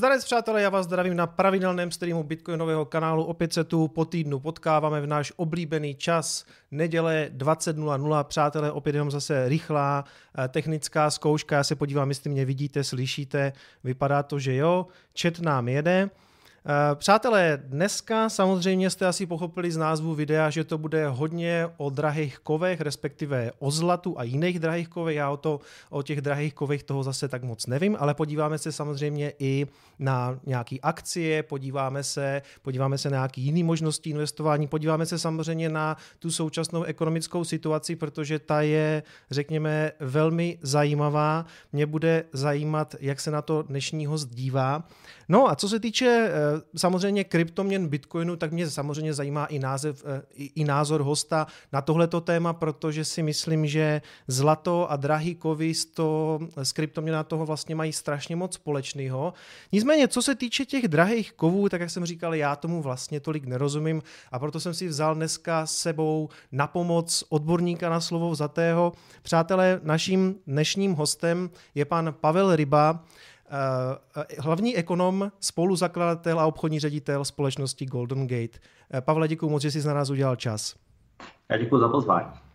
Zdarec přátelé, já vás zdravím na pravidelném streamu Bitcoinového kanálu. Opět se tu po týdnu potkáváme v náš oblíbený čas, neděle 20.00. Přátelé, opět jenom zase rychlá eh, technická zkouška. Já se podívám, jestli mě vidíte, slyšíte. Vypadá to, že jo. Chat nám jede. Eh, přátelé, dneska samozřejmě jste asi pochopili z názvu videa, že to bude hodně o drahých kovech, respektive o zlatu a jiných drahých kovech. Já o, to, o těch drahých kovech toho zase tak moc nevím, ale podíváme se samozřejmě i na nějaké akcie, podíváme se, podíváme se na nějaké jiné možnosti investování, podíváme se samozřejmě na tu současnou ekonomickou situaci, protože ta je, řekněme, velmi zajímavá. Mě bude zajímat, jak se na to dnešní host dívá. No a co se týče eh, samozřejmě kryptoměn Bitcoinu, tak mě samozřejmě zajímá i, název, eh, i, názor hosta na tohleto téma, protože si myslím, že zlato a drahý kovy z, to, z kryptoměna toho vlastně mají strašně moc společného. Nicméně, co se týče těch drahých kovů, tak jak jsem říkal, já tomu vlastně tolik nerozumím a proto jsem si vzal dneska s sebou na pomoc odborníka na slovo vzatého. Přátelé, naším dnešním hostem je pan Pavel Ryba, Eh, hlavní ekonom, spoluzakladatel a obchodní ředitel společnosti Golden Gate. Eh, Pavle, děkuji moc, že jsi na nás udělal čas. Já děkuji za pozvání.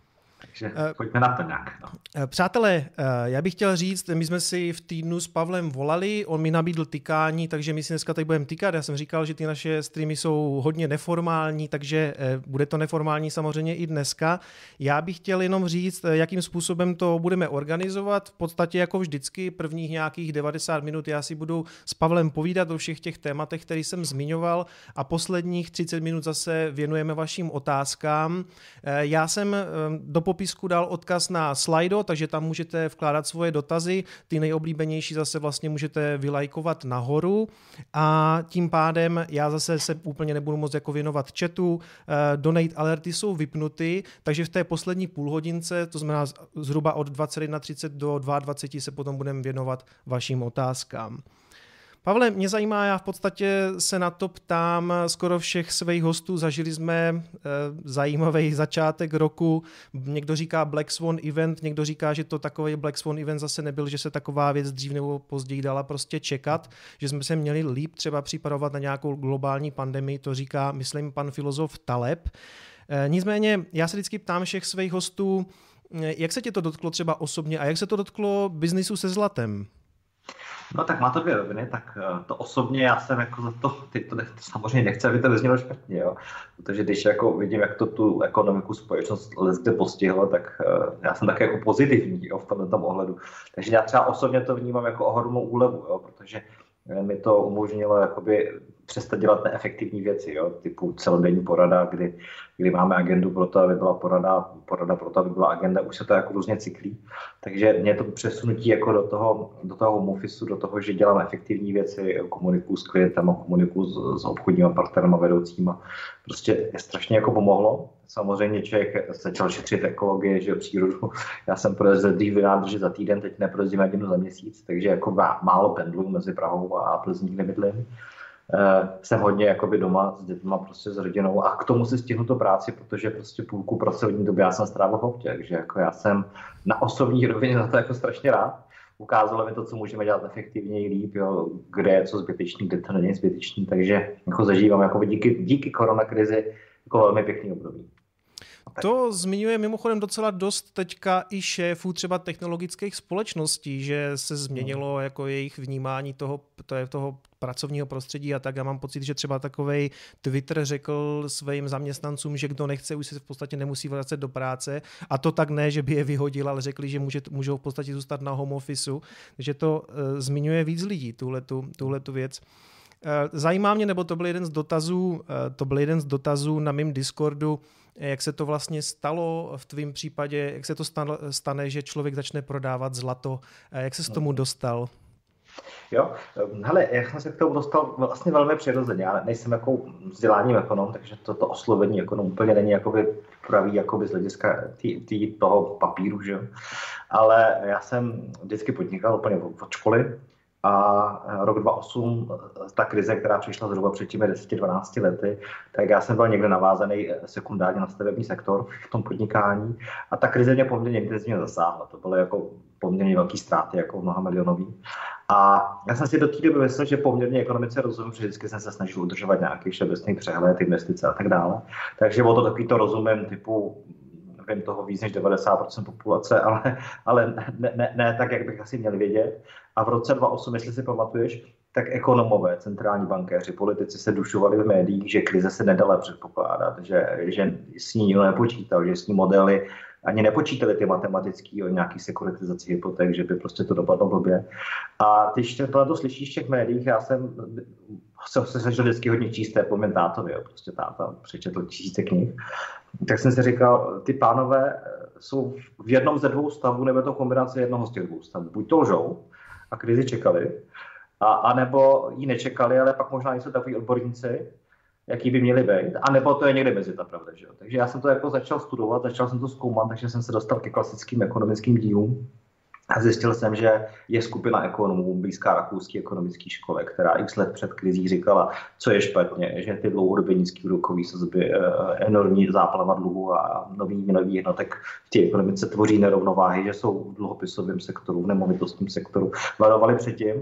Takže uh, pojďme na to nějak. No. Přátelé, já bych chtěl říct, my jsme si v týdnu s Pavlem volali, on mi nabídl tykání, takže my si dneska tady budeme tykat. Já jsem říkal, že ty naše streamy jsou hodně neformální, takže bude to neformální samozřejmě i dneska. Já bych chtěl jenom říct, jakým způsobem to budeme organizovat. V podstatě jako vždycky prvních nějakých 90 minut já si budu s Pavlem povídat o všech těch tématech, které jsem zmiňoval a posledních 30 minut zase věnujeme vašim otázkám. Já jsem do popisku dal odkaz na Slido, takže tam můžete vkládat svoje dotazy. Ty nejoblíbenější zase vlastně můžete vylajkovat nahoru a tím pádem já zase se úplně nebudu moc jako věnovat chatu. Eh, donate alerty jsou vypnuty, takže v té poslední půlhodince, to znamená zhruba od 21.30 do 22 se potom budeme věnovat vašim otázkám. Pavle, mě zajímá, já v podstatě se na to ptám skoro všech svých hostů. Zažili jsme e, zajímavý začátek roku. Někdo říká Black Swan event, někdo říká, že to takový Black Swan event zase nebyl, že se taková věc dřív nebo později dala prostě čekat, že jsme se měli líp třeba připravovat na nějakou globální pandemii, to říká, myslím, pan filozof Taleb. E, nicméně, já se vždycky ptám všech svých hostů, jak se tě to dotklo třeba osobně a jak se to dotklo biznisu se zlatem? No tak má to dvě roviny, tak eh, to osobně já jsem jako za to, teď to nech, samozřejmě nechci, aby to vyznělo špatně, jo. Protože když jako vidím, jak to tu ekonomiku společnost kde postihlo, tak uh, já jsem také jako pozitivní jo, v tomhle tom ohledu. Takže já třeba osobně to vnímám jako ohromnou úlevu, jo, protože eh, mi to umožnilo jakoby přestat dělat neefektivní věci, jo, typu celodenní porada, kdy, kdy máme agendu pro to, aby byla porada, porada pro to, aby byla agenda, už se to jako různě cyklí. Takže mě to přesunutí jako do toho, do toho home office, do toho, že dělám efektivní věci, komunikuju s klientem, komunikuju s, s obchodníma partnerama, vedoucíma, prostě je strašně jako pomohlo. Samozřejmě člověk začal šetřit ekologie, že přírodu. Já jsem projezdil dřív nádrže za týden, teď neprojezdím jednu za měsíc, takže jako málo pendlu mezi Prahou a Plzní, kde bydlím. Jsem hodně jakoby doma s dětma, prostě s rodinou a k tomu si stihnu to práci, protože prostě půlku pracovní doby já jsem strávil v takže jako já jsem na osobní rovině za to jako strašně rád. Ukázalo mi to, co můžeme dělat efektivněji líp, jo, kde je co zbytečný, kde to není zbytečný, takže jako zažívám jako díky, díky koronakrizi jako velmi pěkný období. To zmiňuje mimochodem docela dost teďka i šéfů třeba technologických společností, že se změnilo jako jejich vnímání toho, to je toho pracovního prostředí a tak. Já mám pocit, že třeba takový Twitter řekl svým zaměstnancům, že kdo nechce, už se v podstatě nemusí vracet do práce. A to tak ne, že by je vyhodil, ale řekli, že může, můžou v podstatě zůstat na home officeu. Takže to uh, zmiňuje víc lidí, tuhle tu věc. Eh, zajímá mě, nebo to byl jeden z dotazů, eh, to byl jeden z dotazů na mém Discordu, jak se to vlastně stalo v tvém případě, jak se to stane, že člověk začne prodávat zlato, jak se s tomu dostal? Jo, hele, já jsem se k tomu dostal vlastně velmi přirozeně. Já nejsem jako vzděláním ekonom, takže to, to oslovení ekonom úplně není jakoby pravý jakoby z hlediska tý, tý, toho papíru, že jo. Ale já jsem vždycky podnikal úplně od školy, a rok 2008, ta krize, která přišla zhruba před těmi 10-12 lety, tak já jsem byl někde navázaný sekundárně na stavební sektor v tom podnikání a ta krize mě poměrně intenzivně zasáhla. To byly jako poměrně velké ztráty, jako mnoha milionový. A já jsem si do té doby myslel, že poměrně ekonomice rozumím, že vždycky jsem se snažil udržovat nějaký všeobecný přehled, investice a tak dále. Takže o to takový to rozumím typu vím toho víc než 90% populace, ale, ale ne, ne, ne, tak, jak bych asi měl vědět. A v roce 2008, jestli si pamatuješ, tak ekonomové, centrální bankéři, politici se dušovali v médiích, že krize se nedala předpokládat, že, že s ní nikdo nepočítal, že s ní modely ani nepočítali ty matematický o nějaký sekuritizaci hypoték, že by prostě to dopadlo blbě. A když to slyšíš v těch médiích, já jsem se, se snažil vždycky hodně číst, tátovi, jo, prostě táta přečetl tisíce knih, tak jsem si říkal, ty pánové jsou v jednom ze dvou stavů, nebo to kombinace jednoho z těch dvou stavů. Buď to lžou a krizi čekali, a, nebo ji nečekali, ale pak možná jsou takový odborníci, jaký by měli být, a nebo to je někde mezi ta pravda. Že jo? Takže já jsem to jako začal studovat, začal jsem to zkoumat, takže jsem se dostal ke klasickým ekonomickým dílům. A zjistil jsem, že je skupina ekonomů blízká rakouské ekonomické škole, která x let před krizí říkala, co je špatně, že ty dlouhodobě nízké úrokové sazby, eh, enormní záplava dluhu a nový měnový jednotek v té ekonomice tvoří nerovnováhy, že jsou v dluhopisovém sektoru, v nemovitostním sektoru. Varovali předtím.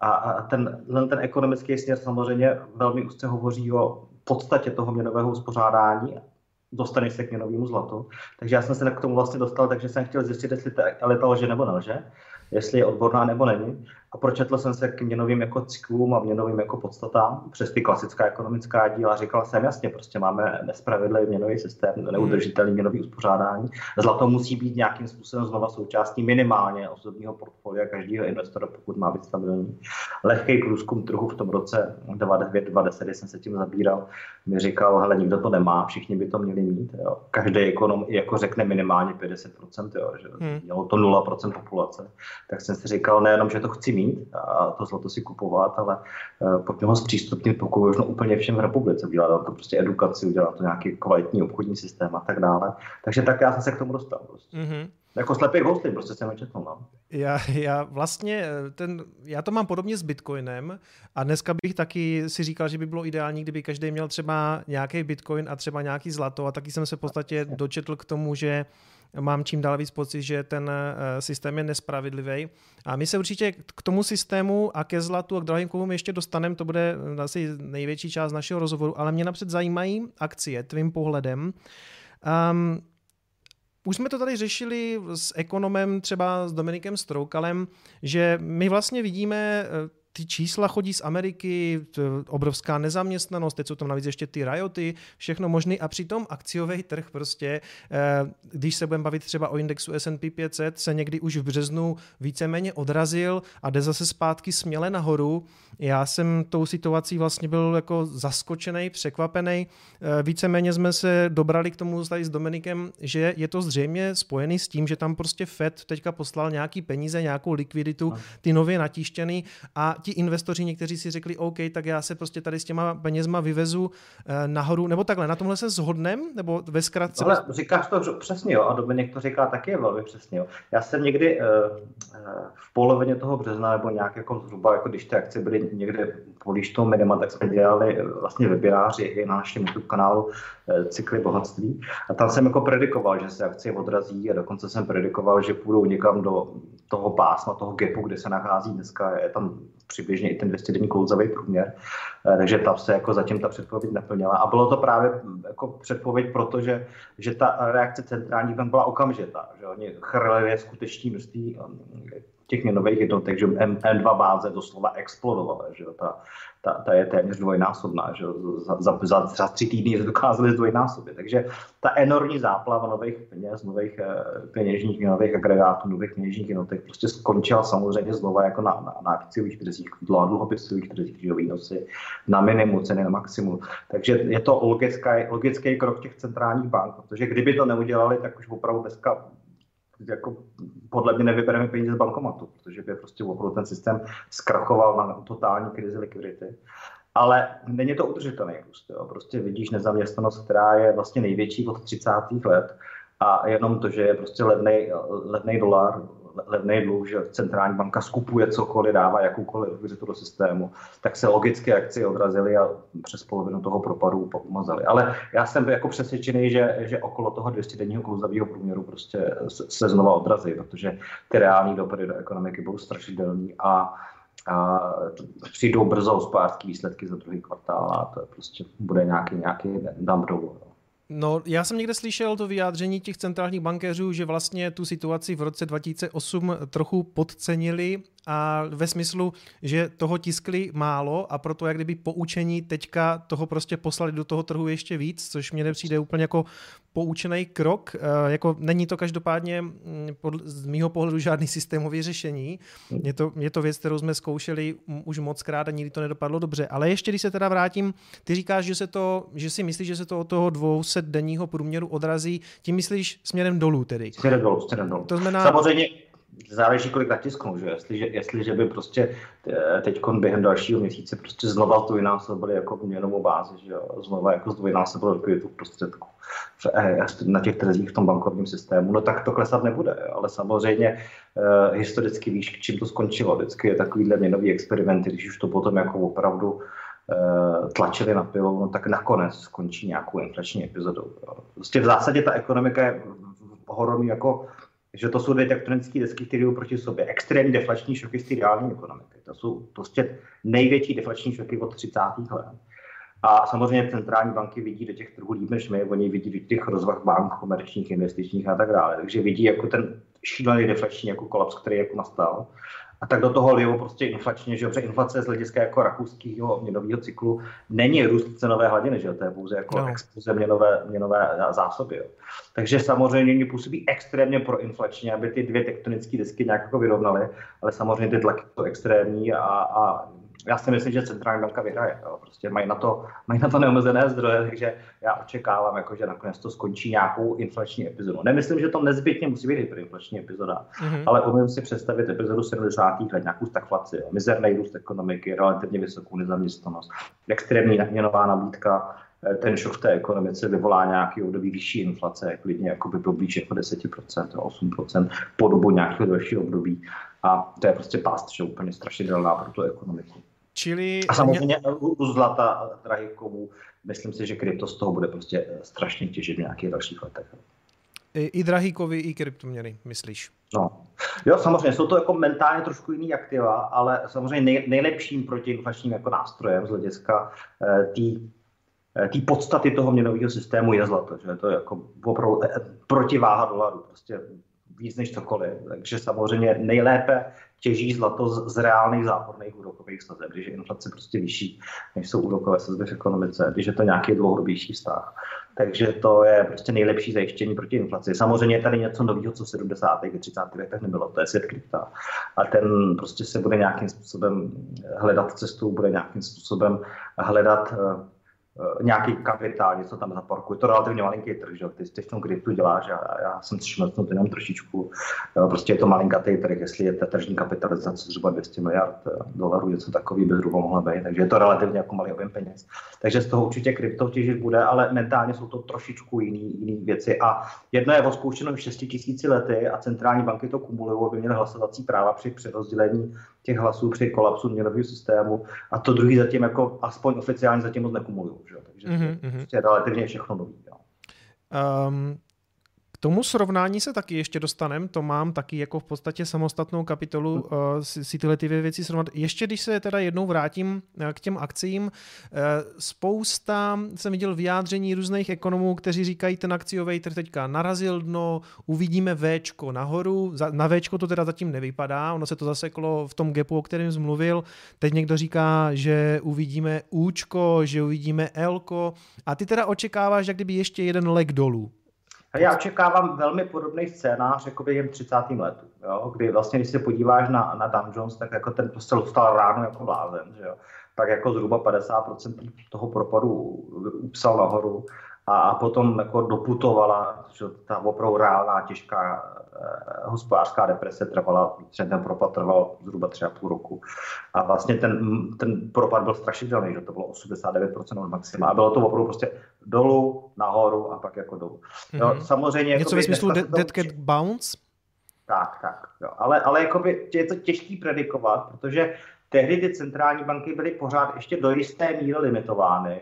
A ten, ten ekonomický směr samozřejmě velmi úzce hovoří o podstatě toho měnového uspořádání dostaneš se k měnovému zlatu. Takže já jsem se k tomu vlastně dostal, takže jsem chtěl zjistit, jestli ta elita lže nebo nelže jestli je odborná nebo není. A pročetl jsem se k měnovým jako cyklům a měnovým jako podstatám přes ty klasická ekonomická díla. Říkal jsem jasně, prostě máme nespravedlivý měnový systém, neudržitelný měnový uspořádání. Zlato musí být nějakým způsobem znova součástí minimálně osobního portfolia každého investora, pokud má být stabilní. Lehký průzkum trhu v tom roce 2010, kdy jsem se tím zabíral, mi říkal, hele, nikdo to nemá, všichni by to měli mít. Jo. Každý ekonom jako řekne minimálně 50%, jo, že hmm. mělo to 0% populace tak jsem si říkal nejenom, že to chci mít a to zlato si kupovat, ale uh, pojďme ho zpřístupnit pokud možno úplně všem v republice. Udělat to prostě edukaci, udělat to nějaký kvalitní obchodní systém a tak dále. Takže tak já jsem se k tomu dostal. Prostě. Mm-hmm. Jako slepý hostlin, prostě jsem nečetl. No. Já, já vlastně, eh, ten, já to mám podobně s Bitcoinem a dneska bych taky si říkal, že by bylo ideální, kdyby každý měl třeba nějaký Bitcoin a třeba nějaký zlato a taky jsem se v podstatě dočetl k tomu, že mám čím dál víc pocit, že ten eh, systém je nespravedlivý. A my se určitě k tomu systému a ke zlatu a k drahým kovům ještě dostaneme, to bude asi největší část našeho rozhovoru, ale mě napřed zajímají akcie tvým pohledem. Um, už jsme to tady řešili s ekonomem, třeba s Dominikem Stroukalem, že my vlastně vidíme eh, ty čísla chodí z Ameriky, obrovská nezaměstnanost, teď jsou tam navíc ještě ty rioty, všechno možné a přitom akciový trh prostě, eh, když se budeme bavit třeba o indexu S&P 500, se někdy už v březnu víceméně odrazil a jde zase zpátky směle nahoru. Já jsem tou situací vlastně byl jako zaskočený, překvapený. Eh, víceméně jsme se dobrali k tomu tady s Dominikem, že je to zřejmě spojený s tím, že tam prostě Fed teďka poslal nějaký peníze, nějakou likviditu, ty nově natíštěný a ti investoři někteří si řekli, OK, tak já se prostě tady s těma penězma vyvezu eh, nahoru, nebo takhle, na tomhle se shodnem, nebo ve zkratce? Ale říkáš to přesně, jo, a Dominik to říká taky velmi přesně, jo. Já jsem někdy uh, v polovině toho března, nebo nějak jako zhruba, jako když ty akce byly někde políž toho minima, tak jsme dělali vlastně webináři i na našem YouTube kanálu Cykly bohatství. A tam jsem jako predikoval, že se akcie odrazí a dokonce jsem predikoval, že půjdou někam do toho pásma, toho gapu, kde se nachází dneska, je tam přibližně i ten 200 denní klouzavý průměr, eh, takže tam se jako zatím ta předpověď naplnila. A bylo to právě mm, jako předpověď, protože že ta reakce centrální bank byla okamžitá, že oni chrlili skutečný množství mm, těch měnových jednotek, že M2 báze doslova explodovala, že ta, ta, ta je téměř dvojnásobná, že za, za, za, za tři týdny se dokázali zdvojnásobit. Takže ta enormní záplava nových peněz, nových eh, peněžních nových agregátů, nových peněžních jednotek prostě skončila samozřejmě znova jako na, na, na akciových trzích, dluhopisových trzích, že výnosy na minimum, ceny na maximum. Takže je to logický, logický krok těch centrálních bank, protože kdyby to neudělali, tak už opravdu dneska jako podle mě nevybereme peníze z bankomatu, protože by prostě opravdu ten systém zkrachoval na totální krizi likvidity. Ale není to udržitelný růst. Jo. Prostě vidíš nezaměstnanost, která je vlastně největší od 30. let a jenom to, že je prostě levný, levný dolar, levný dluh, že centrální banka skupuje cokoliv, dává jakoukoliv likviditu do systému, tak se logicky akcie odrazily a přes polovinu toho propadu pomazali. Ale já jsem jako přesvědčený, že, že okolo toho 200 denního klouzavého průměru prostě se znova odrazí, protože ty reální dopady do ekonomiky budou strašidelný a a přijdou brzo hospodářské výsledky za druhý kvartál a to je prostě bude nějaký, nějaký dump dolů. No, já jsem někde slyšel to vyjádření těch centrálních bankéřů, že vlastně tu situaci v roce 2008 trochu podcenili a ve smyslu, že toho tiskli málo a proto jak kdyby poučení teďka toho prostě poslali do toho trhu ještě víc, což mě nepřijde úplně jako poučený krok. Eh, jako není to každopádně mm, z mýho pohledu žádný systémový řešení. Je to, je to věc, kterou jsme zkoušeli už moc krát a nikdy to nedopadlo dobře. Ale ještě, když se teda vrátím, ty říkáš, že, se to, že si myslíš, že se to od toho 200 denního průměru odrazí. Tím myslíš směrem dolů tedy? Směrem dolů, směrem dolů. To znamená... Samozřejmě záleží, kolik natisknou, že jestliže, jestliže by prostě eh, teď během dalšího měsíce prostě znova to vynásobili jako měnovou bázi, že jo, znova jako zdvojnásobili likviditu prostředků eh, na těch trzích v tom bankovním systému, no tak to klesat nebude, ale samozřejmě eh, historicky víš, k čím to skončilo. Vždycky je takovýhle měnový experiment, když už to potom jako opravdu eh, tlačili na pilou, no tak nakonec skončí nějakou inflační epizodou. Prostě v zásadě ta ekonomika je ohromný jako že to jsou dvě tektonické desky, které jdou proti sobě. Extrémní deflační šoky z té reální ekonomiky. To jsou prostě největší deflační šoky od 30. let. A samozřejmě centrální banky vidí do těch trhů líp než my, oni vidí do těch rozvah bank, komerčních, investičních a tak dále. Takže vidí jako ten šílený deflační jako kolaps, který jako nastal. A tak do toho lijou prostě inflačně, že jo, inflace z hlediska jako rakouského měnového cyklu není růst cenové hladiny, že jo, to je pouze jako no. expoze měnové, měnové zásoby. Jo. Takže samozřejmě oni působí extrémně proinflačně, aby ty dvě tektonické desky nějak jako vyrovnaly, ale samozřejmě ty tlaky jsou extrémní a, a já si myslím, že centrální banka vyhraje. Jo. Prostě mají na, to, mají na to neomezené zdroje, takže já očekávám, jako, že nakonec to skončí nějakou inflační epizodu. Nemyslím, že to nezbytně musí být hyperinflační epizoda, mm-hmm. ale umím si představit epizodu 70. let, nějakou stagflaci, jo. mizerný růst ekonomiky, relativně vysokou nezaměstnanost, extrémní měnová nabídka, eh, ten šok v té ekonomice vyvolá nějaký období vyšší inflace, klidně jako by byl blíž jako 10%, 8% po dobu nějakého dalšího období. A to je prostě pást, že úplně strašidelná pro tu ekonomiku. Čili... A samozřejmě u zlata drahých kovů, myslím si, že krypto z toho bude prostě eh, strašně těžit v nějakých dalších letech. I, i drahý kovy, i kryptoměny, myslíš? No. Jo, samozřejmě, jsou to jako mentálně trošku jiný aktiva, ale samozřejmě nej, nejlepším protiinflačním jako nástrojem z hlediska eh, té eh, tý podstaty toho měnového systému je zlato, že to je jako opravdu eh, protiváha dolaru, prostě víc než cokoliv. Takže samozřejmě nejlépe těží zlato z, z reálných záporných úrokových sazeb, když je inflace prostě vyšší, než jsou úrokové sazby v ekonomice, když je to nějaký dlouhodobější vztah. Takže to je prostě nejlepší zajištění proti inflaci. Samozřejmě je tady něco nového, co v 70. a 30. letech nebylo, to je svět krypta. A ten prostě se bude nějakým způsobem hledat cestu, bude nějakým způsobem hledat eh, nějaký kapitál, něco tam zaparkuje. To relativně malinký trh, že ty, v tom kryptu děláš a já jsem šmrtnut jenom trošičku. Eh, prostě je to malinkatý trh, jestli je ta tržní kapitalizace zhruba 200 miliard eh, dolarů, něco takový by zhruba mohla být, takže je to relativně jako malý objem peněz. Takže z toho určitě krypto těžit bude, ale mentálně jsou to trošičku jiný, jiný věci. A jedno je ospouštěno 6 tisíci lety a centrální banky to kumulují, aby měly hlasovací práva při přerozdělení těch hlasů při kolapsu měnového systému a to druhý zatím jako aspoň oficiálně zatím moc nekumulují. Takže mm-hmm. je relativně všechno nový. Jo. Um, tomu srovnání se taky ještě dostanem, to mám taky jako v podstatě samostatnou kapitolu uh, si, si tyhle ty věci srovnat. Ještě když se teda jednou vrátím uh, k těm akcím, uh, spousta jsem viděl vyjádření různých ekonomů, kteří říkají, ten akciový trh teďka narazil dno, uvidíme Včko nahoru, za, na Včko to teda zatím nevypadá, ono se to zaseklo v tom gapu, o kterém jsem mluvil, teď někdo říká, že uvidíme Učko, že uvidíme Lko a ty teda očekáváš, jak kdyby ještě jeden lek dolů. Já očekávám velmi podobný scénář jako během 30. letu, jo? kdy vlastně, když se podíváš na, na Jones, tak jako ten prostě dostal ráno jako blázen, že jo? tak jako zhruba 50% toho propadu upsal nahoru a, a potom jako doputovala, že ta opravdu reálná těžká eh, hospodářská deprese trvala, ten propad trval zhruba tři a půl roku. A vlastně ten, ten propad byl strašidelný, že to bylo 89% od maxima. A bylo to opravdu prostě dolů, nahoru a pak jako dolů. Mm-hmm. Jo, samozřejmě... Něco ve smyslu Dead Cat Bounce? Tak, tak. Jo. Ale, ale jakoby je to těžký predikovat, protože tehdy ty centrální banky byly pořád ještě do jisté míry limitovány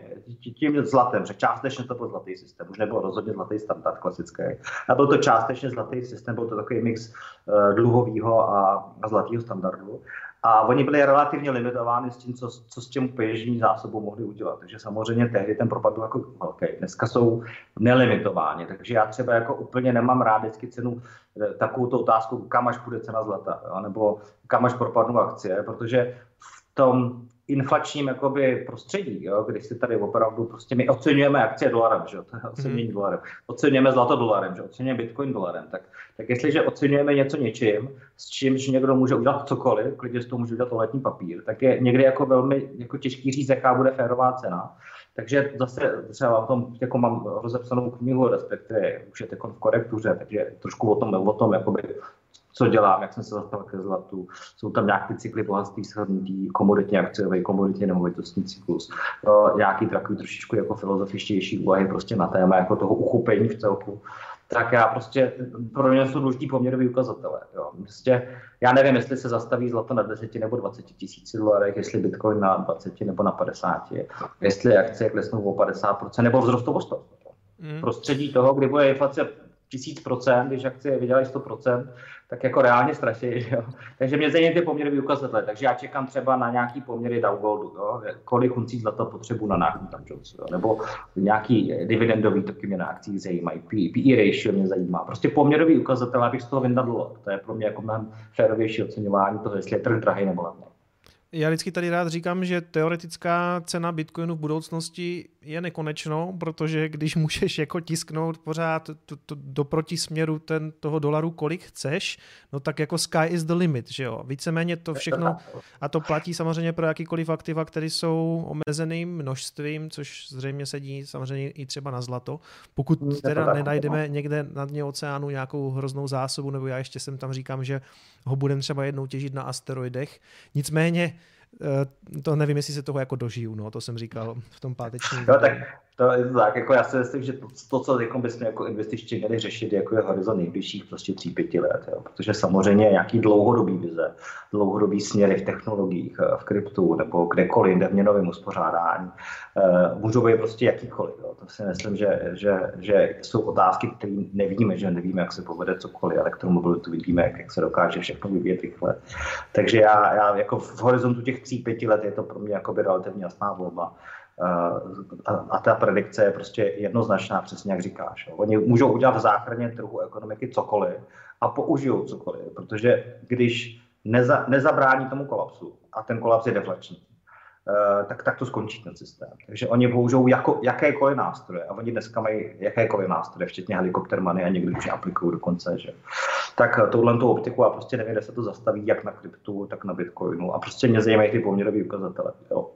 tím zlatem, že částečně to byl zlatý systém, už nebyl rozhodně zlatý standard klasický. A byl to částečně zlatý systém, byl to takový mix uh, dluhového a zlatého standardu. A oni byli relativně limitováni s tím, co, co s tím peněžní zásobou mohli udělat. Takže samozřejmě tehdy ten propad byl jako velký. Dneska jsou nelimitováni. Takže já třeba jako úplně nemám rád vždycky cenu eh, takovou otázku, kam až půjde cena zlata, jo? nebo kam až propadnou akcie, protože v tom inflačním jakoby prostředí, jo, kdy si tady opravdu prostě my oceňujeme akcie dolarem, že to je ocenění hmm. dolarem, oceňujeme zlato dolarem, že oceňujeme bitcoin dolarem, tak, tak jestliže oceňujeme něco něčím, s čímž někdo může udělat cokoliv, klidně z toho může udělat letní papír, tak je někdy jako velmi jako těžký říct, jaká bude férová cena. Takže zase třeba o tom jako mám rozepsanou knihu, respektive už je v korektuře, takže trošku o tom, o tom jakoby co dělám, jak jsem se dostal ke zlatu. Jsou tam nějaké cykly bohatství shrnutý, komoditně akciový, komoditně nemovitostní cyklus. Uh, nějaký takový trošičku jako filozofičtější úvahy prostě na téma jako toho uchopení v celku. Tak já prostě, pro mě jsou důležitý poměrový ukazatele. Jo. Prostě, já nevím, jestli se zastaví zlato na 10 nebo 20 tisíc dolarech, jestli bitcoin na 20 nebo na 50, jestli akcie klesnou o 50% nebo vzrostou o 100. Mm. Prostředí toho, kdy bude inflace tisíc procent, když akcie vydělají 100 procent, tak jako reálně straší. Jo? Takže mě zajímají ty poměry ukazatele. Takže já čekám třeba na nějaký poměry Dow Goldu, jo? kolik uncí zlata potřebu na nákup tam Jones, jo? nebo nějaký dividendový toky mě na akcích zajímají, PE ratio mě zajímá. Prostě poměrový ukazatel, abych z toho vyndal To je pro mě jako mnohem férovější oceňování toho, jestli je trh drahý nebo levný. Já vždycky tady rád říkám, že teoretická cena Bitcoinu v budoucnosti je nekonečno, protože když můžeš jako tisknout pořád to, to, do protisměru ten, toho dolaru, kolik chceš, no tak jako sky is the limit, že jo. Víceméně to všechno, a to platí samozřejmě pro jakýkoliv aktiva, které jsou omezeným množstvím, což zřejmě sedí samozřejmě i třeba na zlato. Pokud teda nenajdeme někde na dně oceánu nějakou hroznou zásobu, nebo já ještě jsem tam říkám, že ho budeme třeba jednou těžit na asteroidech. Nicméně to nevím, jestli se toho jako dožiju, no, to jsem říkal v tom pátečním. No, tak to je tak, jako já si myslím, že to, to co jako bychom jako investičti měli řešit, jako je horizont nejbližších prostě 3-5 let, jo. protože samozřejmě nějaký dlouhodobý vize, dlouhodobý směry v technologiích, eh, v kryptu nebo kdekoliv, jde v měnovém uspořádání, uh, můžou být prostě jakýkoliv. Jo. To si myslím, že, že, že jsou otázky, které nevíme, že nevíme, jak se povede cokoliv, elektromobilitu vidíme, jak, jak se dokáže všechno vyvíjet rychle. Takže já, já jako v horizontu těch 3-5 let je to pro mě jako by relativně jasná volba. A, a ta predikce je prostě jednoznačná, přesně jak říkáš. Jo. Oni můžou udělat v záchraně trhu ekonomiky cokoliv a použijou cokoliv, protože když neza, nezabrání tomu kolapsu, a ten kolaps je deflační, Eh, tak, tak to skončí ten systém. Takže oni použijou jako, jakékoliv nástroje a oni dneska mají jakékoliv nástroje, včetně helikoptermany a někdy už aplikují dokonce. Že? Tak eh, touhle tu optiku a prostě nevím, kde se to zastaví, jak na kryptu, tak na bitcoinu a prostě mě zajímají ty poměrové ukazatele. Jo.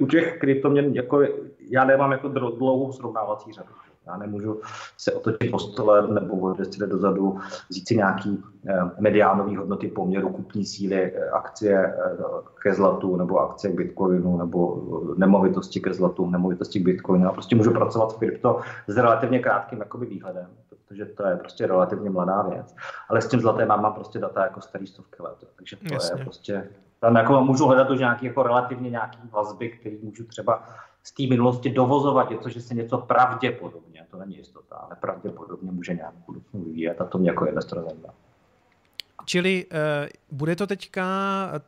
U těch kryptoměn jako, já nemám jako dlouhou srovnávací řadu. Já nemůžu se otočit po stole nebo o 200 dozadu, vzít si nějaký eh, mediánový hodnoty poměru kupní síly eh, akcie eh, ke zlatu nebo akcie k bitcoinu nebo nemovitosti ke zlatu, nemovitosti k bitcoinu. A prostě můžu pracovat v krypto s relativně krátkým jakoby výhledem, protože to je prostě relativně mladá věc. Ale s tím zlatem mám, mám prostě data jako starý stovky let. Takže to Jasně. je prostě tam jako můžu hledat už nějaký jako relativně nějaký vazby, který můžu třeba z té minulosti dovozovat něco, že se něco pravděpodobně, to není jistota, ale pravděpodobně může nějak budoucnu vyvíjet a to mě jako investor zajímá. Čili uh, bude to teďka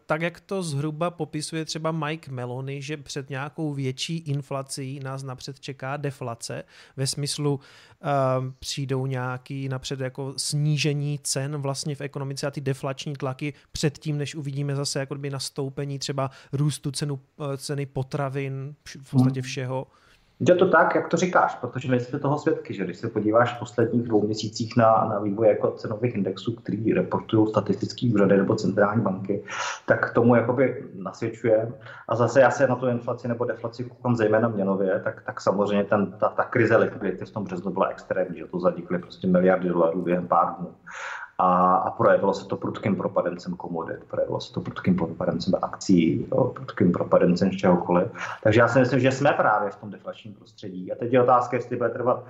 tak, jak to zhruba popisuje třeba Mike Melony, že před nějakou větší inflací nás napřed čeká deflace, ve smyslu uh, přijdou nějaký napřed jako snížení cen vlastně v ekonomice a ty deflační tlaky předtím, než uvidíme zase jako by nastoupení třeba růstu cenu, uh, ceny potravin, v podstatě hmm. všeho. Hmm. Je to tak, jak to říkáš, protože my jsme toho svědky, že když se podíváš v posledních dvou měsících na, na vývoj jako cenových indexů, který reportují statistický úřady nebo centrální banky, tak tomu jakoby nasvědčuje. A zase já se na tu inflaci nebo deflaci koukám zejména měnově, tak, tak samozřejmě ten, ta, ta krize likvidity v tom březnu byla extrémní, že to zadikly prostě miliardy dolarů během pár dnů a, a projevilo se to prudkým propadencem komodit, projevilo se to prudkým propadencem akcí, jo, prudkým propadencem čehokoliv. Takže já si myslím, že jsme právě v tom deflačním prostředí. A teď je otázka, jestli bude trvat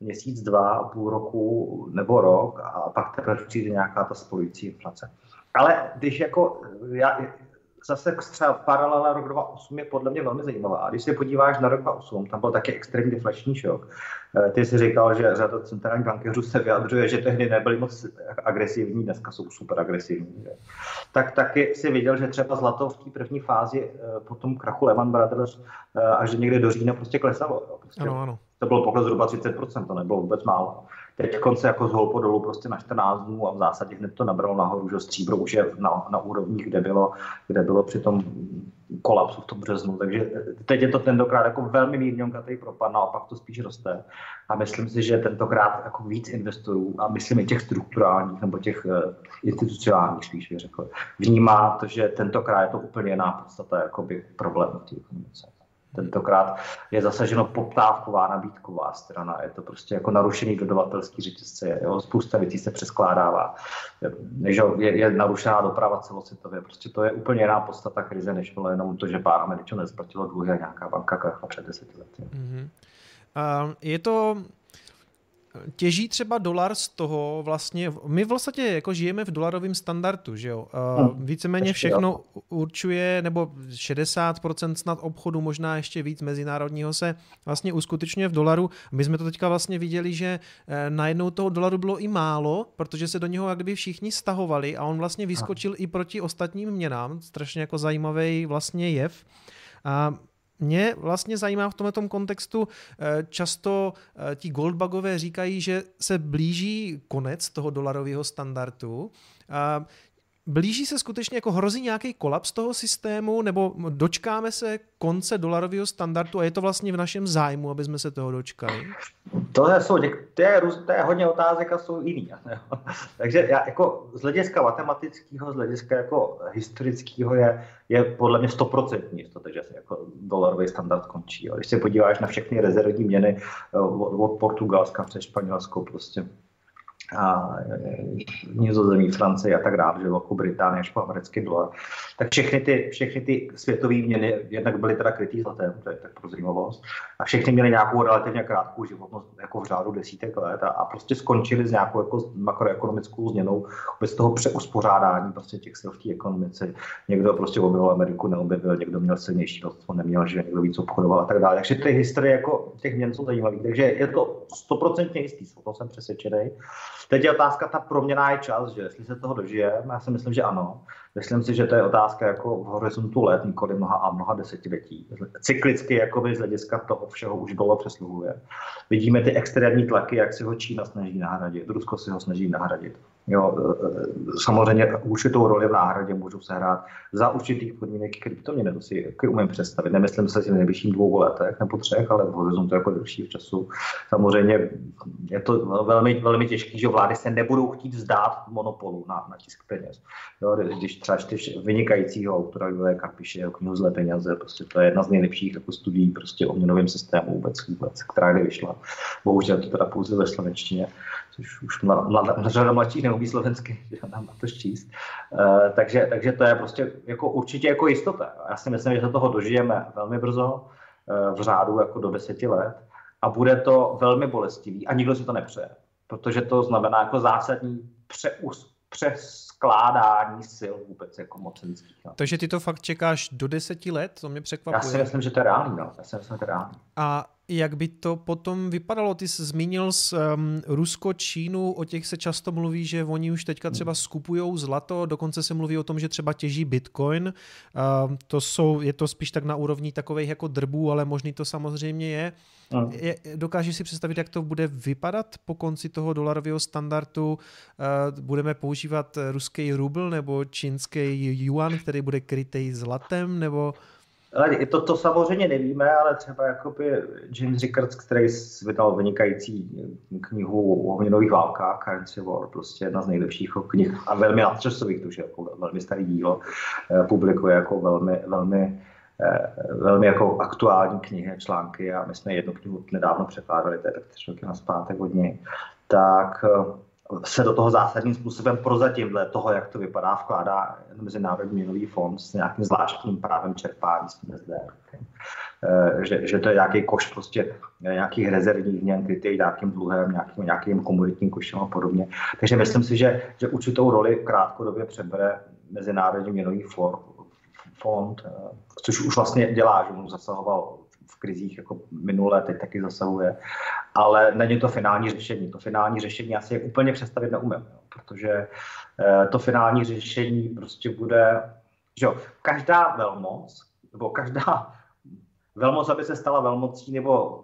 měsíc, dva, půl roku nebo rok a pak teprve přijde nějaká ta spojující inflace. Ale když jako, já, zase třeba paralela rok 2008 je podle mě velmi zajímavá. A když se podíváš na rok 2008, tam byl taky extrémní deflační šok. Eh, ty jsi říkal, že řada centrálních bankéřů se vyjadřuje, že tehdy nebyly moc agresivní, dneska jsou super agresivní. Že? Tak taky si viděl, že třeba zlato v té první fázi eh, po tom krachu Lehman Brothers eh, až někde do října prostě klesalo. Prostě ano, ano. To bylo pokles zhruba 30%, to nebylo vůbec málo. Teď konce jako zhoupo dolů prostě na 14 dnů a v zásadě hned to nabralo nahoru, že stříbro už je na, na úrovních, kde bylo, kde bylo při tom kolapsu v tom březnu. Takže teď je to tentokrát jako velmi mírňonkatý propad, naopak to spíš roste. A myslím si, že tentokrát jako víc investorů, a myslím i těch strukturálních nebo těch uh, institucionálních spíš bych řekl, vnímá to, že tentokrát je to úplně jiná podstata jakoby problému v té ekonomice. Tentokrát je zasaženo poptávková nabídková strana. Je to prostě jako narušený dodavatelský řetězce. Jo? Spousta věcí se přeskládává. Je, je, je narušená doprava celosvětově. Prostě to je úplně jiná podstata krize, než bylo jenom to, že pár Američanů nesplatilo dluhy a nějaká banka krachla před deseti lety. Mm-hmm. Je to těží třeba dolar z toho vlastně, my vlastně jako žijeme v dolarovém standardu, že jo. Hmm. Víceméně všechno určuje, nebo 60% snad obchodu, možná ještě víc mezinárodního se vlastně uskutečňuje v dolaru. My jsme to teďka vlastně viděli, že eh, najednou toho dolaru bylo i málo, protože se do něho jak kdyby všichni stahovali a on vlastně vyskočil i proti ostatním měnám, strašně jako zajímavý vlastně jev. A mě vlastně zajímá v tomto kontextu, eh, často eh, ti goldbagové říkají, že se blíží konec toho dolarového standardu. Blíží se skutečně, jako hrozí nějaký kolaps toho systému, nebo dočkáme se konce dolarového standardu a je to vlastně v našem zájmu, aby jsme se toho dočkali? To je, jsou, to je, to je hodně otázek a jsou jiný. Takže já, jako z hlediska matematického, z hlediska jako historického je, je podle mě stoprocentní jistota, že se jako dolarový standard končí. Jo. Když se podíváš na všechny rezervní měny eh, od, od Portugalska přes Španělsko, prostě a Nizozemí, Francie a tak dále, že Velkou Británii až po americký dolar, tak všechny ty, všechny ty světové měny jednak byly teda krytý zlatem, to je tak pro zajímavost, a všechny měly nějakou relativně krátkou životnost, jako v řádu desítek let a, a prostě skončily s nějakou jako makroekonomickou změnou bez toho přeuspořádání prostě těch sil v té ekonomice. Někdo prostě objevil Ameriku, neobjevil, někdo měl silnější to neměl, že někdo víc obchodoval a tak dále. Takže ty historie jako těch měn jsou zajímavé. Takže je to stoprocentně jistý, o tom jsem přesvědčený. Teď je otázka, ta proměna je čas, že jestli se toho dožijeme, já si myslím, že ano. Myslím si, že to je otázka jako v horizontu let, nikoli mnoha a mnoha desetiletí. Cyklicky jakoby z hlediska toho všeho už dolo přesluhuje. Vidíme ty extrémní tlaky, jak si ho Čína snaží nahradit, Rusko si ho snaží nahradit. Jo, e, samozřejmě určitou roli v náhradě můžou sehrát za určitých podmínek kryptoměny, to si umím představit. Nemyslím se si v nejbližších dvou letech nebo třech, ale v horizontu jako delší času. Samozřejmě je to velmi, velmi těžké, že vlády se nebudou chtít vzdát monopolu na, na tisk peněz. Jo, když třeba čteš vynikajícího autora Vileka píše knihu Zlé peněze, prostě to je jedna z nejlepších jako studií prostě o měnovém systému vůbec, vůbec která kdy vyšla. Bohužel to teda pouze ve slovenštině což už řada mladších neumí slovensky, že nám na to číst. Uh, takže, takže to je prostě jako určitě jako jistota. Já si myslím, že se toho dožijeme velmi brzo, uh, v řádu jako do deseti let a bude to velmi bolestivý a nikdo si to nepřeje, protože to znamená jako zásadní přeus, přeskládání sil vůbec jako mocenských. No. Takže ty to fakt čekáš do deseti let? To mě překvapuje. Já si myslím, že to je reálný. No. Já si myslím, že to je reálný. A jak by to potom vypadalo? Ty jsi zmínil z um, Rusko, Čínu, o těch se často mluví, že oni už teďka třeba skupují zlato, dokonce se mluví o tom, že třeba těží bitcoin. Uh, to jsou, je to spíš tak na úrovni takových jako drbů, ale možný to samozřejmě je. Je. Dokážeš si představit, jak to bude vypadat po konci toho dolarového standardu? Uh, budeme používat ruský rubl nebo čínský yuan, který bude krytý zlatem, nebo... Ale to, to samozřejmě nevíme, ale třeba jakoby James Rickards, který vydal vynikající knihu o měnových válkách, Currency War, prostě jedna z nejlepších knih a velmi nadčasových, to je jako velmi starý dílo, eh, publikuje jako velmi, velmi eh, velmi jako aktuální knihy, články a my jsme jednu knihu nedávno překládali, to je tak tři roky na zpátek od něj, tak eh, se do toho zásadním způsobem prozatím dle toho, jak to vypadá, vkládá Mezinárodní měnový fond s nějakým zvláštním právem čerpání s tím. Eh, že, že to je nějaký koš prostě nějakých rezervních měn, krytý nějakým dluhem, nějakým, nějakým komoditním košem a podobně. Takže myslím si, že, že určitou roli krátkodobě přebere Mezinárodní měnový fond, eh, což už vlastně dělá, že mu zasahoval v krizích jako minulé, teď taky zasahuje. Ale není to finální řešení. To finální řešení asi je úplně představit neumím, protože eh, to finální řešení prostě bude, že jo, každá velmoc, nebo každá velmoc, aby se stala velmocí, nebo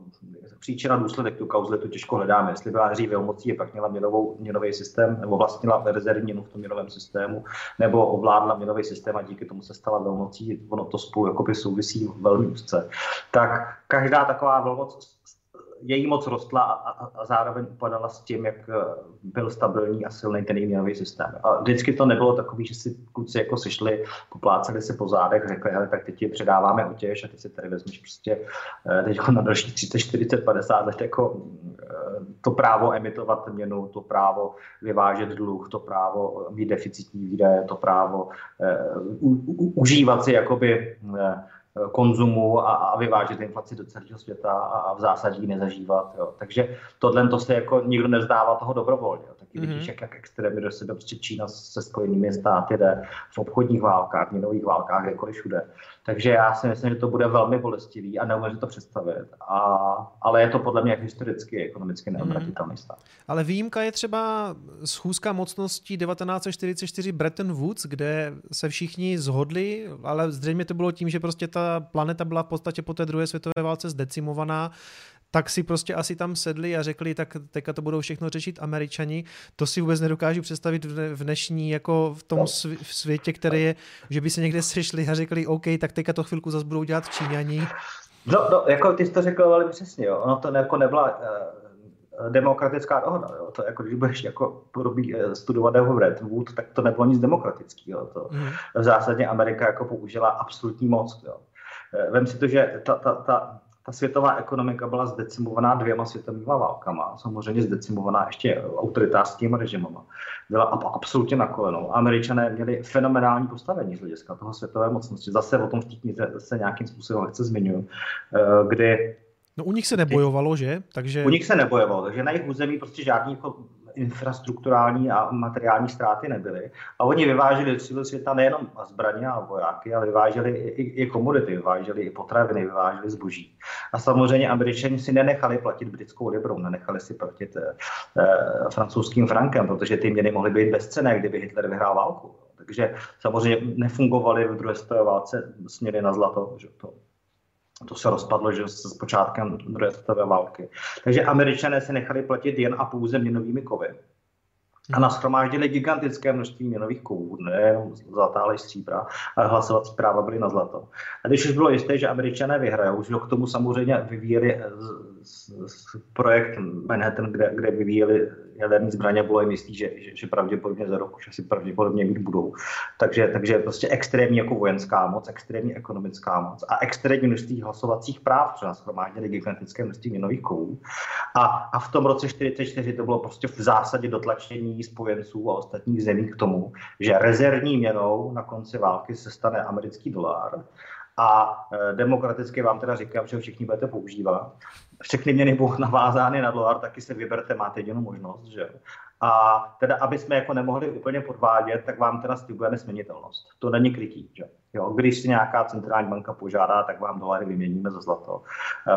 příčina důsledek tu kauzle, to těžko hledáme. Jestli byla hří velmocí, je pak měla měnovou, měnový systém, nebo vlastnila rezervní měnu v tom měnovém systému, nebo ovládla měnový systém a díky tomu se stala velmocí, ono to spolu souvisí velmi úzce. Tak každá taková velmoc její moc rostla a, a, a zároveň upadala s tím, jak eh, byl stabilní a silný ten měnový systém. A vždycky to nebylo takový, že si kluci jako sešli, popláceli se po zádech, řekli, hele, tak teď ti předáváme otěž a ty si tady vezmeš prostě eh, teď na další 30, 40, 50 let jako eh, to právo emitovat měnu, to právo vyvážet dluh, to právo mít deficitní výdaje, to právo u, u, užívat si jakoby konzumu a, a vyvážet inflaci do celého světa a, a v zásadě ji nezažívat. Jo. Takže tohle to se jako nikdo nezdává toho dobrovolně. Jo. Taky mm-hmm. vidíš, jak, jak extrémně do sebe prostě Čína se spojenými státy jde v obchodních válkách, měnových válkách, kdekoliv všude. Takže já si myslím, že to bude velmi bolestivý a neumím to představit. A, ale je to podle mě historicky, ekonomicky neobratitelný stát. Mm. Ale výjimka je třeba schůzka mocností 1944 Bretton Woods, kde se všichni zhodli, ale zřejmě to bylo tím, že prostě ta planeta byla v podstatě po té druhé světové válce zdecimovaná tak si prostě asi tam sedli a řekli, tak teďka to budou všechno řešit američani. To si vůbec nedokážu představit v dnešní, jako v tom no. světě, který je, že by se někde sešli a řekli, OK, tak teďka to chvilku zase budou dělat Číňani. No, no, jako ty jsi to řekl velmi přesně, jo. Ono to jako nebyla uh, demokratická dohoda, jo. To jako, když budeš jako probí, uh, studovat jeho Redwood, tak to nebylo nic demokratického. To mm. v zásadě Amerika jako použila absolutní moc, jo. Vem si to, že ta, ta, ta ta světová ekonomika byla zdecimovaná dvěma světovými válkama, samozřejmě zdecimovaná ještě autoritářskými režimama. Byla absolutně na kolenou. Američané měli fenomenální postavení z hlediska toho světové mocnosti. Zase o tom v té knize se nějakým způsobem lehce zmiňuji, eh, kdy No u nich se nebojovalo, že? Takže... U nich se nebojovalo, takže na jejich území prostě žádný jako infrastrukturální a materiální ztráty nebyly. A oni vyváželi do světa nejenom zbraně a vojáky, ale vyváželi i, i komodity, vyváželi i potraviny, vyváželi zboží. A samozřejmě američani si nenechali platit britskou librou, nenechali si platit eh, eh, francouzským frankem, protože ty měny mohly být bezcené, kdyby Hitler vyhrál válku. Takže samozřejmě nefungovaly v druhé světové válce směry na zlato. Že to, to se rozpadlo že s počátkem druhé světové války. Takže američané se nechali platit jen a pouze měnovými kovy a nashromáždili gigantické množství měnových kovů, ne zlatá, ale stříbra, a hlasovací práva byly na zlato. A když už bylo jisté, že američané vyhrajou, už k tomu samozřejmě vyvíjeli projekt Manhattan, kde, kde vyvíjeli jaderní zbraně, bylo jim jistý, že, že, že pravděpodobně za rok už asi pravděpodobně mít budou. Takže, takže prostě extrémní jako vojenská moc, extrémní ekonomická moc a extrémní množství hlasovacích práv, co nashromáždili gigantické množství měnových kovů. A, a v tom roce 1944 to bylo prostě v zásadě dotlačení spojenců a ostatních zemí k tomu, že rezervní měnou na konci války se stane americký dolar. A e, demokraticky vám teda říkám, že ho všichni budete používat. Všechny měny budou navázány na dolar, taky se vyberte, máte jedinou možnost, že a teda, aby jsme jako nemohli úplně podvádět, tak vám teda slibuje nesměnitelnost. To není krytí. Že? Jo, když si nějaká centrální banka požádá, tak vám dolary vyměníme za zlato.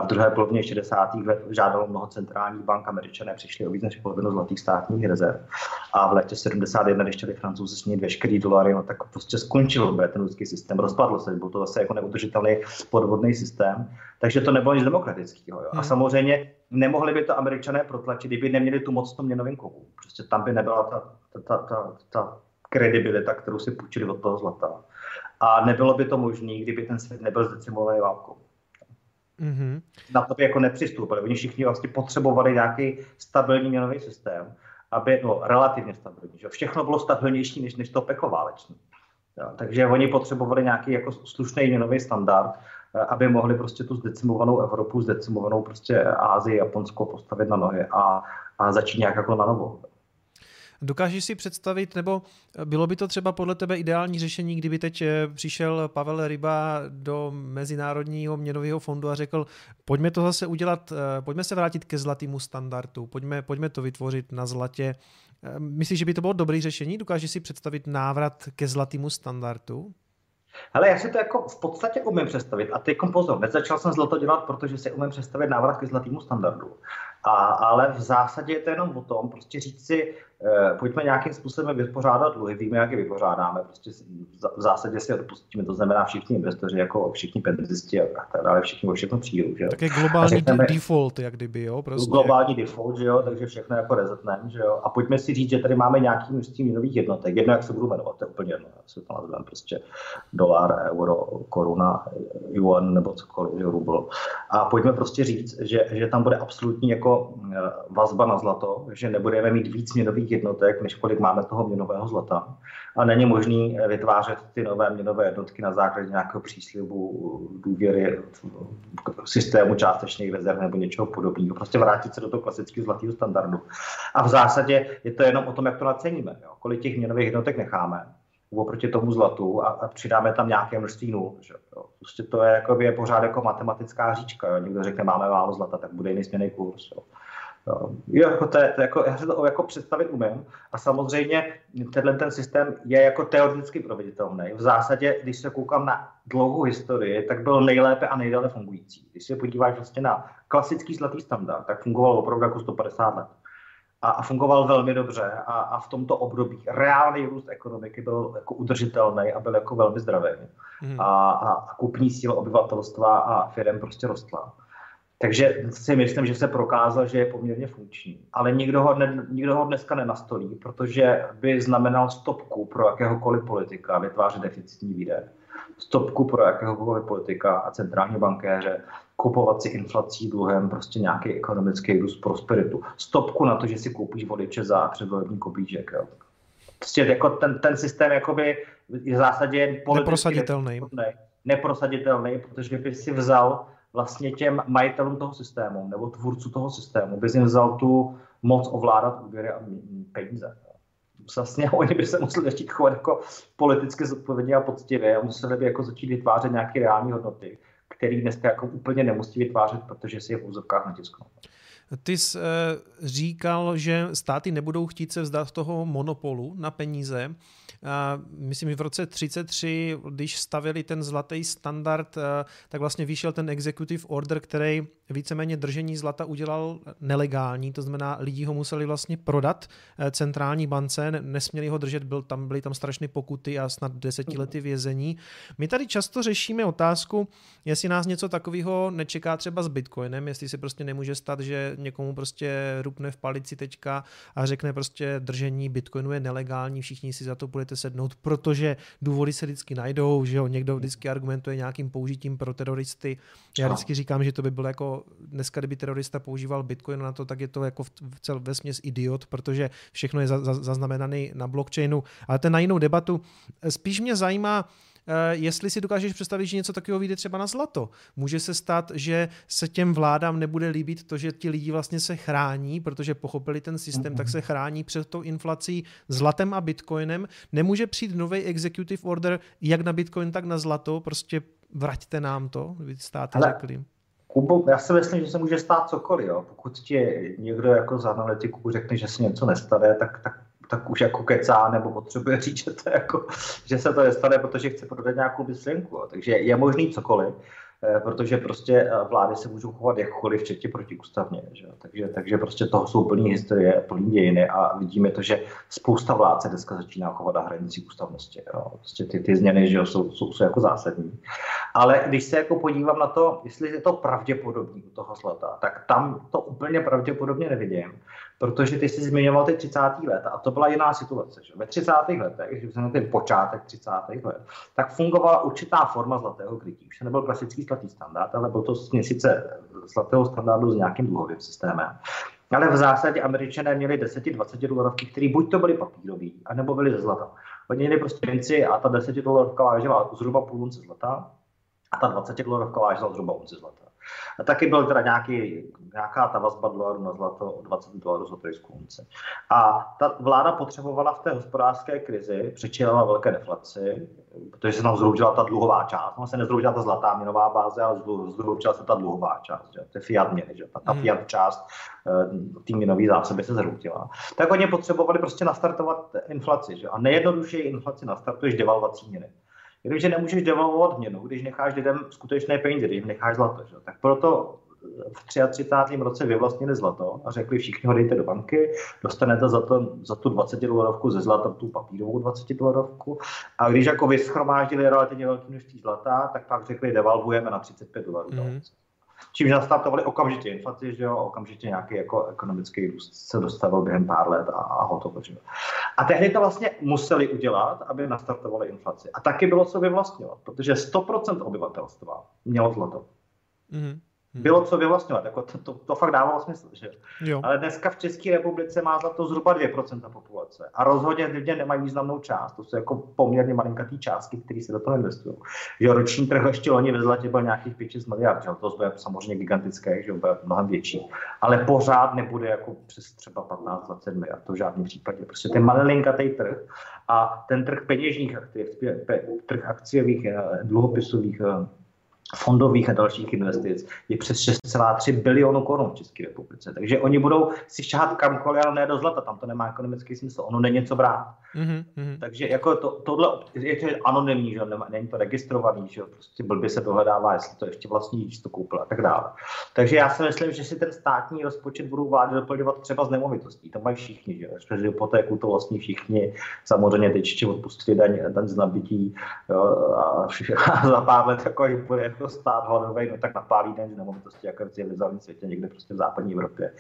V druhé polovině 60. let žádalo mnoho centrálních bank, američané přišli o víc než polovinu zlatých státních rezerv. A v letě 71, když chtěli francouzi směnit veškerý dolary, no, tak prostě skončil ten ruský systém, rozpadl se, byl to zase jako neudržitelný podvodný systém. Takže to nebylo nic demokratického. Jo. A hmm. samozřejmě nemohli by to američané protlačit, kdyby neměli tu moc v tom měnovém kovu. Prostě tam by nebyla ta, ta, ta, ta, ta kredibilita, kterou si půjčili od toho zlata. A nebylo by to možné, kdyby ten svět nebyl zdecimovaný válkou. Mm-hmm. Na to by jako nepřistoupili. Oni všichni vlastně potřebovali nějaký stabilní měnový systém, aby, no, relativně stabilní. Že? Všechno bylo stabilnější než, než to peklo váleční. Jo, takže oni potřebovali nějaký jako slušný měnový standard, eh, aby mohli prostě tu zdecimovanou Evropu, zdecimovanou prostě Ázii, Japonsko postavit na nohy a, a začít nějak jako na novo. Dokážeš si představit, nebo bylo by to třeba podle tebe ideální řešení, kdyby teď eh, přišel Pavel Ryba do Mezinárodního měnového fondu a řekl, pojďme to zase udělat, eh, pojďme se vrátit ke zlatému standardu, pojďme, pojďme to vytvořit na zlatě. Eh, myslíš, že by to bylo dobré řešení? Dokážeš si představit návrat ke zlatému standardu? Ale já si to jako v podstatě umím představit. A teď pozor, nezačal jsem zlato dělat, protože si umím představit návrat ke zlatému standardu. A, ale v zásadě je to jenom o tom, prostě říct si, Eh, pojďme nějakým způsobem vypořádat dluhy, víme, jak je vypořádáme, prostě v zásadě si odpustíme, to znamená všichni investoři, jako všichni penzisti a tak dále, všichni o všechno přijdou. Že? Tak je globální řekneme, default, jak kdyby, jo? Prostě. Globální default, že jo, takže všechno jako rezetnem, že jo. A pojďme si říct, že tady máme nějaký množství nových jednotek, jedno, jak se budu jmenovat, to je úplně jedno, jak se to nazveme, prostě dolar, euro, koruna, yuan nebo cokoliv, rubl. A pojďme prostě říct, že, že tam bude absolutní jako eh, vazba na zlato, že nebudeme mít víc měnových měnových jednotek, než kolik máme toho měnového zlata. A není možný vytvářet ty nové měnové jednotky na základě nějakého příslibu důvěry systému částečných rezerv nebo něčeho podobného. Prostě vrátit se do toho klasického zlatého standardu. A v zásadě je to jenom o tom, jak to naceníme. Jo. Kolik těch měnových jednotek necháme oproti tomu zlatu a, a přidáme tam nějaké množství nul. Že? Jo. Prostě to je, jako, je pořád jako matematická říčka. Jo. Někdo řekne, máme málo zlata, tak bude jiný směný kurz. Jo. Jo, jako to, to jako, já si to jako představit umím a samozřejmě tenhle ten systém je jako teoreticky proveditelný. V zásadě, když se koukám na dlouhou historii, tak byl nejlépe a nejdále fungující. Když se podíváš vlastně na klasický zlatý standard, tak fungoval opravdu jako 150 let. A, a fungoval velmi dobře a, a v tomto období reálný růst ekonomiky byl jako udržitelný a byl jako velmi zdravý. Hmm. A, a kupní síla obyvatelstva a firm prostě rostla. Takže si myslím, že se prokázal, že je poměrně funkční. Ale nikdo ho, ne, nikdo ho dneska nenastolí, protože by znamenal stopku pro jakéhokoliv politika vytvářet deficitní výdaje. Stopku pro jakéhokoliv politika a centrální bankéře kupovat si inflací dluhem prostě nějaký ekonomický růst prosperitu. Stopku na to, že si koupíš voliče za předvolební kopíček. Jo. Prostě jako ten, ten systém jakoby je v zásadě neprosaditelný. Neprosaditelný, protože by si vzal vlastně těm majitelům toho systému nebo tvůrců toho systému by jim vzal tu moc ovládat úvěry a peníze. Vlastně oni by se museli začít chovat jako politicky zodpovědně a poctivě a museli by jako začít vytvářet nějaké reální hodnoty, které dneska jako úplně nemusí vytvářet, protože si je v úzovkách natisknou. Ty jsi eh, říkal, že státy nebudou chtít se vzdát toho monopolu na peníze. Myslím, že v roce 33, když stavili ten zlatý standard, eh, tak vlastně vyšel ten executive order, který víceméně držení zlata udělal nelegální, to znamená, lidi ho museli vlastně prodat eh, centrální bance, nesměli ho držet, byl tam, byly tam strašné pokuty a snad desetiletí vězení. My tady často řešíme otázku, jestli nás něco takového nečeká třeba s Bitcoinem, jestli se prostě nemůže stát, že někomu prostě rupne v palici teďka a řekne prostě držení Bitcoinu je nelegální, všichni si za to budete sednout, protože důvody se vždycky najdou, že jo, někdo vždycky argumentuje nějakým použitím pro teroristy. Já vždycky říkám, že to by bylo jako dneska, kdyby terorista používal Bitcoin na to, tak je to jako v cel vesměs idiot, protože všechno je zaznamenané na blockchainu. Ale to je na jinou debatu. Spíš mě zajímá, jestli si dokážeš představit, že něco takového vyjde třeba na zlato. Může se stát, že se těm vládám nebude líbit to, že ti lidi vlastně se chrání, protože pochopili ten systém, tak se chrání před tou inflací zlatem a bitcoinem. Nemůže přijít nový executive order jak na bitcoin, tak na zlato, prostě vraťte nám to, vy státy Ale... řekli. Kubo, já si myslím, že se může stát cokoliv. Jo. Pokud ti někdo jako z analytiků řekne, že se něco nestane, tak, tak tak už jako kecá nebo potřebuje říct, že, to jako, že se to nestane, protože chce prodat nějakou myšlenku. Takže je možný cokoliv. Eh, protože prostě eh, vlády se můžou chovat jakkoliv, včetně protiústavně. Že? Takže, takže prostě toho jsou plný historie, plný dějiny a vidíme to, že spousta vlád se dneska začíná chovat na hranici ústavnosti. Jo? Prostě ty, ty změny že jsou, jsou, jsou, jako zásadní. Ale když se jako podívám na to, jestli je to pravděpodobný u toho zlata, tak tam to úplně pravděpodobně nevidím, protože ty jsi zmiňoval ty 30. let a to byla jiná situace. Že? Ve 30. letech, když jsem ten počátek 30. let, tak fungovala určitá forma zlatého krytí. Už to nebyl klasický zlatý standard, ale byl to směsice zlatého standardu s nějakým dluhovým systémem. Ale v zásadě američané měli 10-20 dolarovky, které buď to byly papírové, anebo byly ze zlata. Oni měli prostě minci a ta 10 dolarovka vážila zhruba půl unce zlata a ta 20 dolarovka vážila zhruba unce zlata. A taky byl teda nějaký, nějaká ta vazba dolaru na zlato 20 dolarů za trojskou unci. A ta vláda potřebovala v té hospodářské krizi, přičinila velké deflaci, protože se tam zhroutila ta dluhová část. Ona se nezhroutila ta zlatá měnová báze, ale zhroutila se ta dluhová část. Že? To je fiat měny, že? Ta, ta hmm. fiat část eh, té měnové zásoby se zhroutila. Tak oni potřebovali prostě nastartovat inflaci. Že? A nejjednodušeji inflaci nastartuješ devalvací měny. Jenomže nemůžeš devalvovat měnu, když necháš lidem skutečné peníze, když necháš zlato. Že? Tak proto v 33. roce vyvlastnili zlato a řekli všichni ho dejte do banky, dostanete za, to, za tu 20 dolarovku ze zlata tu papírovou 20 dolarovku a když jako vyschromáždili relativně velké množství zlata, tak pak řekli devalvujeme na 35 dolarů. Mm-hmm. Čímž nastartovali okamžitě inflaci, že jo, okamžitě nějaký jako ekonomický růst se dostavil během pár let a, a hotovo. Že jo. A tehdy to vlastně museli udělat, aby nastartovali inflaci. A taky bylo co vyvlastňovat, protože 100% obyvatelstva mělo zlato. Mm-hmm. Hmm. bylo co vyvlastňovat. Jako to, to, to fakt dávalo smysl. Že? Jo. Ale dneska v České republice má za to zhruba 2% populace. A rozhodně lidé nemají významnou část. To jsou jako poměrně malinkatý částky, které se do toho investují. Že roční trh ještě loni ve zlatě byl nějakých 5 miliard. Že? To bude samozřejmě gigantické, že bude mnohem větší. Ale pořád nebude jako přes třeba 15-20 miliard. To v žádném případě. Prostě ten malinkatý trh a ten trh peněžních aktiv, trh akciových, eh, dluhopisových eh, fondových a dalších investic je přes 6,3 bilionu korun v České republice. Takže oni budou si šáhat kamkoliv, ale ne do zlata, tam to nemá ekonomický smysl, ono není co brát. Mm-hmm. Takže jako to, tohle je to anonymní, že Nemá, není to registrovaný, že prostě blbě se dohledává, jestli to ještě vlastní, když to koupil a tak dále. Takže já si myslím, že si ten státní rozpočet budou vlády doplňovat třeba z nemovitostí, to mají všichni, že přes hypotéku to vlastní všichni, samozřejmě teď ještě odpustili daň, daň z nabití jo, a, a za pár let jako, že bude jako stát hladový, no tak napálí daň z nemovitosti jako v civilizovaném světě, někde prostě v západní Evropě,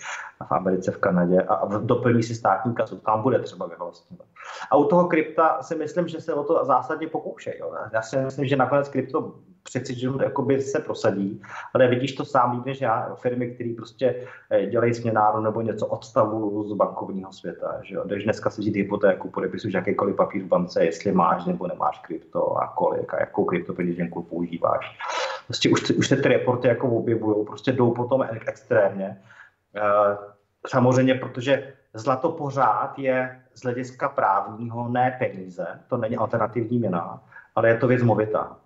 v Americe, v Kanadě. A, a doplní si státní kasu, tam bude třeba vyvlastňovat. A u toho krypta si myslím, že se o to zásadně pokoušejí. Já si myslím, že nakonec krypto přeci jakoby se prosadí, ale vidíš to sám líp než já, firmy, které prostě eh, dělají směnáru nebo něco odstavu z bankovního světa. Že jo? Když dneska si vzít hypotéku, podepisuješ jakýkoliv papír v bance, jestli máš nebo nemáš krypto a kolik a jakou kryptopeněženku používáš. Prostě už, už se ty reporty jako objevují, prostě jdou potom extrémně. Eh, samozřejmě, protože zlato pořád je z hlediska právního ne peníze, to není alternativní měna, ale je to věc movitá.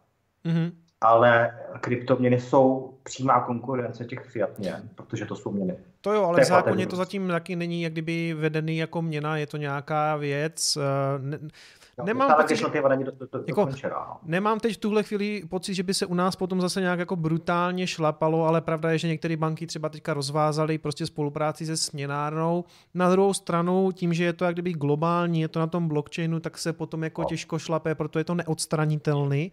Mm-hmm. Ale kryptoměny jsou přímá konkurence těch fiat měn, protože to jsou měny. To jo, ale v zákoně to zatím taky není jak kdyby vedený jako měna, je to nějaká věc. Eh, No, nemám pocit, že, není do, do, do, jako, no. nemám teď v tuhle chvíli pocit, že by se u nás potom zase nějak jako brutálně šlapalo, ale pravda je, že některé banky třeba teďka rozvázaly prostě spolupráci se směnárnou. Na druhou stranu, tím, že je to jak kdyby globální, je to na tom blockchainu, tak se potom jako no. těžko šlape, proto je to neodstranitelný.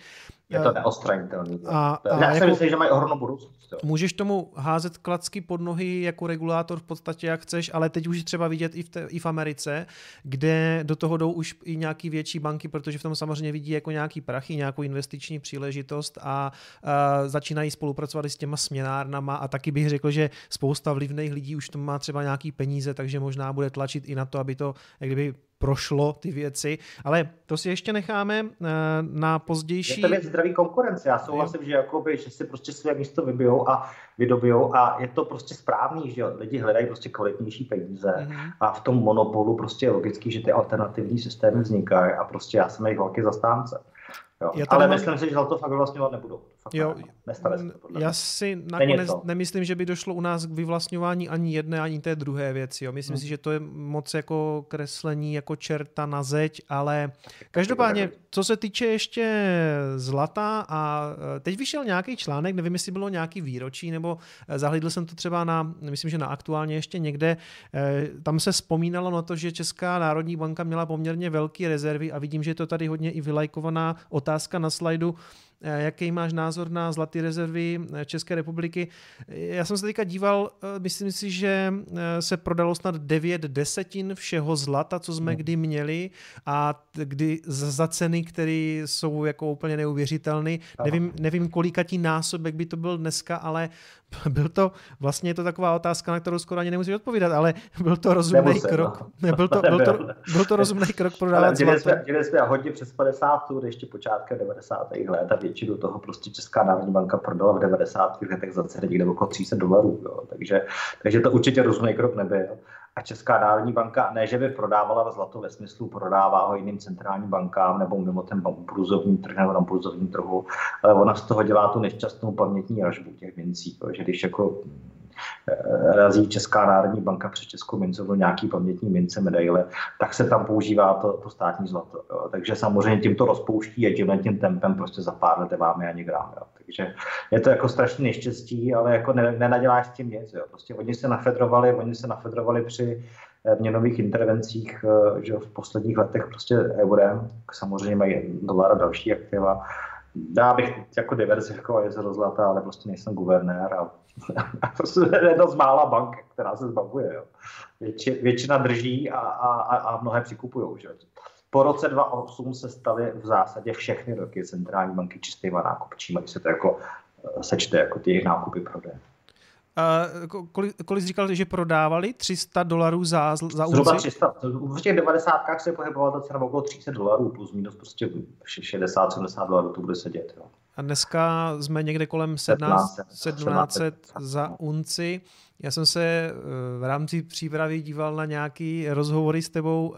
Je to neostranitelný. A, a Já si jako, myslím, že mají ohromnou budoucnost. Jo. Můžeš tomu házet klacky pod nohy jako regulátor v podstatě jak chceš, ale teď už třeba vidět i v, te, i v Americe, kde do toho jdou už i nějaký větší banky, protože v tom samozřejmě vidí jako nějaký prachy, nějakou investiční příležitost a, a začínají spolupracovat i s těma směnárnama a taky bych řekl, že spousta vlivných lidí už to má třeba nějaký peníze, takže možná bude tlačit i na to, aby to jak kdyby prošlo ty věci, ale to si ještě necháme eh, na pozdější... Je to věc zdraví konkurence, já souhlasím, že, jakoby, že si prostě své místo vybijou a vydobijou a je to prostě správný, že lidi hledají prostě kvalitnější peníze mm-hmm. a v tom monopolu prostě je logický, že ty alternativní systémy vznikají a prostě já jsem jejich velký zastánce. Jo. Ale mám... myslím si, že to fakt vyvlastňovat nebudou. Jo, nestane se to Já si nakonec nemyslím, že by došlo u nás k vyvlastňování ani jedné, ani té druhé věci. Jo. Myslím hmm. si, že to je moc jako kreslení jako čerta na zeď, ale každopádně, co se týče ještě zlata a e, teď vyšel nějaký článek, nevím, jestli bylo nějaký výročí, nebo e, zahlídl jsem to třeba na, myslím, že na aktuálně ještě někde, e, tam se vzpomínalo na to, že Česká národní banka měla poměrně velké rezervy a vidím, že je to tady hodně i vylajkovaná otázka na slajdu, jaký máš názor na zlaté rezervy eh, České republiky. Já jsem se teďka díval, eh, myslím si, že se prodalo snad 9 desetin všeho zlata, co jsme hmm. kdy měli a kdy za ceny, které jsou jako úplně neuvěřitelné. Nevím, nevím, kolikatí násobek by to byl dneska, ale byl to, vlastně je to taková otázka, na kterou skoro ani nemusíš odpovídat, ale byl to rozumný Nemusím, krok. No. Byl, to, byl, to, byl to rozumný krok prodávat ale děli jsme, děli jsme hodně přes 50, ještě počátkem 90. let a většinu toho prostě Česká národní banka prodala v 90. letech za ceny někde okolo 300 dolarů. Jo. Takže, takže to určitě rozumný krok nebyl. A Česká národní banka ne, že by prodávala zlato ve smyslu prodává ho jiným centrálním bankám nebo mimo ten průzovní trh nebo na průzovním trhu, ale ona z toho dělá tu nešťastnou pamětní ražbu těch mincí. že když jako razí Česká národní banka přes Českou mincovnu nějaký pamětní mince, medaile, tak se tam používá to, to státní zlato. Jo. Takže samozřejmě tím to rozpouští a tímhle tím tempem prostě za pár let máme ani gram. Jo. Takže je to jako strašně neštěstí, ale jako ne, nenaděláš s tím nic. Jo. Prostě oni se nafedrovali, oni se nafedrovali při eh, měnových intervencích eh, že v posledních letech prostě eurem, samozřejmě mají dolar a další aktiva. Já bych jako diverzifikoval jezero zlata, ale prostě nejsem guvernér a prostě jedna z mála bank, která se zbavuje. Jo. Větši, většina drží a, a, a mnohé přikupují. Že? Po roce 2008 se staly v zásadě všechny roky centrální banky čistýma nákupčíma, když se to jako eh, sečte jako ty jejich nákupy prodeje. Uh, kolik, kolik jsi říkal, že prodávali? 300 dolarů za, za unci? Zhruba 300. V těch 90. se pohybovala ta cena okolo 300 dolarů, plus minus prostě 60-70 dolarů to bude sedět. Jo. A dneska jsme někde kolem 1700, 1700 za unci. Já jsem se eh, v rámci přípravy díval na nějaký rozhovory s tebou.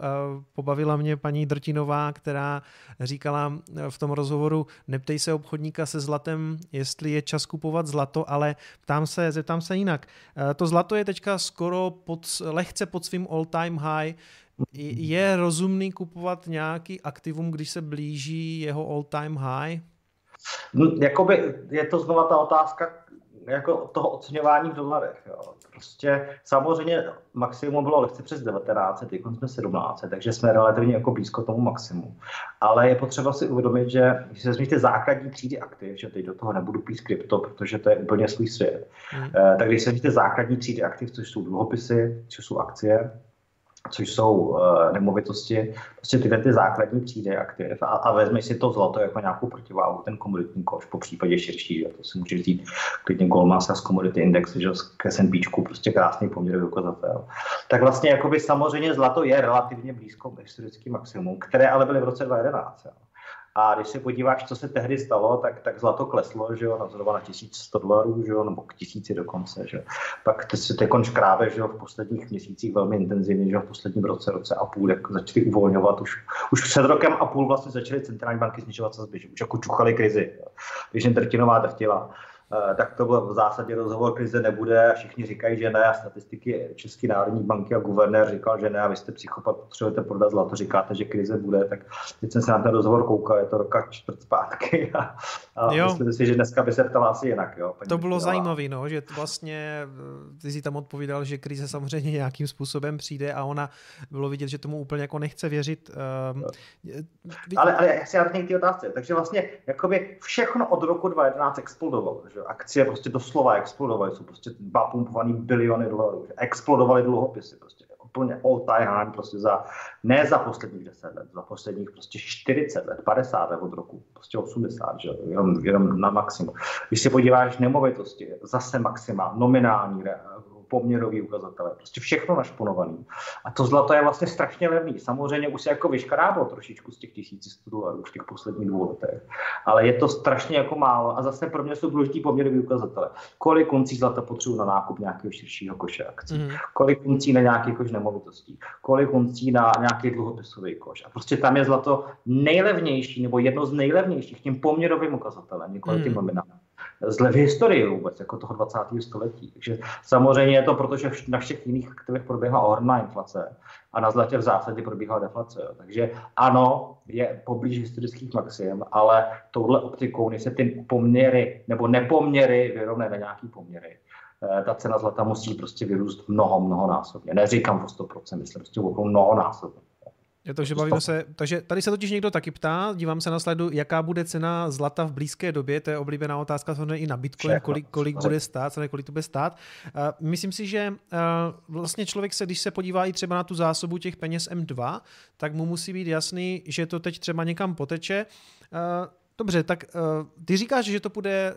Pobavila mě paní Drtinová, která říkala eh, v tom rozhovoru, neptej se obchodníka se zlatem, jestli je čas kupovat zlato, ale ptám se, zeptám se jinak. Eh, to zlato je teďka skoro pod, lehce pod svým all-time high. Je rozumný kupovat nějaký aktivum, když se blíží jeho all-time high? No, jakoby je to znova ta otázka jako toho oceňování v dolarech. Jo. Prostě samozřejmě maximum bylo lehce přes 19, teď jsme 17, takže jsme relativně jako blízko tomu maximu. Ale je potřeba si uvědomit, že když se zmíníte základní třídy aktiv, že teď do toho nebudu pít krypto, protože to je úplně svůj svět. Eh, tak když se zmíníte základní třídy aktiv, což jsou dluhopisy, což jsou akcie, což jsou uh, nemovitosti, prostě tyhle ty základní třídy aktiv a, a vezmi si to zlato jako nějakou protiváhu, ten komoditní koš, po případě širší, že to si můžeš vzít klidně Goldman Sachs Commodity Index, že k S&P, prostě krásný poměr ukazatel. Tak vlastně jakoby samozřejmě zlato je relativně blízko historický maximum, které ale byly v roce 2011. Jo. A když se podíváš, co se tehdy stalo, tak, tak zlato kleslo, že jo, na zhruba na 1100 dolarů, že jo, nebo k tisíci dokonce, že Pak to se teď škrábe, že jo, v posledních měsících velmi intenzivně, že jo, v posledním roce, roce a půl, jak začali uvolňovat. Už, už před rokem a půl vlastně začaly centrální banky snižovat sazby, že už jako čuchali krizi. Když jen drtinová drtila. Eh, tak to byl v zásadě rozhovor krize nebude a všichni říkají, že ne a statistiky České národní banky a guvernér říkal, že ne a vy jste psychopat, potřebujete prodat zlato, říkáte, že krize bude, tak teď jsem se na ten rozhovor koukal, je to roka čtvrt zpátky a, a jo. myslím si, že dneska by se ptala asi jinak. Jo, to bylo zajímavé, no, že vlastně ty si tam odpovídal, že krize samozřejmě nějakým způsobem přijde a ona bylo vidět, že tomu úplně jako nechce věřit. Um, ale, ale já si ty otázce, takže vlastně jakoby všechno od roku 2011 explodovalo, že akcie prostě doslova explodovaly, jsou prostě dva pumpovaný biliony dolarů, explodovaly dluhopisy, prostě úplně all time high, prostě za, ne za posledních 10 let, za posledních prostě 40 let, 50 let od roku, prostě 80, že? Jenom, jenom na maximum. Když se podíváš nemovitosti, zase maxima, nominální poměrový ukazatele, prostě všechno našponovaný. A to zlato je vlastně strašně levný. Samozřejmě už se jako vyškráblo trošičku z těch 1100 dolarů v těch posledních dvou letech, ale je to strašně jako málo a zase pro mě jsou důležitý poměrový ukazatele. Kolik uncí zlata potřebuji na nákup nějakého širšího koše akcí, mm. kolik uncí na nějaký koš nemovitostí, kolik uncí na nějaký dluhopisový koš. A prostě tam je zlato nejlevnější nebo jedno z nejlevnějších tím poměrovým ukazatelem, nikoli mm. tím nominálním zle v historii vůbec, jako toho 20. století. Takže samozřejmě je to proto, že na všech jiných aktivech proběhla ohromná inflace a na zlatě v zásadě probíhala deflace. Jo. Takže ano, je poblíž historických maxim, ale touhle optikou, než se ty poměry nebo nepoměry vyrovnají na nějaký poměry, eh, ta cena zlata musí prostě vyrůst mnoho, mnoho násobně. Neříkám o 100%, myslím prostě o mnoho násobně. Je to, že bavíme se, takže tady se totiž někdo taky ptá, dívám se na sledu, jaká bude cena zlata v blízké době, to je oblíbená otázka samozřejmě i na Bitcoin, kolik, kolik bude stát, kolik to bude stát. Myslím si, že vlastně člověk se, když se podívá i třeba na tu zásobu těch peněz M2, tak mu musí být jasný, že to teď třeba někam poteče. Dobře, tak ty říkáš, že to bude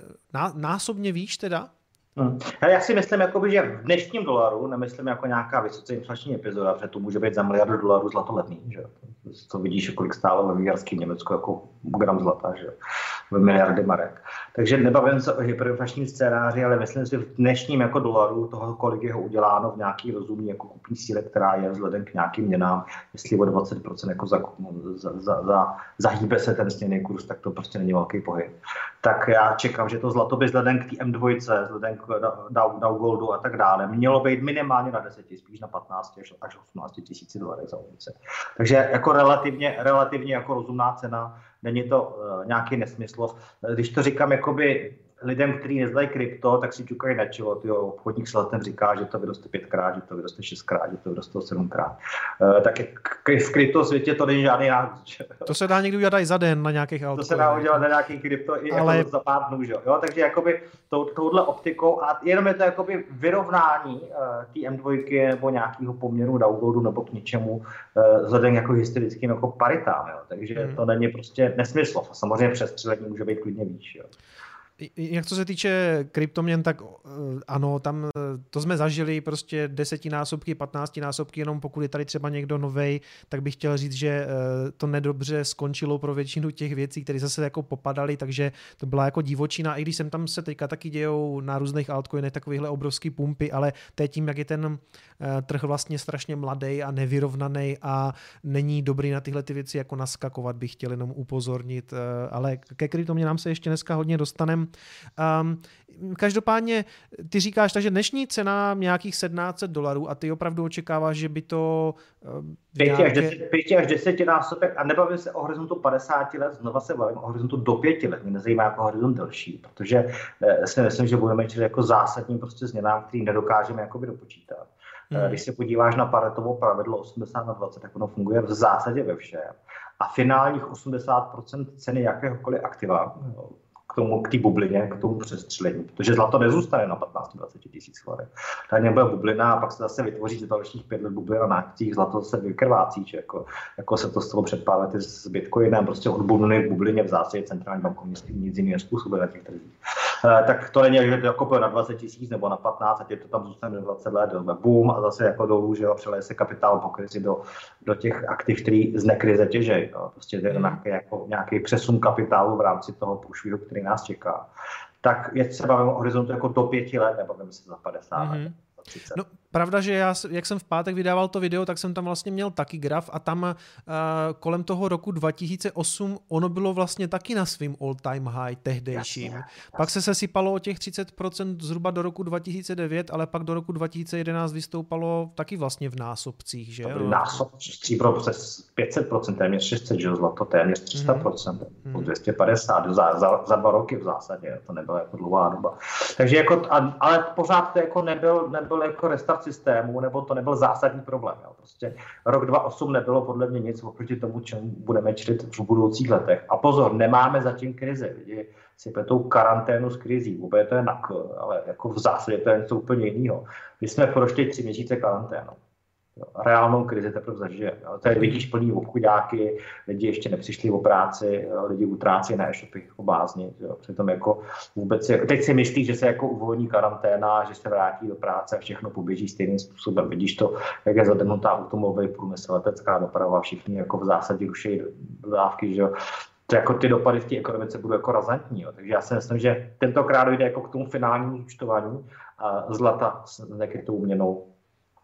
násobně výš teda? Hmm. Já si myslím, jakoby, že v dnešním dolaru, nemyslím jako nějaká vysoce inflační epizoda, protože to může být za miliardu dolarů zlato levný, že? To vidíš, kolik stálo ve výjarském Německu jako gram zlata, že? v miliardy marek. Takže nebavím se o hyperinflačním scénáři, ale myslím si v dnešním jako dolaru toho, kolik je ho uděláno v nějaký rozumný jako kupní síle, která je vzhledem k nějakým měnám, jestli o 20% jako za, za, za, za, zahýbe se ten směný kurz, tak to prostě není velký pohyb. Tak já čekám, že to zlato by vzhledem k té M2, vzhledem k Dow, Goldu a tak dále, mělo být minimálně na 10, spíš na 15 až 18 tisíc dolarů za unice. Takže jako relativně, relativně jako rozumná cena není to uh, nějaký nesmysl. Když to říkám jakoby lidem, kteří neznají krypto, tak si ťukají na čelo. Tyjo, obchodník s letem říká, že to vyroste pětkrát, že to vyroste šestkrát, že to vyroste sedmkrát. Uh, tak v krypto světě to není žádný nárůst. To se dá někdy udělat i za den na nějakých autech. To se dá udělat na nějaký krypto i Ale... jako za pár dnů. Že? Jo? Takže jakoby tou, touhle optikou a jenom je to jakoby vyrovnání uh, té M2 nebo nějakého poměru downloadu nebo k něčemu uh, vzhledem jako historickým jako paritám. Jo? Takže hmm. to není prostě nesmysl. Samozřejmě přestřelení může být klidně víc. Jo? Jak co se týče kryptoměn, tak eh, ano, tam eh, to jsme zažili prostě desetinásobky, patnáctinásobky, jenom pokud je tady třeba někdo novej, tak bych chtěl říct, že eh, to nedobře skončilo pro většinu těch věcí, které zase jako popadaly, takže to byla jako divočina, i když jsem tam se teďka taky dějou na různých altcoinech takovýhle obrovský pumpy, ale teď tím, jak je ten trh vlastně strašně mladý a nevyrovnaný a není dobrý na tyhle ty věci jako naskakovat, bych chtěl jenom upozornit, ale ke kryptoměnám se ještě dneska hodně dostaneme Um, každopádně ty říkáš, takže dnešní cena nějakých 1700 dolarů a ty opravdu očekáváš, že by to... Um, pěti, nějaké... až deset, pěti až desetinásobek a nebavím se o horizontu 50 let, znova se bavím o horizontu do pěti let, mě nezajímá jako horizont delší, protože eh, si myslím, že budeme čelit jako zásadním prostě změnám, který nedokážeme jakoby dopočítat. Hmm. Když se podíváš na Paretovo pravidlo 80 na 20, tak ono funguje v zásadě ve všem. A finálních 80% ceny jakéhokoliv aktiva, tomu, k té bublině, k tomu přestřelení, protože zlato nezůstane na 15-20 tisíc chladek. Tady nebude bublina a pak se zase vytvoří za dalších pět let bublina na akcích, zlato se vykrvácí, že jako, jako se to stalo před pár lety s Bitcoinem, prostě od bubliny bublině v zásadě centrální bankovnictví nic jiného způsobuje na těch trzích. E, tak to není, že to jako na 20 tisíc nebo na 15 a tě to tam zůstane 20 let, boom a zase jako dolů, že jo, přeleje se kapitál po krizi do, do těch aktiv, který z nekrize těžej. Jo. Prostě je nějaký, jako, nějaký přesun kapitálu v rámci toho průšvihu, který nás čeká, tak je třeba o horizontu jako do pěti let, nebo se za 50 mm-hmm. let. No, pravda, že já, jak jsem v pátek vydával to video, tak jsem tam vlastně měl taky graf a tam uh, kolem toho roku 2008 ono bylo vlastně taky na svým all time high tehdejším. Jasně, Pak se sesypalo o těch 30% zhruba do roku 2009, ale pak do roku 2011 vystoupalo taky vlastně v násobcích, že? To byly násob, stříbro přes 500%, téměř 600, že zlato téměř 300%, mm. 250 za, za, za, dva roky v zásadě, to nebyla jako dlouhá doba. Takže jako, ale pořád to jako nebyl, nebyl jako restart systému, nebo to nebyl zásadní problém. Jo. Prostě rok 2008 nebylo podle mě nic oproti tomu, čemu budeme čelit v budoucích letech. A pozor, nemáme zatím krizi. Lidi si tou karanténu s krizí. Vůbec to je nak, ale jako v zásadě to je něco úplně jiného. My jsme prošli tři měsíce karanténu reálnou krizi teprve zažije. Tady vidíš plný obchodáky, lidi ještě nepřišli o práci, lidi utrácí na e-shopy jako blázni. Jo. Přitom jako vůbec, jako teď si myslí, že se jako uvolní karanténa, že se vrátí do práce a všechno poběží stejným způsobem. Vidíš to, jak je zademnutá automobilový průmysl, letecká doprava, všichni jako v zásadě ruší dodávky, že to jako ty dopady v té ekonomice budou jako razantní. Jo. Takže já si myslím, že tentokrát dojde jako k tomu finálnímu účtování zlata s nekrytou měnou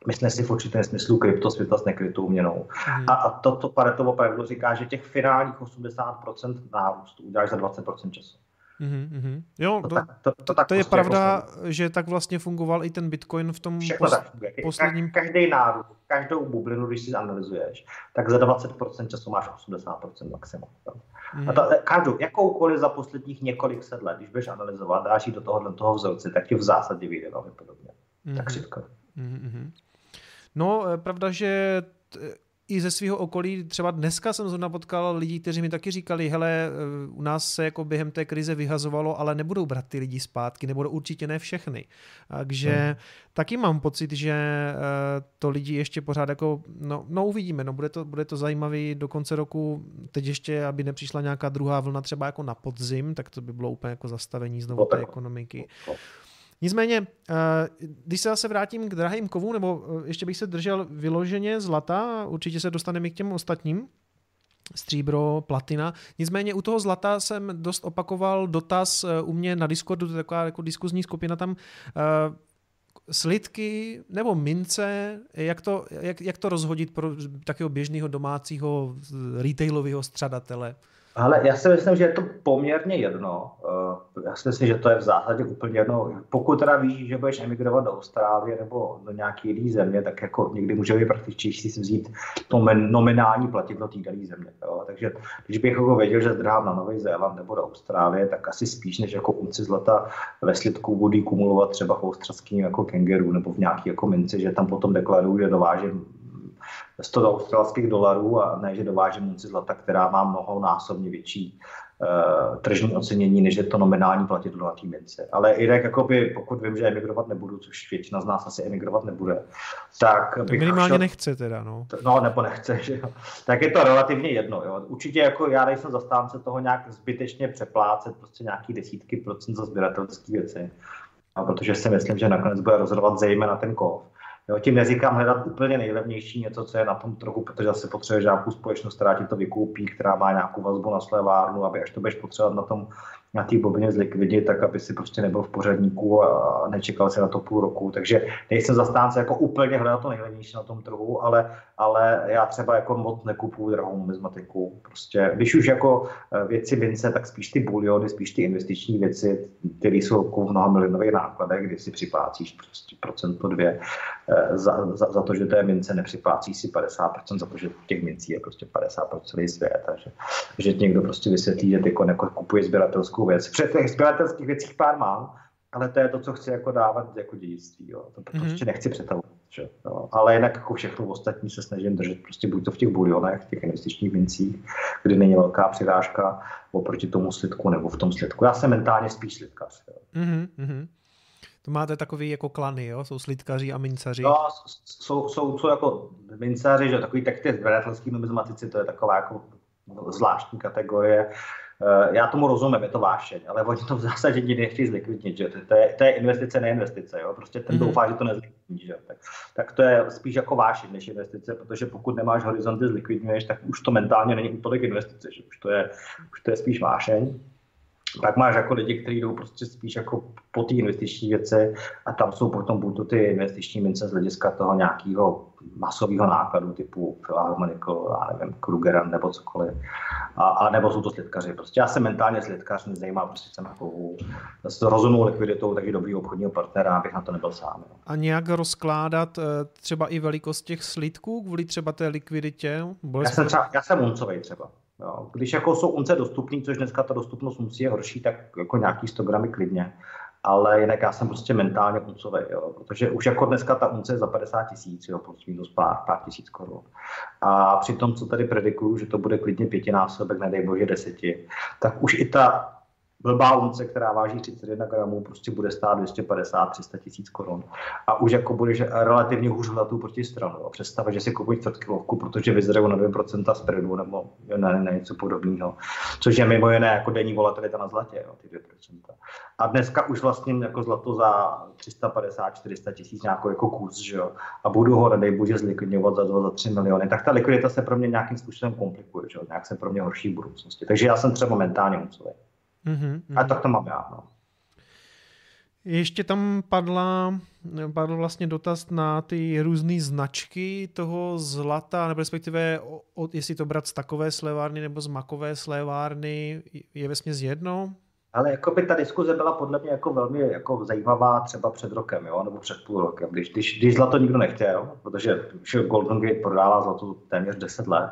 myslím si v určitém smyslu kryptosvěta s nekrytou měnou. Mm. A, a toto Paretovo pravidlo říká, že těch finálních 80% nárůstu uděláš za 20% času. Mm-hmm. Jo, to, to, to, to, tak to je prostě pravda, jako že tak vlastně fungoval i ten Bitcoin v tom pos, tak posledním... Každý nárůst, každou bublinu, když si analyzuješ, tak za 20% času máš 80% maximum. Mm-hmm. A to, každou, jakoukoliv za posledních několik set let, když budeš analyzovat, dáš ji do tohohle toho vzorce, tak ti v zásadě vyjde velmi podobně. Mm-hmm. Tak říkám. Mm-hmm. No, eh, pravda, že i ze svého okolí, třeba dneska jsem zrovna potkal lidi, kteří mi taky říkali, hele, eh, u nás se jako během té krize vyhazovalo, ale nebudou brát ty lidi zpátky, nebudou určitě ne všechny. Takže hmm. taky mám pocit, že eh, to lidi ještě pořád jako, no, no uvidíme, no bude to, bude to zajímavý do konce roku, teď ještě, aby nepřišla nějaká druhá vlna třeba jako na podzim, tak to by bylo úplně jako zastavení znovu té ekonomiky. Nicméně, když se zase vrátím k drahým kovům, nebo ještě bych se držel vyloženě zlata, určitě se dostaneme k těm ostatním, stříbro, platina. Nicméně u toho zlata jsem dost opakoval dotaz u mě na Discordu, to je taková jako diskuzní skupina tam, slidky nebo mince, jak to, jak, jak to rozhodit pro takového běžného domácího retailového střadatele? Ale já si myslím, že je to poměrně jedno. Eh, já si myslím, že to je v zásadě úplně jedno. Pokud teda víš, že budeš emigrovat do Austrálie nebo do nějaké jiné země, tak jako někdy může být praktičtější si vzít to nominální platidlo té dané země. Jo. Takže když bych jako věděl, že zdrhám na Nový Zéland nebo do Austrálie, tak asi spíš než jako unci zlata ve slidku budu kumulovat třeba v jako kengeru nebo v nějaký jako minci, že tam potom deklaruju, že dovážím 100 australských dolarů a ne, že dovážím unci zlata, která má mnohonásobně větší uh, tržní ocenění, než je to nominální platidlo na té mince. Ale jinak, jakoby, pokud vím, že emigrovat nebudu, což většina z nás asi emigrovat nebude, tak bych Minimálně šel... nechce teda, no. No, nebo nechce, že jo. Tak je to relativně jedno, jo. Určitě jako já nejsem zastánce toho nějak zbytečně přeplácet prostě nějaký desítky procent za sběratelské věci. A protože si myslím, že nakonec bude rozhodovat zejména ten kov. Jo, tím neříkám hledat úplně nejlevnější něco, co je na tom trhu, protože zase potřebuje nějakou společnost, která ti to vykoupí, která má nějakou vazbu na slevárnu, aby až to budeš potřebovat na tom na té bobině zlikvidit, tak aby si prostě nebyl v pořadníku a nečekal si na to půl roku. Takže nejsem zastánce jako úplně hledat to nejlevnější na tom trhu, ale, ale já třeba jako moc nekupuju drahou numizmatiku. Prostě, když už jako eh, věci mince, tak spíš ty buliony, spíš ty investiční věci, které jsou jako v mnoha milionových nákladech, kdy si připlácíš prostě procento dvě eh, za, za, za, to, že té mince nepřiplácí si 50% za to, že těch mincí je prostě 50 pro celý svět. Takže že někdo prostě vysvětlí, že ty jako kupuje sběratelskou hezkou věc. Před těch sběratelských věcích pár mám, ale to je to, co chci jako dávat jako dědictví. Jo. To mm-hmm. prostě nechci přetavovat. Že? Jo. Ale jinak jako všechno ostatní se snažím držet prostě buď to v těch bulionech, v těch investičních mincích, kdy není velká přirážka oproti tomu slidku nebo v tom slidku. Já jsem mentálně spíš slidkař. Mm-hmm. To máte takový jako klany, jo? Jsou slidkaři a mincaři. No, jsou, jsou, jsou jako mincaři, že takový tak ty zběratelský numizmatici, to je taková jako zvláštní kategorie. Eh, já tomu rozumím, je to vášeň, ale oni to v zásadě nikdy nechtějí zlikvidnit, že to je, to je investice, ne investice, jo? prostě ten mm-hmm. doufá, že to nezlikvidní, že? Tak, tak, to je spíš jako vášeň než investice, protože pokud nemáš horizonty zlikvidňuješ, tak už to mentálně není tolik investice, že už to je, už to je spíš vášeň. Pak máš jako lidi, kteří jdou prostě spíš jako po té investiční věci a tam jsou potom buď to ty investiční mince z hlediska toho nějakého masového nákladu typu Philharmonical, já nevím, Krugeran nebo cokoliv. A, a, nebo jsou to slidkaři. Prostě já jsem mentálně slidkař, mě zajímá prostě jsem jako s rozumnou likviditou taky dobrý obchodního partnera, abych na to nebyl sám. Jo. A nějak rozkládat eh, třeba i velikost těch slidků kvůli třeba té likviditě? Já jsem, třeba, já jsem uncovej třeba. Jo. Když jako jsou unce dostupný, což dneska ta dostupnost musí je horší, tak jako nějaký 100 gramy klidně. Ale jinak já jsem prostě mentálně uncový, jo. protože už jako dneska ta unce je za 50 tisíc, jo, plus minus pár, pár tisíc korun. A při tom, co tady predikuju, že to bude klidně pětinásobek, nedej bože deseti, tak už i ta blbá unce, která váží 31 gramů, prostě bude stát 250-300 tisíc korun. A už jako budeš relativně hůř hledat tu protistranu. Představa, že si koupíš čtvrtkilovku, protože vyzrají na 2% spreadu nebo na, na něco podobného. Což je mimo jiné jako denní volatilita na zlatě, jo, ty 2%. A dneska už vlastně jako zlato za 350-400 tisíc nějakou jako kus, že jo, a budu ho, nedej bože, zlikvidňovat za 2, za 3 miliony, tak ta likvidita se pro mě nějakým způsobem komplikuje, že jo, nějak se pro mě horší v budoucnosti. Takže já jsem třeba mentálně ucový. Mm-hmm. A tak to mám já. No. Ještě tam padla, padl vlastně dotaz na ty různé značky toho zlata, nebo respektive o, o, jestli to brát z takové slévárny nebo z makové slévárny, je ve jedno? Ale jako by ta diskuze byla podle mě jako velmi jako zajímavá třeba před rokem, jo, nebo před půl rokem, když, když, když zlato nikdo nechtěl, protože Golden Gate prodává zlato téměř 10 let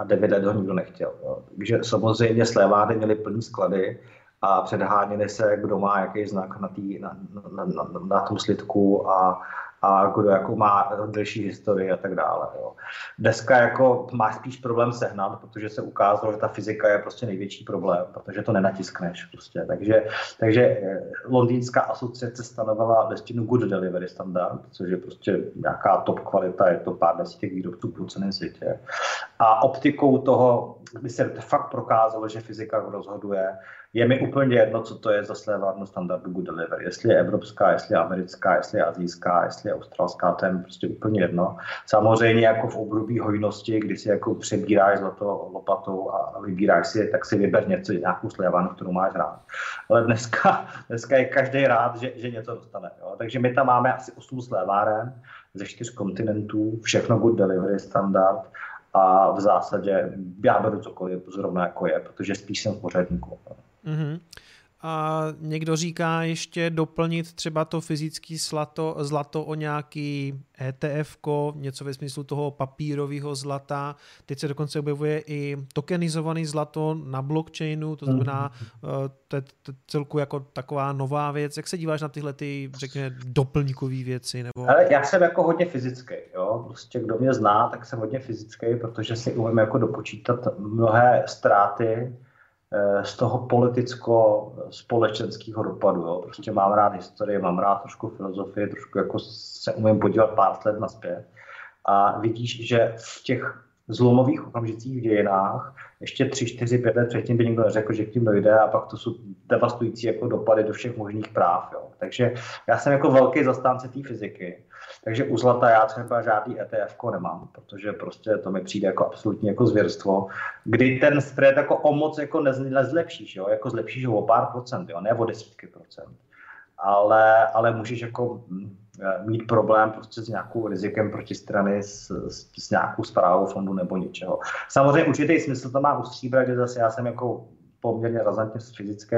a 9 let ho nikdo nechtěl. Jo. Takže samozřejmě slévárny měly plný sklady a předháněli se, kdo má jaký znak na, tý, na, na, na, na tom slidku a, a kdo jako má delší historii a tak dále. Jo. Dneska jako má spíš problém sehnat, protože se ukázalo, že ta fyzika je prostě největší problém, protože to nenatiskneš prostě. Takže, takže eh, londýnská asociace stanovila listinu Good Delivery Standard, což je prostě nějaká top kvalita, je to pár desítek výrobců po celém světě. A optikou toho, by se fakt prokázalo, že fyzika rozhoduje, je mi úplně jedno, co to je za slévárnu standardu Good Delivery. Jestli je evropská, jestli je americká, jestli je azijská, jestli je australská, to je prostě úplně jedno. Samozřejmě jako v období hojnosti, kdy si jako přebíráš zlato lopatou a vybíráš si, tak si vyber něco, nějakou slévárnu, kterou máš rád. Ale dneska, dneska je každý rád, že, že něco dostane. Jo? Takže my tam máme asi 8 sléváren ze čtyř kontinentů, všechno Good Delivery standard a v zásadě já beru cokoliv zrovna jako je, protože spíš jsem v pořadníku. Mm-hmm. A někdo říká ještě doplnit třeba to fyzické zlato, zlato o nějaký ETF, něco ve smyslu toho papírového zlata. Teď se dokonce objevuje i tokenizovaný zlato na blockchainu, to znamená, mhm. eh, to je celku jako taková nová věc. Jak se díváš na tyhle ty, řekněme, doplňkové věci? Nebo... Ale já jsem jako hodně fyzický, jo. Prostě kdo mě zná, tak jsem hodně fyzický, protože si umím jako dopočítat mnohé ztráty, z toho politicko-společenského dopadu. Jo. Prostě mám rád historii, mám rád trošku filozofii, trošku jako se umím podívat pár let naspět. A vidíš, že v těch zlomových okamžicích v dějinách ještě tři, čtyři, pět let předtím by někdo neřekl, že k tím dojde a pak to jsou devastující jako dopady do všech možných práv. Jo. Takže já jsem jako velký zastánce té fyziky takže u zlata já třeba žádný ETF nemám, protože prostě to mi přijde jako absolutně jako zvěrstvo, kdy ten spread jako o moc jako nezlepšíš, jo? jako zlepšíš ho o pár procent, jo? ne o desítky procent. Ale, ale můžeš jako hm, mít problém prostě s nějakou rizikem protistrany, s, s, s nějakou zprávou fondu nebo něčeho. Samozřejmě určitý smysl to má u stříbra, kde zase já jsem jako poměrně razantně fyzický,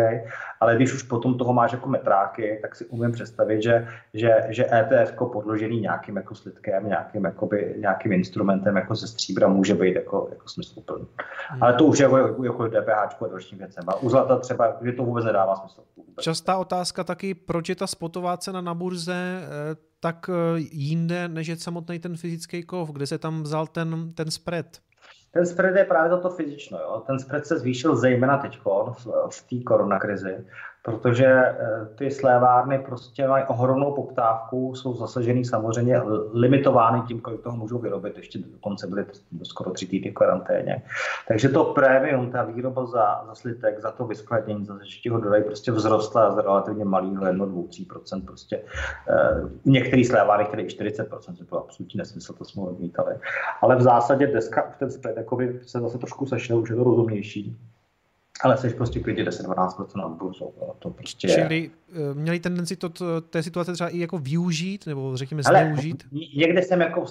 ale když už potom toho máš jako metráky, tak si umím představit, že, že, že ETF podložený nějakým jako slidkem, nějakým, jakoby, nějakým instrumentem jako ze stříbra může být jako, jako smysluplný. Hmm. Ale to už je jako, jako DPH a dalším věcem. A u zlata třeba, že to vůbec nedává smysl. Vůbec. Častá otázka taky, proč je ta spotová cena na burze eh, tak eh, jinde, než je samotný ten fyzický kov, kde se tam vzal ten, ten spread? Ten spread je právě toto fyzično. Jo? Ten spread se zvýšil zejména teď v, v té koronakrizi, protože eh, ty slévárny prostě mají ohromnou poptávku, jsou zasažený samozřejmě limitovány tím, kolik toho můžou vyrobit. Ještě dokonce byly skoro tři týdny v karanténě. Takže to prémium, ta výroba za, za slitek, za to vyskladnění, za že ho dodají, prostě vzrostla z relativně malého 1, 2, 3 prostě. Uh, některý slévárny, které 40 to bylo absolutní nesmysl, to jsme odmítali. Ale v zásadě dneska už ten spread se zase trošku sešel, už je to rozumnější ale jsi prostě klidně 10-12% nad burzou. To prostě Čili je. měli tendenci to, to, té situace třeba i jako využít, nebo řekněme zneužít? Ale někde jsem jako,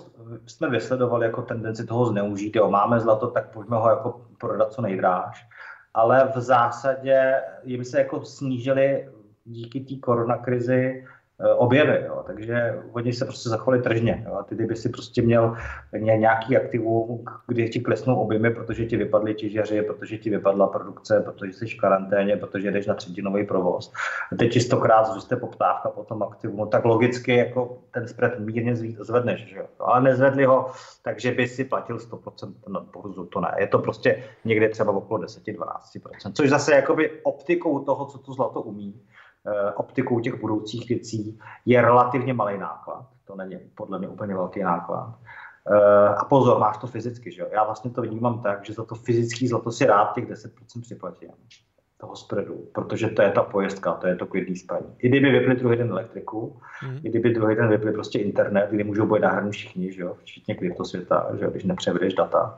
jsme vysledovali jako tendenci toho zneužít, jo, máme zlato, tak pojďme ho jako prodat co nejdráž. Ale v zásadě jim se jako snížily díky té koronakrizi Eh, objevy, jo. takže oni se prostě zachovali tržně. Jo. A ty, kdyby si prostě měl nějaký aktivum, kdy ti klesnou objemy, protože ti vypadly těžaři, protože ti vypadla produkce, protože jsi v karanténě, protože jdeš na třetinový provoz. A teď ti stokrát zroste poptávka po tom aktivu, no, tak logicky jako ten spread mírně zvedneš, že jo. ale nezvedli ho, takže by si platil 100% na burzu, to ne. Je to prostě někde třeba okolo 10-12%, což zase jakoby optikou toho, co to zlato umí, Eh, optikou těch budoucích věcí je relativně malý náklad. To není podle mě úplně velký náklad. Eh, a pozor, máš to fyzicky, že jo? Já vlastně to vnímám tak, že za to fyzický zlato si rád těch 10% připlatím toho spreadu, protože to je ta pojezdka, to je to klidný spaní. I kdyby vypli druhý den elektriku, mm. i kdyby druhý den vypli prostě internet, kdy můžou být nahrání všichni, že jo, včetně kryptosvěta, že jo, když nepřevedeš data,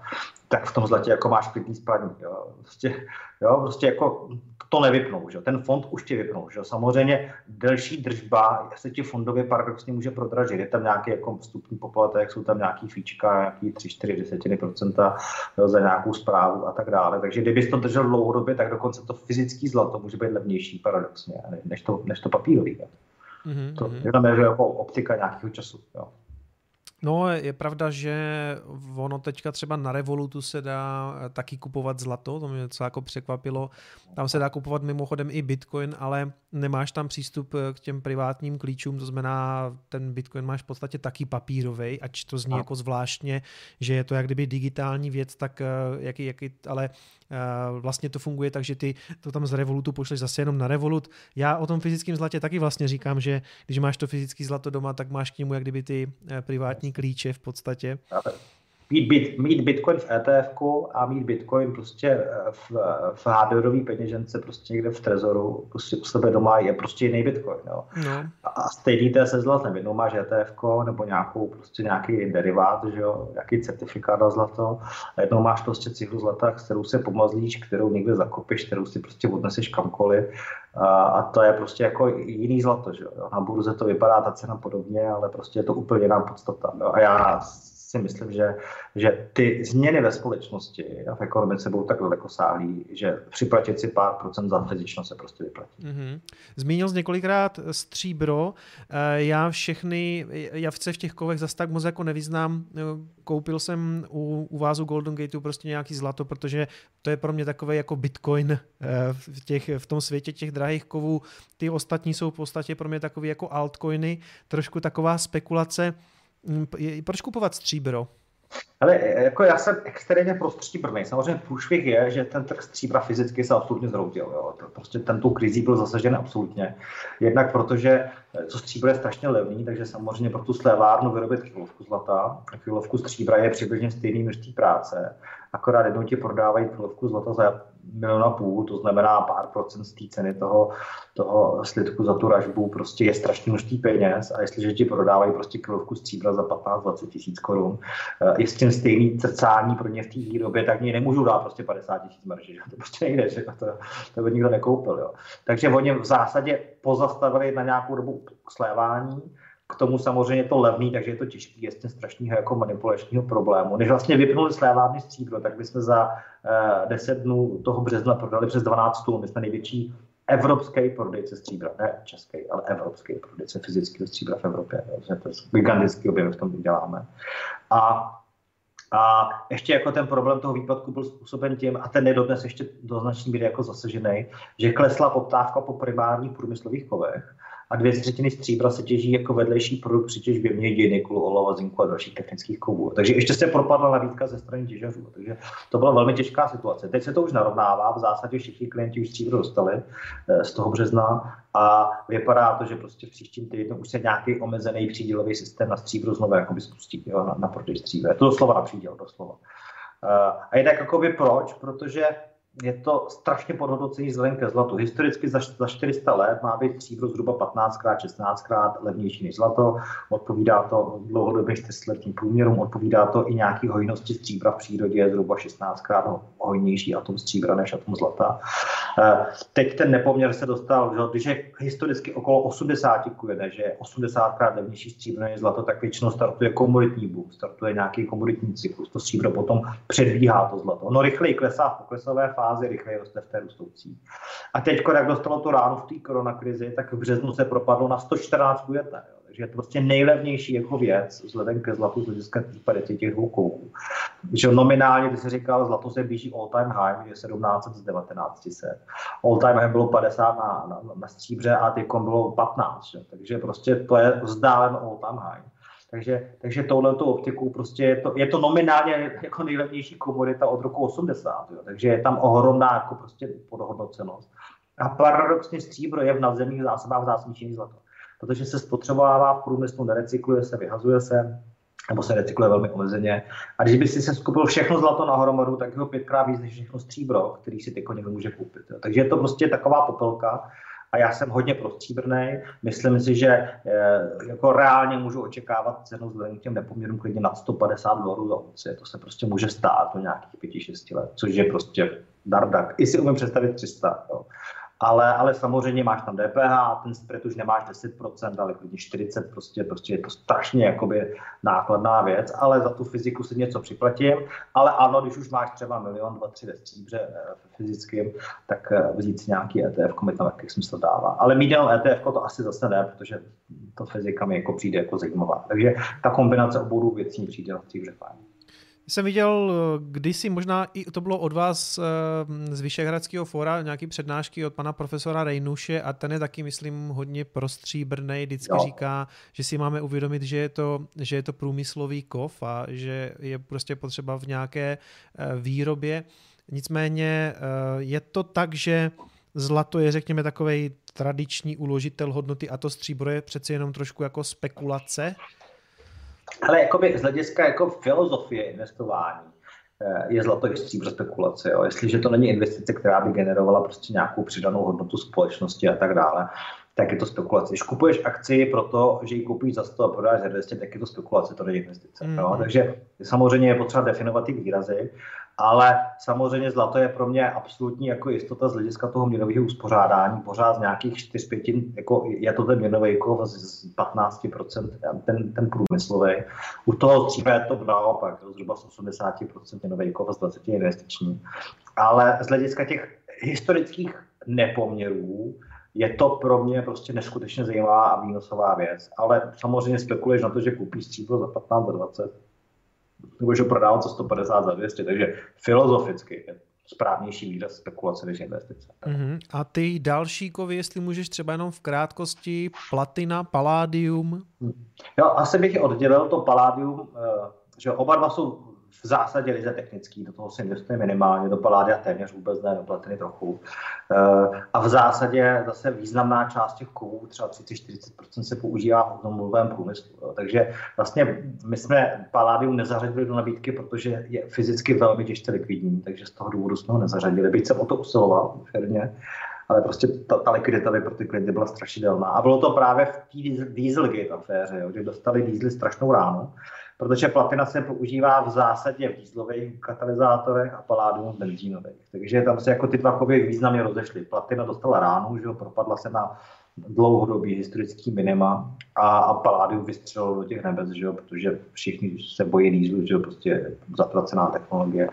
tak v tom zlatě jako máš klidný spaní, jo. Prostě, jo, prostě jako to nevypnou. Že? Ten fond už ti vypnou. Že? Samozřejmě delší držba se ti fondově paradoxně může prodražit. Je tam nějaký jako vstupní poplatek, jsou tam nějaký fíčka, nějaký 3-4 desetiny procenta jo, za nějakou zprávu a tak dále. Takže kdybys to držel dlouhodobě, tak dokonce to fyzický zlato může být levnější paradoxně, než to, než to papírový. Mm-hmm. To znamená, že jako optika nějakého času. Jo. No, je pravda, že ono teďka třeba na Revolutu se dá eh, taky kupovat zlato, to mě co jako překvapilo. Tam se dá kupovat mimochodem i Bitcoin, ale nemáš tam přístup eh, k těm privátním klíčům, to znamená, ten Bitcoin máš v podstatě taky papírový, ač to zní jako zvláštně, že je to jak kdyby digitální věc, tak eh, jaký, jaký, ale vlastně to funguje tak, že ty to tam z Revolutu pošleš zase jenom na Revolut. Já o tom fyzickém zlatě taky vlastně říkám, že když máš to fyzické zlato doma, tak máš k němu jak kdyby ty privátní klíče v podstatě. Mít, bit, mít Bitcoin v ETF a mít Bitcoin prostě eh, v, v hardwareový peněžence prostě někde v trezoru, prostě u sebe doma je prostě jiný Bitcoin. Jo. No. A stejný to se zlatem. Jednou máš ETF nebo nějakou, prostě nějaký derivát, že jo, nějaký certifikát na zlato a jednou máš prostě cihlu zlata, kterou se pomazlíš, kterou někde zakopíš, kterou si prostě odneseš kamkoliv a, a to je prostě jako jiný zlato. Že jo. Na burze to vypadá ta cena podobně, ale prostě je to úplně jiná podstata. Jo. A já si myslím, že, že ty změny ve společnosti a v ekonomice budou tak daleko že připlatit si pár procent za fyzično se prostě vyplatí. Mm-hmm. Zmínil jsi několikrát stříbro. Eh, já všechny javce v těch kovech zase tak moc jako nevyznám. Eh, koupil jsem u, u vázu Golden Gateu prostě nějaký zlato, protože to je pro mě takový jako bitcoin eh, v, těch, v tom světě těch drahých kovů. Ty ostatní jsou v podstatě pro mě takový jako altcoiny, trošku taková spekulace. Mm, proč kupovat stříbro? Ale jako já jsem extrémně pro stříbrný. Samozřejmě průšvih je, že ten trh stříbra fyzicky se absolutně zroutil. Jo. Prostě ten tou krizí byl zasažen absolutně. Jednak protože to stříbro je strašně levný, takže samozřejmě pro tu slévárnu vyrobit kilovku zlata kilovku stříbra je přibližně stejný množství práce. Akorát jednou ti prodávají kilovku zlata za milion a půl, to znamená pár procent z té ceny toho, toho slidku za tu ražbu, prostě je strašně množství peněz a jestliže ti prodávají prostě kilovku stříbra za 15-20 tisíc korun, eh, i s tím stejný crcání pro ně v té výrobě, tak mě nemůžu dát prostě 50 tisíc marži, že? to prostě nejde, že to, to by nikdo nekoupil. Jo. Takže oni v zásadě pozastavili na nějakou dobu slévání, k tomu samozřejmě to levný, takže je to těžký, je z strašného jako manipulačního problému. Než vlastně vypnuli slévárny stříbro, tak bychom za uh, eh, 10 dnů toho března prodali přes 12 tun. My jsme největší evropský prodejce stříbra, ne český, ale evropský prodejce fyzického stříbra v Evropě. Takže to je gigantický objem, v tom děláme. A a ještě jako ten problém toho výpadku byl způsoben tím, a ten je dodnes ještě do značné míry jako zasažený, že klesla poptávka po primárních průmyslových kovech a dvě třetiny stříbra se těží jako vedlejší produkt při těžbě mědi, niklu, olova, zinku a dalších technických kovů. Takže ještě se propadla nabídka ze strany těžařů. Takže to byla velmi těžká situace. Teď se to už narovnává, v zásadě všichni klienti už stříbro dostali eh, z toho března a vypadá to, že prostě v příštím týdnu už se nějaký omezený přídělový systém na stříbro znovu jakoby spustí jo, na, na prodej stříbra. Je to doslova na příděl, doslova. Uh, a je tak jakoby proč? Protože je to strašně podhodnocený vzhledem ke zlatu. Historicky za, za 400 let má být stříbro zhruba 15krát, 16krát levnější než zlato. Odpovídá to dlouhodobě 400 průměrům, odpovídá to i nějaký hojnosti stříbra v přírodě, je zhruba 16krát hojnější atom stříbra než atom zlata. Eh, teď ten nepoměr se dostal, že když je historicky okolo 80 k 1, že je 80krát levnější stříbro než zlato, tak většinou startuje komoditní boom, startuje nějaký komoditní cyklus. To stříbro potom předbíhá to zlato. No rychleji klesá v poklesové fázi fázi rychleji roste v té růstoucí. A teď, jak dostalo to ráno v té koronakrizi, tak v březnu se propadlo na 114 k Takže je to prostě nejlevnější jako věc vzhledem ke zlatu z hlediska těch dvou kouků. Že nominálně, když se říkal, zlato se blíží all time high, je 17 z 1900. All time high bylo 50 na, na, na stříbře a teď bylo 15. Že? Takže prostě to je vzdálen all time high. Takže, takže touhle optiku prostě je to, je to nominálně jako nejlevnější komodita od roku 80, jo. takže je tam ohromná jako prostě podhodnocenost. A paradoxně stříbro je v nadzemních zásobách vzácnější zlato, protože se spotřebovává v průmyslu, nerecykluje se, vyhazuje se, nebo se recykluje velmi omezeně. A když by si se skupil všechno zlato na hromadu, tak ho pětkrát víc než všechno stříbro, který si teď někdo může koupit. Jo. Takže je to prostě taková popelka, a já jsem hodně prostříbrný. Myslím si, že eh, jako reálně můžu očekávat cenu vzhledem k těm nepoměrům klidně nad 150 dolarů za unci. To se prostě může stát do nějakých 5-6 let, což je prostě dardak. I si umím představit 300. Jo ale, ale samozřejmě máš tam DPH, ten spread už nemáš 10%, ale klidně 40%, prostě, prostě je to strašně jakoby nákladná věc, ale za tu fyziku si něco připlatím, ale ano, když už máš třeba milion, dva, tři ve stříbře eh, fyzickým, tak eh, vzít si nějaký ETF, mi tam jaký smysl dává. Ale mít jenom ETF to asi zase ne, protože to fyzika mi jako přijde jako zajímavá. Takže ta kombinace obou věcí přijde na stříbře fajn. Jsem viděl kdysi, možná i to bylo od vás eh, z Vyšehradského fóra, nějaký přednášky od pana profesora Rejnuše a ten je taky, myslím, hodně prostříbrnej, vždycky jo. říká, že si máme uvědomit, že je, to, že je to průmyslový kov a že je prostě potřeba v nějaké eh, výrobě. Nicméně eh, je to tak, že zlato je, řekněme, takový tradiční uložitel hodnoty a to stříbro je přeci jenom trošku jako spekulace, Ale jakoby z hlediska jako filozofie investování eh, je zlato i stříbro spekulace. Jo. Jestliže to není investice, která by generovala prostě nějakou přidanou hodnotu společnosti a tak dále, tak je to spekulace. Když kupuješ akci proto, že ji koupíš za 100 a prodáš za 200, tak je to spekulace, to není investice. Mm. Jo? Takže samozřejmě je potřeba definovat ty výrazy, ale samozřejmě zlato je pro mě absolutní jako jistota z hlediska toho měnového uspořádání, pořád z nějakých 4-5, jako je to ten měnový kov z 15%, ten, ten průmyslový. U toho stříbra je to naopak, zhruba z 80% měnový kov z 20 investiční. Ale z hlediska těch historických nepoměrů, je to pro mě prostě neskutečně zajímavá a výnosová věc. Ale samozřejmě spekuluješ na to, že koupíš stříbro za 15, za 20, nebo že prodávat za 150, za 200, takže filozoficky je správnější výraz spekulace než investice. Uh-huh. A ty další kovy, jestli můžeš třeba jenom v krátkosti, platina, paládium? Jo, asi bych oddělil to paládium, eh, že oba dva jsou v zásadě lize technický, do toho se investuje minimálně, do Paládia téměř vůbec ne, do Platiny trochu. Eh, a v zásadě zase významná část těch kovů, třeba 30-40% se používá v automobilovém průmyslu. Takže vlastně my jsme Paládium nezařadili do nabídky, protože je fyzicky velmi těžce likvidní, takže z toho důvodu jsme ho nezařadili. Byť jsem o to usiloval, firmě, ale prostě ta, ta likvidita by pro ty klienty byla strašidelná. A bylo to právě v té Dieselgate aféře, kdy dostali diesely strašnou ránu protože platina se používá v zásadě v dýzlových katalyzátorech a paládium v benzínových. Takže tam se jako ty dva kovy významně rozešly. Platina dostala ránu, že ho propadla se na dlouhodobý historický minima a, a paládium vystřelilo do těch nebes, že jo, protože všichni se bojí dýzlu, že jo, prostě zatracená technologie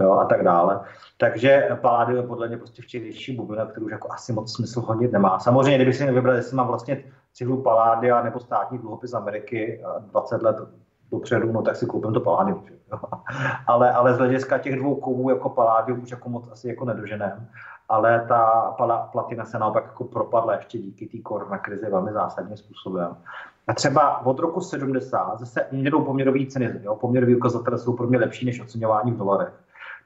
jo, a tak dále. Takže paládium je podle mě prostě včerejší bublina, kterou už jako asi moc smysl hodit nemá. Samozřejmě, kdyby si vybral, jestli mám vlastně cihlu Paládia nebo státní dluhopis Ameriky 20 let dopředu, no tak si koupím to Palladium. ale, ale z hlediska těch dvou kovů jako Palladium už jako moc asi jako nedoženem, ale ta platina se naopak jako propadla ještě díky té korona krizi velmi zásadním způsobem. A třeba od roku 70 zase měnou poměrové ceny, jo, poměrové ukazatele jsou pro mě lepší než oceňování v dolarech.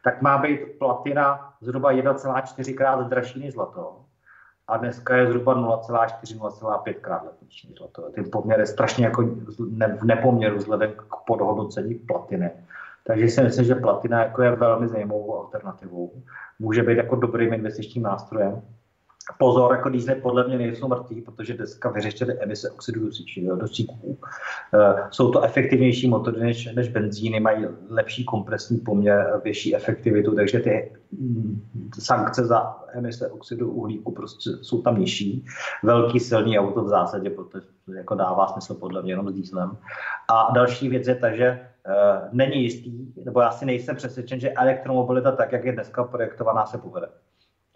Tak má být platina zhruba 1,4 krát dražší než zlato a dneska je zhruba 0,4-0,5 krát levnější zlato. Ten poměr je strašně jako v nepoměru vzhledem k podhodnocení platiny. Takže si myslím, že platina jako je velmi zajímavou alternativou. Může být jako dobrým investičním nástrojem. Pozor, jako diesely podle mě nejsou mrtví, protože dneska vyřešili emise oxidu dusíků. Eh, jsou to efektivnější motory než, než benzíny, mají lepší kompresní poměr, větší efektivitu, takže ty mm, sankce za emise oxidu uhlíku prostě jsou tam nižší. Velký silný auto v zásadě, protože jako dává smysl podle mě jenom s dieselem. A další věc je ta, že uh, není jistý, nebo já si nejsem přesvědčen, že elektromobilita tak, jak je dneska projektovaná, se povede.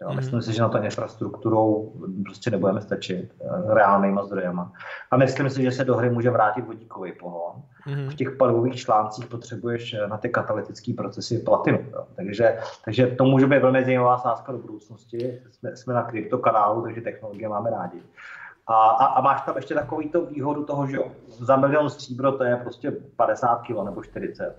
Jo, mm. Myslím si, že na to infrastrukturou prostě nebudeme stačit eh, reálnýma zdrojema. A myslím si, že se do hry může vrátit vodíkový pohon. Mm. V těch palivových článcích potřebuješ eh, na ty katalytické procesy platinu. Jo. Takže, takže to může být velmi zajímavá sázka do budoucnosti. Jsme, jsme na kryptokanálu, takže technologie máme rádi. A, a, a máš tam ještě takový to výhodu toho, že za milion stříbro to je prostě 50 kg nebo 40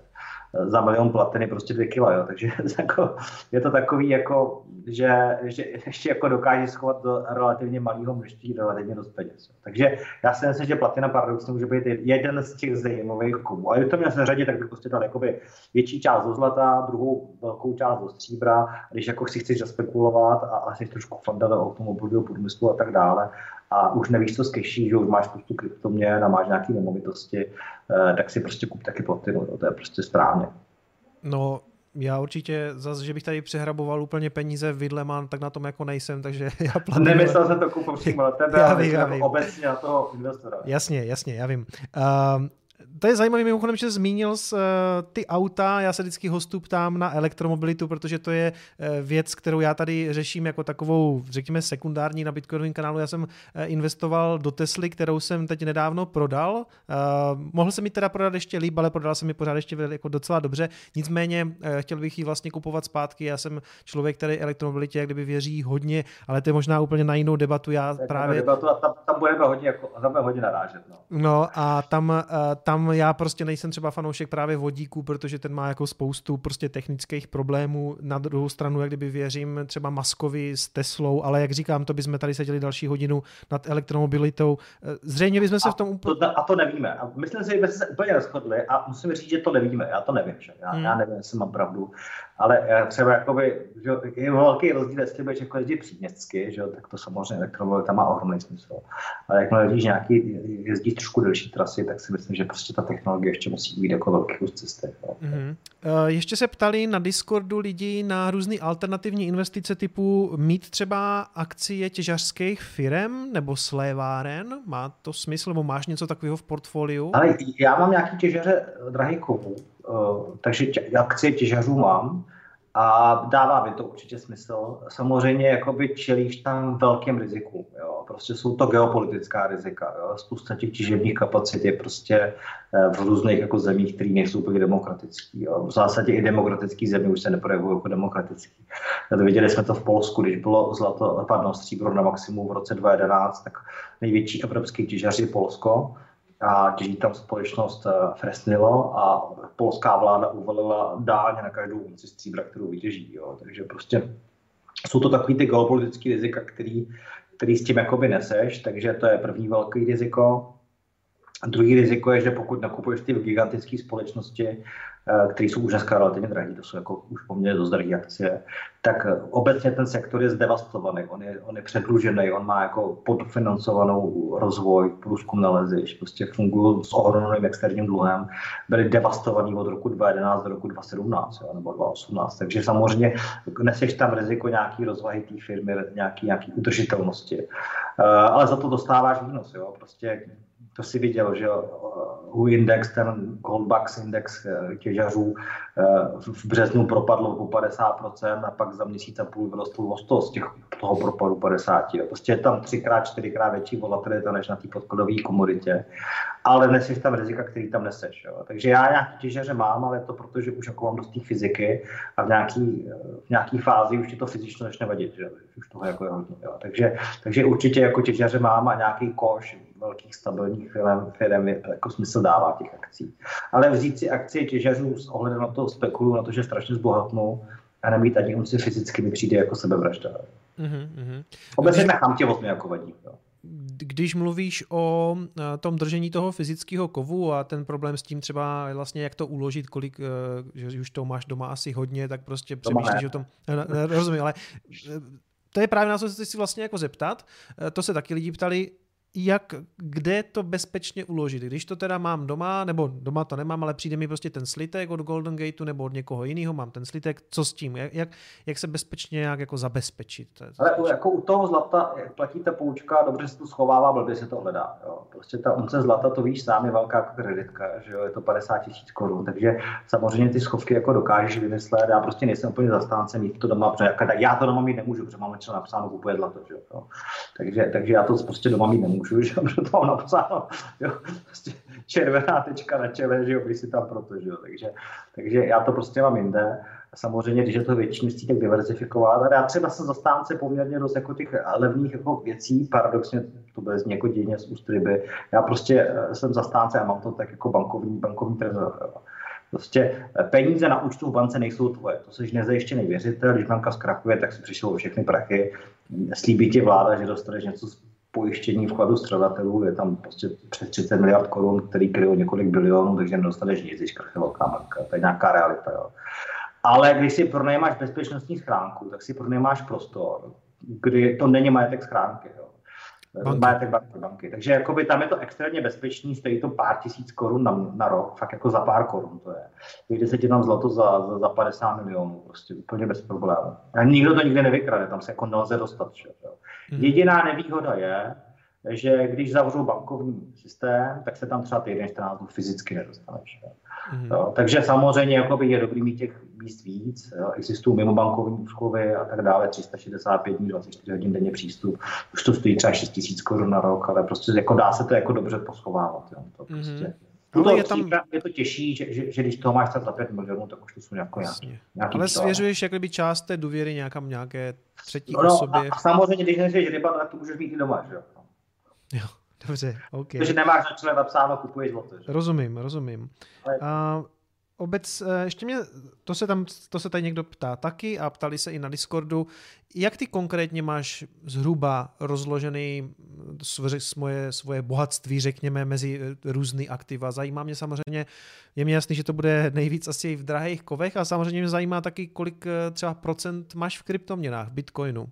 za milion platiny prostě dvě kila, jo. takže jako, je to takový, jako, že, že ještě jako dokáže schovat do relativně malého množství relativně dost peněz. Takže já si myslím, že platina paradoxně může být jeden z těch zajímavých kovů. A když to měl se řadit, tak bych prostě dal jakoby větší část do zlata, druhou velkou část do stříbra, když jako si chceš zaspekulovat a asi trošku fanda do automobilového průmyslu a tak dále, a už nevíš, co z keší, že už máš spoustu kryptoměn a máš nějaké nemovitosti, eh, tak si prostě kup taky platinu, to je prostě správně. No, já určitě zase, že bych tady přehraboval úplně peníze v Vidleman, tak na tom jako nejsem, takže já platinu... Nemyslel jsem to kupovat přímo na tebe, já ale vím, já vím. obecně na toho investora. Jasně, jasně, já vím. Uh, to je zajímavé mimochodem, že zmínil z, uh, ty auta, já se vždycky hostu ptám na elektromobilitu, protože to je uh, věc, kterou já tady řeším jako takovou, řekněme, sekundární na Bitcoinovém kanálu. Já jsem uh, investoval do Tesly, kterou jsem teď nedávno prodal. Uh, mohl jsem mi teda prodat ještě líp, ale prodal jsem mi pořád ještě jako docela dobře. Nicméně uh, chtěl bych ji vlastně kupovat zpátky. Já jsem člověk, který elektromobilitě jak kdyby věří hodně, ale to je možná úplně na jinou debatu. Já tak právě... Debatu a tam, tam budeme hodně, jako, tam budeme hodně narážet. No. no a tam, uh, tam já prostě nejsem třeba fanoušek právě vodíků, protože ten má jako spoustu prostě technických problémů. Na druhou stranu, jak kdyby věřím třeba Maskovi s Teslou, ale jak říkám, to bychom tady seděli další hodinu nad elektromobilitou. Zřejmě bychom se a v tom úplně... To, a to nevíme. A myslím si, že jsme se úplně rozhodli a musím říct, že to nevíme. Já to nevím, že? Já, hmm. já nevím, jestli mám pravdu. Ale eh, třeba jakoby, že je velký rozdíl, jestli budeš jako jezdit příměstsky, že tak to samozřejmě elektromobilita má ohromný smysl. Ale jakmile jezdíš nějaký, jezdíš trošku delší trasy, tak si myslím, že prostě ta technologie ještě musí být jako velký kus cesty. Mm-hmm. Ještě se ptali na Discordu lidi na různé alternativní investice typu mít třeba akcie těžařských firm nebo sléváren. Má to smysl, nebo máš něco takového v portfoliu? Ale já mám nějaký těžaře drahý kovů, takže akcie těžařů mám a dává mi to určitě smysl. Samozřejmě jakoby čelíš tam velkým rizikům. Jo. Prostě jsou to geopolitická rizika. Jo. Spousta těch těžebních kapacit je prostě eh, v různých jako zemích, které nejsou úplně demokratický. Jo. V zásadě i demokratický země už se neprojevují jako demokratický. Viděli jsme to v Polsku, když bylo zlato, pardon, stříbro na maximum v roce 2011, tak největší evropský těžař Polsko a těží tam společnost eh, Fresnilo a polská vláda uvalila dáně na každou unci stříbra, kterou vytěží. Jo. Takže prostě jsou to takový ty geopolitické rizika, který, který s tím jakoby neseš, takže to je první velký riziko. A druhý riziko je, že pokud nakupuješ ty gigantické společnosti, které jsou už dneska relativně drahé, to jsou jako už poměrně dost drahé akcie, tak eh, obecně ten sektor je zdevastovaný, on je, on je předlužený, on má jako podfinancovanou rozvoj, průzkum naleziš, prostě fungují s ohromným externím dluhem, byly devastovaný od roku 2011 do roku 2017 jo, nebo 2018, takže samozřejmě neseš tam riziko nějaký rozvahy té firmy, nějaký, nějaký udržitelnosti, eh, ale za to dostáváš výnos, jo, prostě to si viděl, že u index, ten Goldbacks index eh, těžařů eh, v březnu propadl o 50% a pak za měsíc a půl vyrostl o 100 z těch, toho propadu 50. Prostě je tam třikrát, čtyřikrát větší volatilita než na té podkladové komoditě, ale neseš tam rizika, který tam neseš. Jo. Takže já nějaký těžaře mám, ale je to proto, že už jako mám dost té fyziky a v nějaký, v nějaký fázi už ti to fyzično začne vadit. Že? Už toho jako je hodně. Jo. Takže, takže určitě jako těžaře mám a nějaký koš velkých stabilních firm, firm jako smysl dává těch akcí. Ale vzít si akcie těžařů s ohledem na to spekulu, na to, že strašně zbohatnou a nemít ani unci fyzicky mi přijde jako sebevražda. Mm-hmm. Obecně ta chamtě mě jako vadí. Jo. Když mluvíš o eh, tom držení toho fyzického kovu a ten problém s tím třeba vlastně jak to uložit, kolik, eh, že už to máš doma asi hodně, tak prostě přemýšlíš o tom, rozumím, ale eh, to je právě na co se si vlastně jako zeptat. To se taky lidi ptali, jak, kde to bezpečně uložit. Když to teda mám doma, nebo doma to nemám, ale přijde mi prostě ten slitek od Golden Gateu nebo od někoho jiného, mám ten slitek, co s tím, jak, jak se bezpečně jak jako zabezpečit? Ale jako u toho zlata, jak platí ta poučka, dobře se to schovává, blbě se to hledá. Jo. Prostě ta unce zlata, to víš sám, je velká jako kreditka, že jo, je to 50 tisíc korun, takže samozřejmě ty schovky jako dokážeš vymyslet. Já prostě nejsem úplně zastánce mít to doma, protože já to doma mít nemůžu, protože mám něco napsáno, kupuje zlato, že jo. Takže, takže já to prostě doma mít nemůžu nemůžu, že to mám napsáno, jo, prostě červená tečka na čele, že jo, si tam proto, že jo, takže, takže já to prostě mám jinde. Samozřejmě, když je to větší městí, tak diversifikovat. A já třeba jsem zastánce poměrně dost jako těch levných jako věcí, paradoxně to bude z jako dějně z úst ryby. Já prostě eh, jsem zastánce a mám to tak jako bankovní, bankovní trezor. Prostě eh, peníze na účtu v bance nejsou tvoje. To jsi nezajištěný věřitel, když banka zkrachuje, tak si přišlo všechny prachy. Slíbí ti vláda, že dostaneš něco pojištění vkladu střadatelů, je tam prostě přes 30 miliard korun, který kryjou několik bilionů, takže nedostaneš nic, když krachne velká banka. To je nějaká realita. Jo. Ale když si pronajímáš bezpečnostní schránku, tak si pronajímáš prostor, kdy to není majetek schránky. Jo. Banky. Majetek banky, banky. Takže jakoby tam je to extrémně bezpečný, stojí to pár tisíc korun na, na rok, fakt jako za pár korun to je. Když se ti tam zlato za, za, za 50 milionů, prostě úplně bez problémů. A nikdo to nikdy nevykrade, tam se jako nelze dostat. Že, jo. Hmm. Jediná nevýhoda je, že když zavřou bankovní systém, tak se tam třeba týden 14 dnů fyzicky nedostaneš. Mm. Jo, takže samozřejmě jakoby je dobrý mít těch míst víc. Jo. Existují mimo bankovní úschovy a tak dále, 365 dní, 24 hodin denně přístup. Už to stojí třeba 6 000 korun na rok, ale prostě jako dá se to jako dobře poschovávat. Jo. To mm. Prostě, ale je, tam... je to těžší, že, že, že když toho máš za 5 milionů, tak už to jsou jako nějaký, nějaký Ale svěřuješ jak by část té důvěry nějakam nějaké třetí no, osobě. A, a samozřejmě, když neřeš ryba, tak to můžeš mít i doma, že jo? Jo, Dobře, OK. Takže nemáš na čele napsáno kupuješ zlato. Rozumím, rozumím. Ale... A Obec, eh, ještě mě, to se, tam, to se tady někdo ptá taky a ptali se i na Discordu, jak ty konkrétně máš zhruba rozložený svoje, svoje bohatství, řekněme, mezi eh, různý aktiva. Zajímá mě samozřejmě, je mi jasný, že to bude nejvíc asi v drahých kovech a samozřejmě mě zajímá taky, kolik eh, třeba procent máš v kryptoměnách, v Bitcoinu.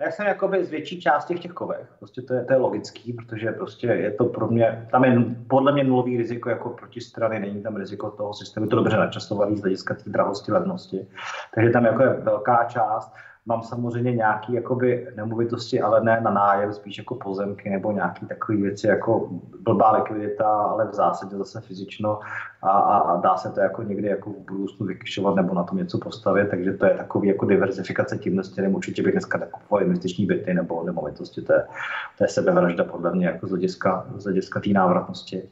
Já jsem jakoby z větší části v těch kovech. Prostě to je, to je logický, protože prostě je to pro mě, tam je podle mě nulový riziko jako protistrany, není tam riziko toho systému, je to dobře načasovaný z hlediska té drahosti, levnosti. Takže tam jako je velká část. Mám samozřejmě nějaké jakoby nemovitosti, ale ne na nájem, spíš jako pozemky nebo nějaké takové věci jako blbá likvidita, ale v zásadě zase fyzično a, a, a dá se to jako někdy jako v budoucnu vykyšovat nebo na tom něco postavit, takže to je takový jako diverzifikace tím směrem. Určitě bych dneska nekupoval investiční byty nebo nemovitosti, to je, to je sebevražda podle mě jako z hlediska, z hlediska té návratnosti.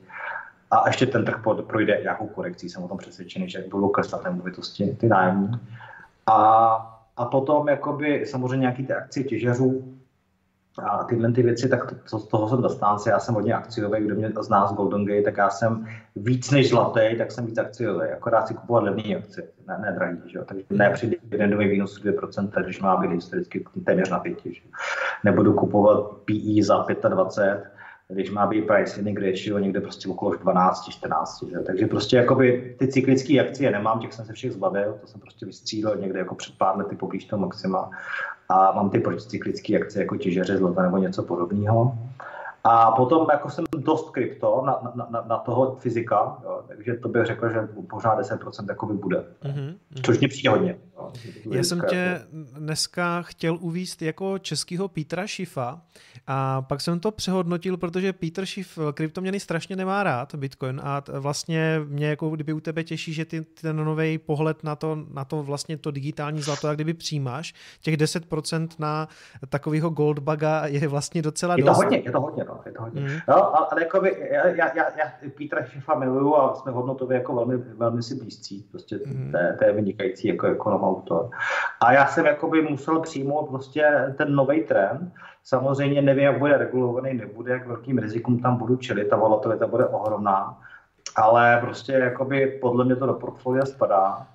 A ještě ten trh projde nějakou korekcí, jsem o tom přesvědčený, že budou klesat nemovitosti, ty nájemní. A a potom jakoby samozřejmě nějaký ty akcie těžařů a tyhle ty věci, tak to, z toho jsem zastánce, já jsem hodně akciový, kdo mě zná z Golden Gate, tak já jsem víc než zlatý, tak jsem víc akciový, akorát si kupovat levné akcie, ne, ne drahý, že jo? takže ne při dividendový výnos 2%, když má být historicky téměř na pěti, že? nebudu kupovat PE za 25, když má být price earning ratio někde prostě okolo 12, 14, že? takže prostě jakoby ty cyklické akcie nemám, těch jsem se všech zbavil, to jsem prostě vystřílel někde jako před pár lety poblíž toho maxima a mám ty proticyklické akcie jako těžeře zlata nebo něco podobného. A potom jako jsem dost krypto na, na, na, na toho fyzika, jo, takže to bych řekl, že pořád 10% jakoby bude. Mm-hmm. Což mě přijde hodně. Já jsem tě jako... dneska chtěl uvíst jako českého Petra Šifa a pak jsem to přehodnotil, protože Peter Schiff kryptoměny strašně nemá rád, Bitcoin a vlastně mě jako kdyby u tebe těší, že ty, ten nový pohled na to, na to vlastně to digitální zlato, jak kdyby přijímáš, těch 10% na takového goldbaga je vlastně docela je to dost. Hodně, je to hodně, no je to hodně. Mm. No, ale jako by, já, já, já, já Petra Šifa miluju a jsme hodnotově jako velmi, velmi si blízcí, prostě mm. to, je vynikající jako ekonom autor. A já jsem jako by musel přijmout prostě ten nový trend, Samozřejmě nevím, jak bude regulovaný, nebude, jak velkým rizikům tam budu čelit, ta volatilita bude ohromná, ale prostě jakoby podle mě to do portfolia spadá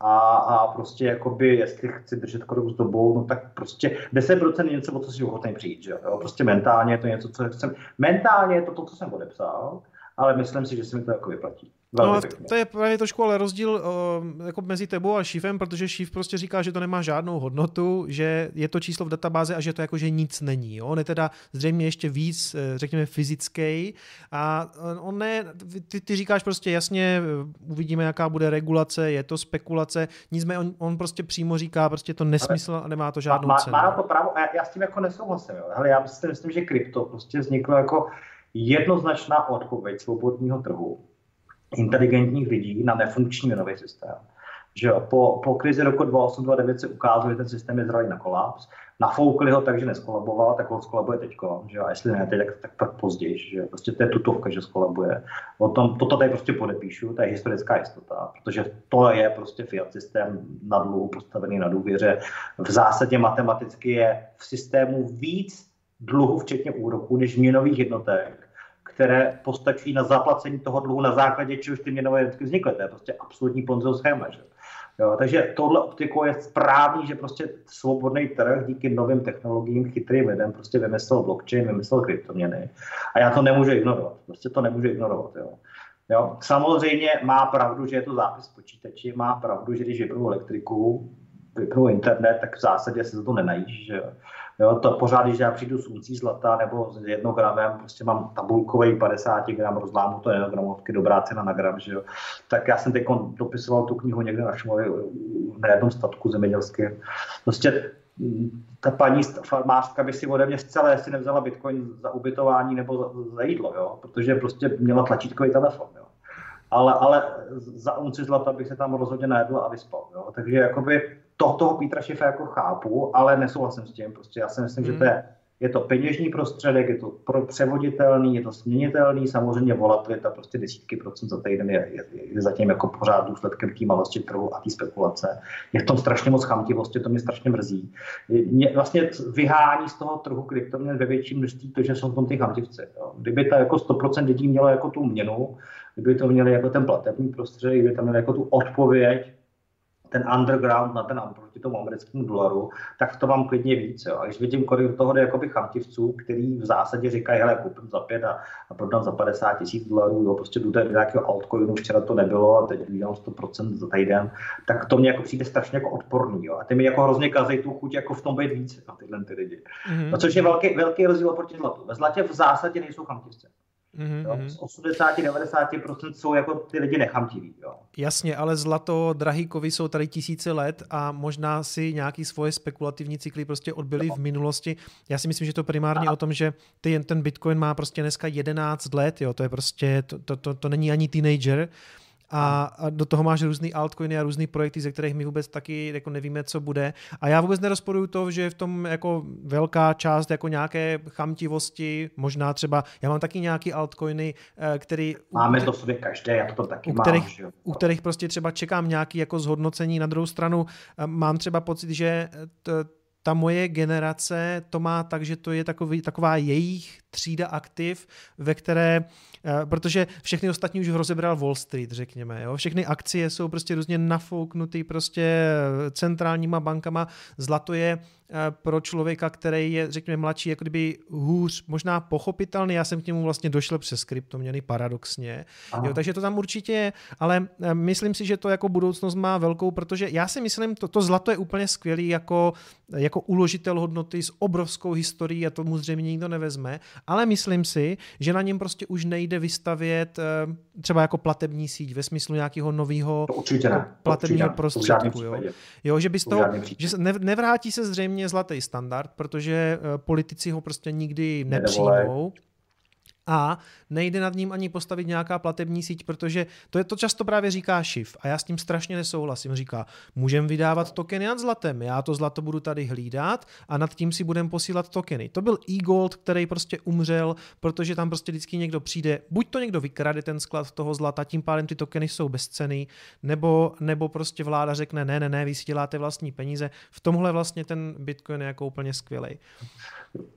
a, a prostě jakoby, jestli chci držet krok s dobou, no tak prostě 10% je něco, o co si ochotný přijít, že jo? Prostě mentálně je to něco, co jsem, mentálně je to to, co jsem odepsal, ale myslím si, že se mi to jako vyplatí. No, to je právě trošku ale rozdíl uh, jako mezi tebou a šífem, protože šíf prostě říká, že to nemá žádnou hodnotu, že je to číslo v databázi a že to jako, že nic není. Jo? On je teda zřejmě ještě víc, eh, řekněme, fyzický a eh, on ne, ty, ty říkáš prostě jasně, uvidíme, jaká bude regulace, je to spekulace, nicméně on, on prostě přímo říká, prostě to nesmysl a nemá to žádnou má, cenu. Má to právo já, já s tím jako nesouhlasím. Jo. Hele, já si myslím, že krypto prostě vzniklo jako jednoznačná odpověď svobodního trhu inteligentních lidí na nefunkční měnový systém. Že jo, po, po krizi roku 2008-2009 se ukázalo, že ten systém je zralý na kolaps. Nafoukli ho tak, že neskolaboval, tak ho skolabuje teď. A jestli ne teď, tak, tak, tak později. Že prostě to je tutovka, že skolabuje. O tom, toto tady prostě podepíšu, to je historická jistota, protože to je prostě fiat systém na dluhu postavený na důvěře. V zásadě matematicky je v systému víc dluhu, včetně úroku, než měnových jednotek které postačují na zaplacení toho dluhu na základě čehož ty měnové jednotky vznikly. To je prostě absolutní ponzo schéma. Že? Jo, takže tohle optikou je správný, že prostě svobodný trh díky novým technologiím, chytrým lidem prostě vymyslel blockchain, vymyslel kryptoměny. A já to nemůžu ignorovat. Prostě to nemůžu ignorovat. Jo. Jo. Samozřejmě má pravdu, že je to zápis počítači, má pravdu, že když vypnu elektriku, vypnu internet, tak v zásadě se to nenajíš. Že jo. Jo, to pořád, když já přijdu s uncí zlata nebo s jednogramem, prostě mám tabulkový 50 gram, rozlámu to jednogramovky, dobrá cena na gram, že jo. Tak já jsem teď dopisoval tu knihu někde na Šumově na jednom statku zemědělském. Prostě mm, ta paní farmářka by si ode mě zcela jestli nevzala bitcoin za ubytování nebo za, jídlo, jo? protože prostě měla tlačítkový telefon. Jo? Ale, ale za unci zlata bych se tam rozhodně najedl a vyspal. Jo? Takže jakoby to, toho Petra Šifa jako chápu, ale nesouhlasím s tím. Prostě já si myslím, hmm. že to je je to peněžní prostředek, je to pro převoditelný, je to směnitelný, samozřejmě volatilita prostě desítky procent za týden je, je, je zatím jako pořád důsledkem té malosti trhu a té spekulace. Je v tom strašně moc chamtivosti, to mě strašně mrzí. Mě vlastně vyhání z toho trhu kryptoměn ve větším množství to, že jsou v tom ty chamtivci. Jo. Kdyby ta jako 100% lidí mělo jako tu měnu, kdyby to měli jako ten platební prostředek, kdyby tam měli jako tu odpověď ten underground na ten proti tomu americkému dolaru, tak to mám klidně víc. Jo. A když vidím, kolik toho jde jakoby chamtivců, který v zásadě říkají, hele, koupím za pět a, a prodám za 50 tisíc dolarů, jo, prostě jdu do nějakého altcoinu, včera to nebylo a teď udělám 100% za týden, tak to mě jako přijde strašně jako odporný. Jo. A ty mi jako hrozně kazej tu chuť jako v tom být víc na tyhle ty lidi. Mm-hmm. No, což je velký, velký rozdíl proti zlatu. Ve zlatě v zásadě nejsou chamtivci. Mm-hmm. Z 80-90% jsou jako ty lidi nechamtiví. Jo. Jasně, ale zlato, drahý kovy jsou tady tisíce let a možná si nějaký svoje spekulativní cykly prostě odbyly no. v minulosti. Já si myslím, že to primárně a. o tom, že ty, ten Bitcoin má prostě dneska 11 let, jo, to je prostě, to, to, to, to není ani teenager, a, a do toho máš různý altcoiny a různý projekty, ze kterých my vůbec taky jako nevíme, co bude. A já vůbec nerozporuju to, že je v tom jako velká část jako nějaké chamtivosti, možná třeba, já mám taky nějaký altcoiny, eh, který... Máme to v sobě každé, já to taky u kterých, mám. Že? U kterých prostě třeba čekám nějaký jako zhodnocení. Na druhou stranu eh, mám třeba pocit, že t, ta moje generace to má tak, že to je takový, taková jejich třída aktiv, ve které, eh, protože všechny ostatní už rozebral Wall Street, řekněme, jo? všechny akcie jsou prostě různě nafouknutý prostě centrálníma bankama, zlato je Eh, pro člověka, který je, řekněme, mladší, jako kdyby hůř, možná pochopitelný. Já jsem k němu vlastně došel přes kryptoměny paradoxně. Jo, takže to tam určitě je, ale eh, myslím si, že to jako budoucnost má velkou, protože já si myslím, to, to zlato je úplně skvělý jako, jako uložitel hodnoty s obrovskou historií a tomu zřejmě nikdo nevezme, ale myslím si, že na něm prostě už nejde vystavět eh, třeba jako platební síť ve smyslu nějakého nového platebního prostředku. Jo? jo, že bys toho, že nevrátí se zřejmě mě zlatý standard, protože eh, politici ho prostě nikdy nepřijmou a nejde nad ním ani postavit nějaká platební síť, protože to je to často právě říká Šiv a já s tím strašně nesouhlasím. Říká, můžeme vydávat tokeny nad zlatem, já to zlato budu tady hlídat a nad tím si budeme posílat tokeny. To byl e-gold, který prostě umřel, protože tam prostě vždycky někdo přijde, buď to někdo vykrade ten sklad toho zlata, tím pádem ty tokeny jsou bezceny, nebo, nebo prostě vláda řekne, ne, ne, ne, vy si děláte vlastní peníze. V tomhle vlastně ten Bitcoin je jako úplně skvělý.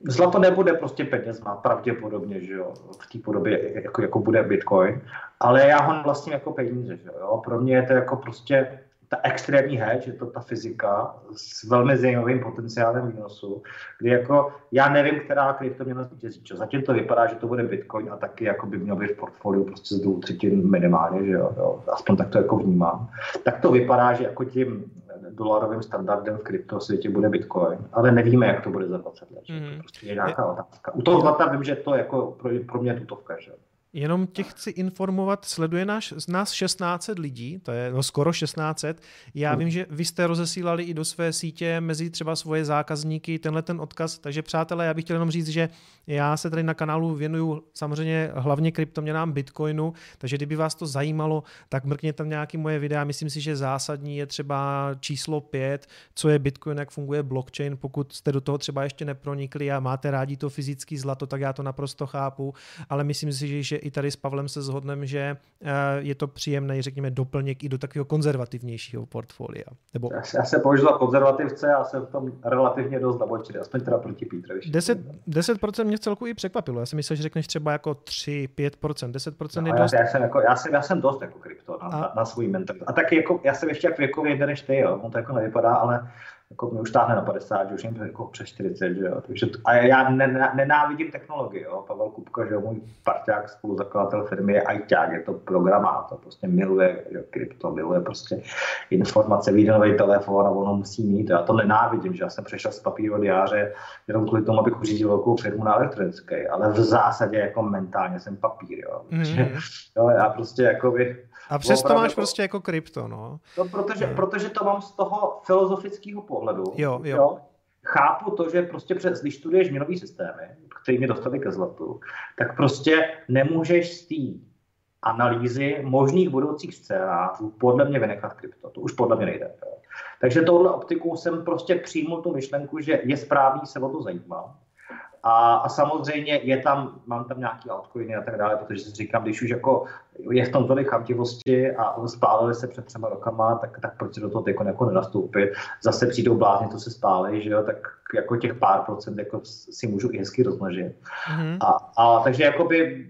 Zlato nebude prostě penězma, pravděpodobně, že jo, v té podobě, jako, jako bude Bitcoin, ale já ho vlastně jako peníze, že jo. Pro mě je to jako prostě ta extrémní hedge, je to ta fyzika s velmi zajímavým potenciálem výnosu, kdy jako já nevím, která kryptoměna zvítězí. Zatím to vypadá, že to bude Bitcoin a taky jako by měl být v portfoliu prostě z dvou třetin minimálně, že jo, jo, aspoň tak to jako vnímám. Tak to vypadá, že jako tím dolarovým standardem v kryptosvětě bude Bitcoin, ale nevíme, jak to bude za 20 let. Mm. To prostě je nějaká otázka. U toho zlata vím, že to jako pro, pro mě tutovka. Že? Jenom tě chci informovat, sleduje nás, nás 1600 lidí, to je no skoro 1600. Já hmm. vím, že vy jste rozesílali i do své sítě mezi třeba svoje zákazníky tenhle ten odkaz, takže přátelé, já bych chtěl jenom říct, že já se tady na kanálu věnuju samozřejmě hlavně kryptoměnám Bitcoinu, takže kdyby vás to zajímalo, tak mrkněte tam nějaký moje videa. Myslím si, že zásadní je třeba číslo 5, co je Bitcoin, jak funguje blockchain. Pokud jste do toho třeba ještě nepronikli a máte rádi to fyzický zlato, tak já to naprosto chápu, ale myslím si, že i tady s Pavlem se zhodneme, že eh, je to příjemný, řekněme, doplněk i do takového konzervativnějšího portfolia. Nebo... Já, já se považuji za konzervativce a jsem v tom relativně dost zabočený, aspoň teda proti Pítrovi. 10, 10% mě v celku i překvapilo. Já jsem myslel, že řekneš třeba jako 3, 5%, 10% no, je dost. Já, já, jsem jako, já, jsem, já jsem dost jako krypto na, a... na, na svůj mentor. A taky jako, já jsem ještě jak věkově jeden než ty, jo. On to jako nevypadá, ale jako mě už táhne na 50, že už jim jako přes 40, že jo. Takže, a já nenávidím technologii, jo. Pavel Kupka, že jo, můj parťák, spoluzakladatel firmy je ITák, je to programátor, prostě miluje jo, krypto, miluje prostě informace, vyjde nový telefon a ono musí mít. Já to nenávidím, že já jsem přešel z papíru diáře jenom kvůli tomu, abych uřídil velkou firmu na elektronické, ale v zásadě jako mentálně jsem papír, jo. Mm. jo já prostě jako bych a přesto máš prostě jako krypto, no. To protože, no. protože to mám z toho filozofického pohledu. Jo, jo. jo. Chápu to, že prostě přes, když studuješ měnový systémy, který mě dostali ke zlatu, tak prostě nemůžeš z té analýzy možných budoucích scénářů podle mě vynechat krypto. To už podle mě nejde. Jo. Takže touhle optikou jsem prostě přijmul tu myšlenku, že je správný se o to zajímat A, a samozřejmě je tam, mám tam nějaký altcoiny a tak dále, protože si říkám, když už jako je v tom tolik chamtivosti a spálili se před třema rokama, tak, tak proč do toho jako, jako nenastoupit. Zase přijdou blázni, to se spálí, že jo, tak jako těch pár procent jako si můžu i hezky rozmnožit. Mm-hmm. A, a, takže jakoby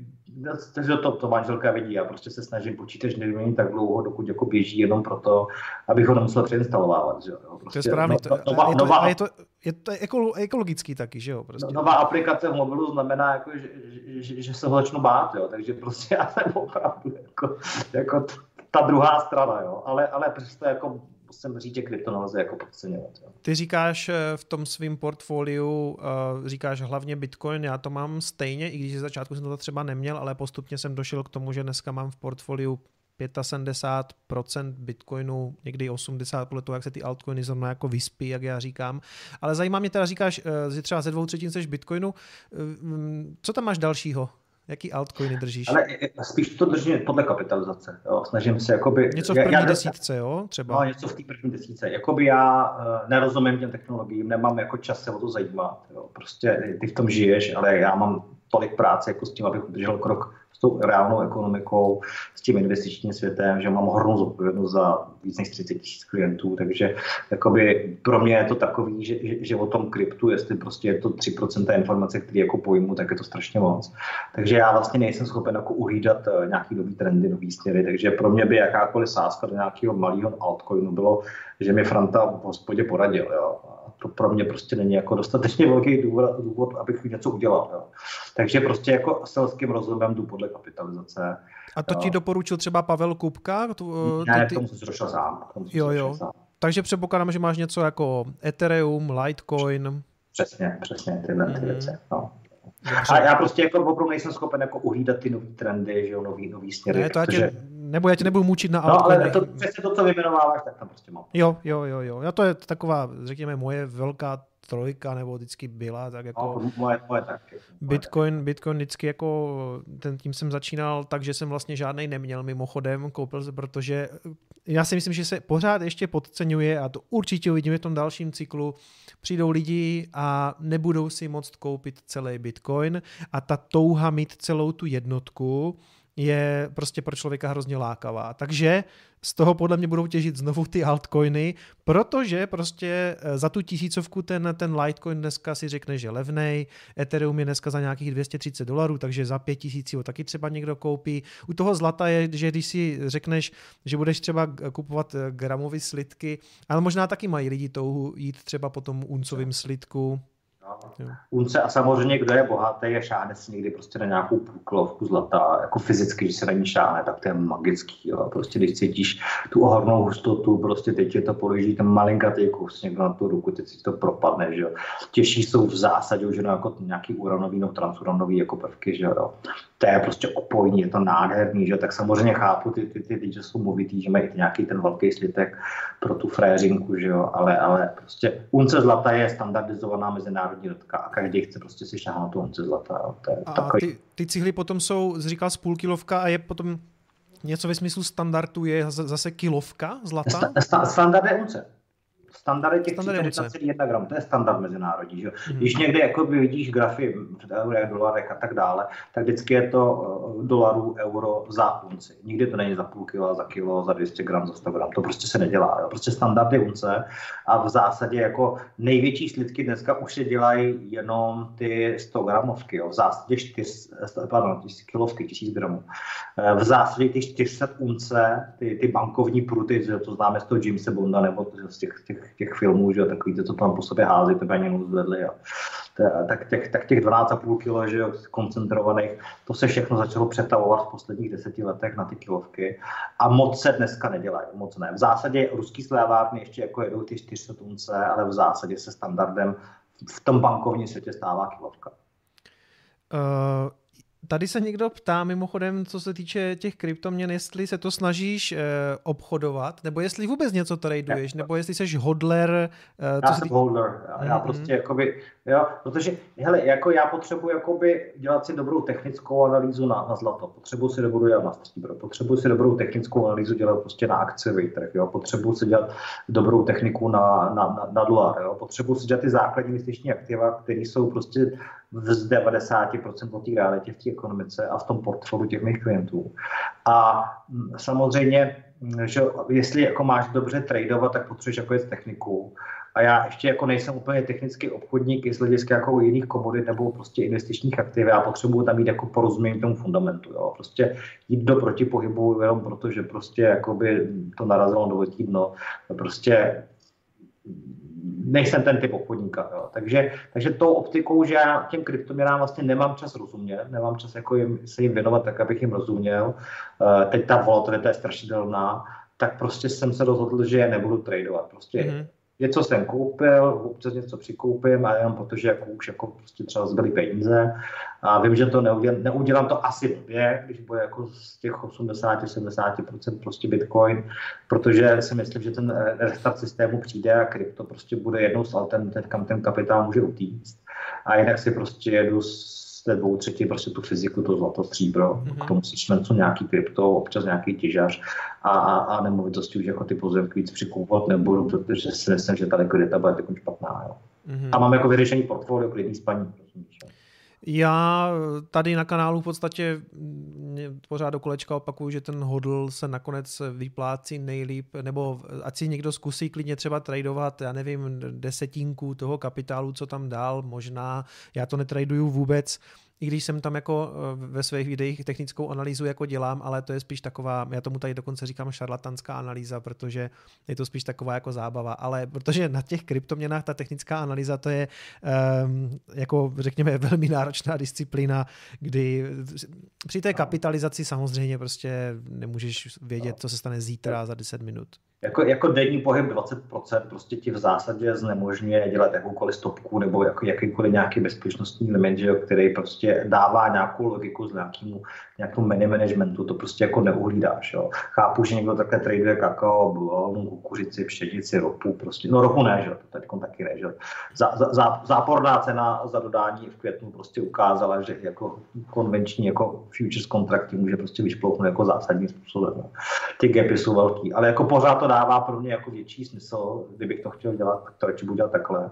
takže to, to manželka vidí. Já prostě se snažím počítač nevyměnit tak dlouho, dokud jako běží jenom proto, abych ho nemusel přeinstalovávat. Že jo? Prostě, to je správně. No, no, nová, je, to, nová, je, to, je to ekologický taky, že jo? Prostě. No, nová aplikace v mobilu znamená, jako, že, že, že, se ho začnu bát, jo? takže prostě já jsem opravdu jako, jako ta druhá strana, jo? ale, ale přesto jako musím říct, že krypto nelze jako podceňovat. Jo. Ty říkáš eh, v tom svém portfoliu, uh, říkáš hlavně Bitcoin, já to mám stejně, i když z začátku jsem to třeba neměl, ale postupně jsem došel k tomu, že dneska mám v portfoliu 75% Bitcoinu, někdy 80 podle toho, jak se ty altcoiny zrovna jako vyspí, jak já říkám. Ale zajímá mě teda, říkáš, eh, že třeba ze dvou třetin seš Bitcoinu. Mm, co tam máš dalšího? Jaký altcoiny držíš? Ale spíš to držím podle kapitalizace. Jo. Snažím se jakoby... Něco v první já, desítce, jo? Třeba. No, něco v té první desítce. Jakoby já uh, nerozumím těm technologiím, nemám jako čas se o to zajímat. Jo. Prostě ty v tom žiješ, ale já mám tolik práce jako s tím, abych udržel krok tou reálnou ekonomikou, s tím investičním světem, že mám hroznou zodpovědnost za víc než 30 tisíc klientů, takže jakoby pro mě je to takový, že, že, že o tom kryptu, jestli prostě je to 3% informace, které jako pojmu, tak je to strašně moc. Takže já vlastně nejsem schopen jako uhlídat eh, nějaký nový trendy, nový směry, takže pro mě by jakákoliv sázka do nějakého malého altcoinu bylo, že mi Franta v hospodě poradil. Jo to pro mě prostě není jako dostatečně velký důvod, důvod abych něco udělal. Jo. Takže prostě jako selským rozumem jdu podle kapitalizace. A to jo. ti doporučil třeba Pavel Kupka? Tu, ne, ty... tomu jsem došel sám. jo, jo. Sám. Takže předpokládám, že máš něco jako Ethereum, Litecoin. Přesně, přesně tyhle mm. ty mhm. věci. No. A já prostě jako opravdu nejsem schopen jako uhlídat ty nový trendy, že jo, nový, nový směry. Ne, to protože... tě, nebo já tě nebudu mučit na No, ale to, přesně to, co vyjmenováváš, tak tam prostě mám. Jo, jo, jo, jo. Já to je taková, řekněme, moje velká trojka, nebo vždycky byla, tak jako... No, moje, moje taky. Bitcoin, Bitcoin vždycky jako, ten tím jsem začínal tak, že jsem vlastně žádnej neměl mimochodem, koupil se, protože já si myslím, že se pořád ještě podceňuje a to určitě uvidíme v tom dalším cyklu. Přijdou lidi a nebudou si moct koupit celý Bitcoin a ta touha mít celou tu jednotku, je prostě pro člověka hrozně lákavá. Takže z toho podle mě budou těžit znovu ty altcoiny, protože prostě eh, za tu tisícovku ten, ten Litecoin dneska si řekne, že levnej, Ethereum je dneska za nějakých 230 dolarů, takže za 5000 ho taky třeba někdo koupí. U toho zlata je, že když si řekneš, že budeš třeba kupovat eh, gramové slitky, ale možná taky mají lidi touhu jít třeba po tom uncovým slitku, Unce a samozřejmě, kdo je bohatý a šáhne si někdy prostě na nějakou půlkilovku zlata, jako fyzicky, když se na ní šáhne, tak to je magický. Jo. Prostě když cítíš tu ohromnou hustotu, prostě teď je to položí ten malinkatý kus někdo na tu ruku, teď si to propadne. Že jo. Těžší jsou v zásadě že no, jako nějaký uranový no transuranový jako prvky. Že jo. To je prostě opojní, je to nádherný, že tak samozřejmě chápu ty, ty, ty, ty že jsou movitý, že mají nějaký ten velký slitek pro tu fréřinku, že jo, ale, ale prostě unce zlata je standardizovaná mezinárodní jednotka a každý chce prostě si šáhnout tu once zlata. Jo. To je a takový... ty, ty cihly potom jsou, říkal, z půl kilovka a je potom něco ve smyslu standardu je zase kilovka zlata? Standard je unce standard je těch 31 gram, to je standard mezinárodní. Že? Hmm. Když někde jako vidíš grafy v eurech, dolarech a tak dále, tak vždycky je to uh, dolarů, euro za unci. Nikdy to není za půl kilo, za kilo, za 200 gram, za 100 gram. To prostě se nedělá. Jo? Prostě standard je unce a v zásadě jako největší slidky dneska už se dělají jenom ty 100 gramovky. Jo? V zásadě 4, pardon, kilovky, 1000 gramů. Eh, v zásadě ty 400 unce, ty, ty bankovní pruty, to známe z toho Jamesa Bonda nebo z těch, těch těch filmů, že takový to, co tam po sobě hází, to peněz zvedli. A, tak těch, tak těch 12,5 kg, že koncentrovaných, to se všechno začalo přetavovat v posledních deseti letech na ty kilovky a moc se dneska nedělají, moc ne. V zásadě ruský slévárny ještě jako jedou ty 400 tunce, ale v zásadě se standardem v tom bankovním světě stává kilovka. Uh, Tady se někdo ptá mimochodem, co se týče těch kryptoměn, jestli se to snažíš eh, obchodovat, nebo jestli vůbec něco traduješ, nebo jestli jsi hodler. Eh, co já jsem tý... hodler. Já, já mm-hmm. prostě jakoby, Jo, protože, hele, jako já potřebuji jakoby dělat si dobrou technickou analýzu na, na zlato, potřebuji si dobrou dělat na stříbro, potřebuji si dobrou technickou analýzu dělat prostě na akciový trh, jo, potřebuji si dělat dobrou techniku na, na, na, na dolar, jo, potřebuji si dělat ty základní investiční aktiva, které jsou prostě z 90% té realitě v té ekonomice a v tom portfoliu těch mých klientů. A mm, samozřejmě, že jestli jako máš dobře tradovat, tak potřebuješ jako je techniku a já ještě jako nejsem úplně technický obchodník z hlediska jako jiných komodit nebo prostě investičních aktiv. Já potřebuji tam mít jako porozumění tomu fundamentu. Jo. Prostě jít do protipohybu jenom proto, že prostě jakoby to narazilo do dno. Prostě nejsem ten typ obchodníka. Jo. Takže, takže tou optikou, že já těm kryptoměnám vlastně nemám čas rozumět, nemám čas jako jim, se jim věnovat tak, abych jim rozuměl. Uh, teď ta volatilita je strašidelná, tak prostě jsem se rozhodl, že je nebudu tradovat. Prostě mm-hmm něco jsem koupil, občas něco přikoupím a jenom protože jako už jako prostě třeba zbyly peníze a vím, že to neudělám, neudělám to asi blbě, když bude jako z těch 80-70% prostě Bitcoin, protože si myslím, že ten restart systému přijde a krypto prostě bude jednou z alternativ, kam ten kapitál může utíct. A jinak si prostě jedu s té dvou třetí prostě tu fyziku, to zlato, stříbro, mm-hmm. k tomu si něco nějaký krypto, občas nějaký těžař a, a, a nemovitosti už jako ty pozemky víc přikupovat nebudu, protože si myslím, že ta likvidita bude špatná. Jo. Mm-hmm. A mám jako vyřešený portfolio klidný spaní. Rozumíš, já tady na kanálu v podstatě pořád do kolečka opakuju, že ten hodl se nakonec vyplácí nejlíp, nebo ať si někdo zkusí klidně třeba tradovat, já nevím, desetinku toho kapitálu, co tam dál, možná, já to netraduju vůbec, i když jsem tam jako eh, ve svých videích technickou analýzu jako dělám, ale to je spíš taková, já tomu tady dokonce říkám šarlatanská analýza, protože je to spíš taková jako zábava, ale protože na těch kryptoměnách ta technická analýza to je um, jako řekněme velmi náročná disciplína, kdy při té kapitalizaci samozřejmě prostě nemůžeš vědět, co se stane zítra za 10 minut jako, jako denní pohyb 20% prostě ti v zásadě znemožňuje dělat jakoukoliv stopku nebo jako jakýkoliv nějaký bezpečnostní limit, že jo, který prostě dává nějakou logiku z nějakému, nějakému money managementu, to prostě jako neuhlídáš. Jo. Chápu, že někdo takhle traduje kakao, bavlnu, kukuřici, pšenici, ropu, prostě, no ropu ne, že to teď taky ne, že. Zá, zá, záporná cena za dodání v květnu prostě ukázala, že jako konvenční jako futures kontrakty může prostě vyšplouchnout jako zásadním způsobem. No. Ty gapy jsou velký, ale jako pořád to dává pro mě jako větší smysl, kdybych to chtěl dělat, tak to radši budu dělat takhle,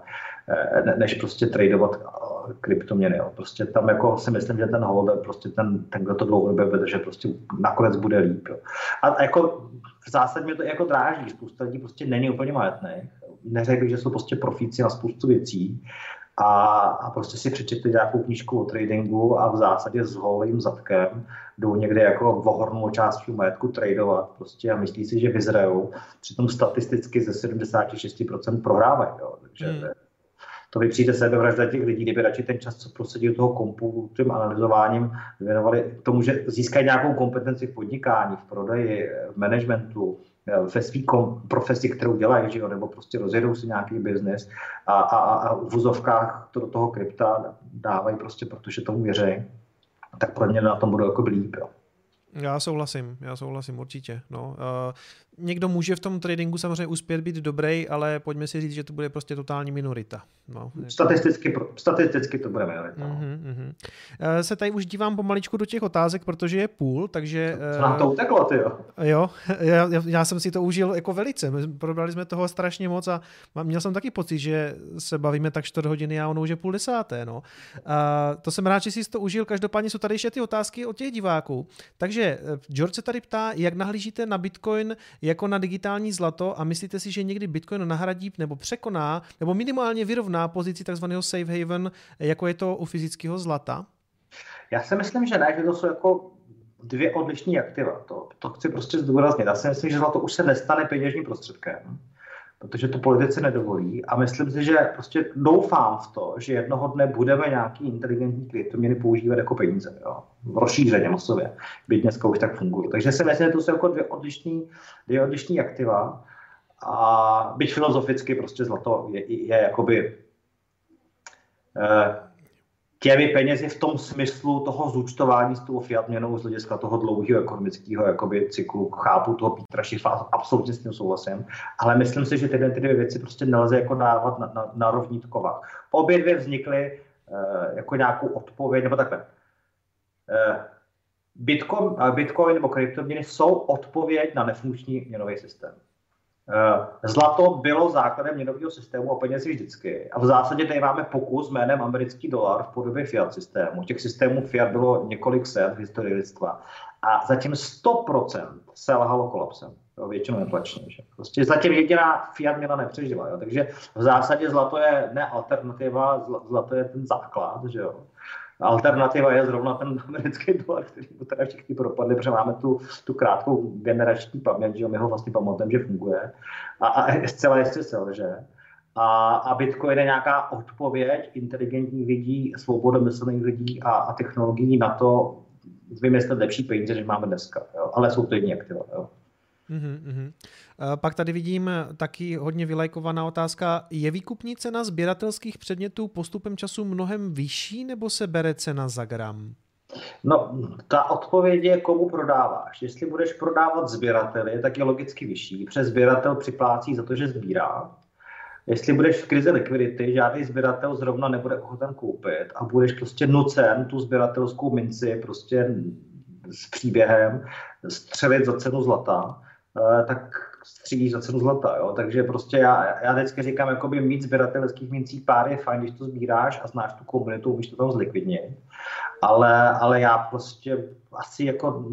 než prostě tradovat eh, kryptoměny. Jo. Prostě tam jako si myslím, že ten holder, prostě ten, ten kdo to dlouhodobě že prostě nakonec bude líp. Jo. A jako v zásadě mě to jako dráží, spousta lidí prostě není úplně majetných. Neřekl bych, že jsou prostě profíci na spoustu věcí, a, a prostě si přečetli nějakou knížku o tradingu a v zásadě s holým zadkem jdou někde jako vohornou část svého majetku tradovat prostě a myslí si, že vyzrajou. Přitom statisticky ze 76% prohrávají. Jo. Takže hmm. To by přijde sebevražda těch lidí, kdyby radši ten čas, co prosadí toho kompu tím analyzováním, věnovali tomu, že získají nějakou kompetenci v podnikání, v prodeji, v managementu, ve své profesi, kterou dělají, že jo, nebo prostě rozjedou si nějaký biznis a, a, a v vozovkách to do toho krypta dávají prostě, protože tomu věří, tak pro mě na tom budou jako líp. Jo. Já souhlasím, já souhlasím určitě. No. Uh, někdo může v tom tradingu samozřejmě uspět být dobrý, ale pojďme si říct, že to bude prostě totální minorita. No. Statisticky, statisticky to bude minorita. Uh-huh, uh-huh. Uh, se tady už dívám pomaličku do těch otázek, protože je půl, takže... Co nám to uteklo, ty jo? Jo, já, já jsem si to užil jako velice. Probrali jsme toho strašně moc a měl jsem taky pocit, že se bavíme tak 4 hodiny a ono už je půl desáté. No. Uh, to jsem rád, že jsi to užil. Každopádně jsou tady ještě ty otázky od těch diváků. Takže eh, George se tady ptá, jak nahlížíte na Bitcoin, jako na digitální zlato a myslíte si, že někdy Bitcoin nahradí nebo překoná nebo minimálně vyrovná pozici takzvaného safe haven, jako je to u fyzického zlata? Já si myslím, že ne, že to jsou jako dvě odlišné aktiva. To, to chci prostě zdůraznit. Já si myslím, že zlato už se nestane peněžním prostředkem protože to politici nedovolí a myslím si, že prostě doufám v to, že jednoho dne budeme nějaký inteligentní kryptoměny používat jako peníze, jo? rozšířeně masově, byť dneska už tak fungují. Takže si myslím, že to jsou jako dvě odlišné dvě odlišný aktiva a byť filozoficky prostě zlato je, je jakoby eh, těmi penězi v tom smyslu toho zúčtování s tou fiat měnou z hlediska toho dlouhého ekonomického jakoby, cyklu. Chápu toho Petra Šifa, absolutně s tím souhlasím, ale myslím si, že tyhle ty dvě věci prostě nelze jako dávat na, na, na rovnítkovat. Obě dvě vznikly uh, jako nějakou odpověď, nebo takhle. Uh, Bitcoin, Bitcoin nebo kryptoměny jsou odpověď na nefunkční měnový systém. Eh, zlato bylo základem měnového systému a penězi vždycky. A v zásadě tady máme pokus jménem americký dolar v podobě fiat systému. Těch systémů fiat bylo několik set v historii lidstva. A zatím 100% selhalo kolapsem. Jo, většinou neplačně. Že? Prostě zatím jediná fiat měna nepřežila. Jo? Takže v zásadě zlato je ne alternativa, zlato je ten základ. Že jo? Alternativa je zrovna ten americký dolar, který to teda všichni propadli, protože máme tu, tu krátkou generační paměť, že my ho vlastně pamatujeme, že funguje a, a zcela jistě selže. A, a Bitcoin je nějaká odpověď inteligentních lidí, svobodomyslných lidí a, a technologií na to vymyslet lepší peníze, než máme dneska. Jo? Ale jsou to jiní aktiva. Jo? Mm-hmm. Pak tady vidím taky hodně vylajkovaná otázka. Je výkupní cena sběratelských předmětů postupem času mnohem vyšší nebo se bere cena za gram? No, ta odpověď je, komu prodáváš. Jestli budeš prodávat sběrateli, tak je logicky vyšší. Přes sběratel připlácí za to, že sbírá. Jestli budeš v krizi likvidity, žádný sběratel zrovna nebude ochoten koupit a budeš prostě nucen tu sběratelskou minci prostě s příběhem střelit za cenu zlata, Eh, tak střílíš za cenu zlata. Jo? Takže prostě já, já vždycky říkám, jakoby mít sběratelských mincí pár je fajn, když to sbíráš a znáš tu komunitu, umíš to tam zlikvidnit. Ale, ale já prostě asi jako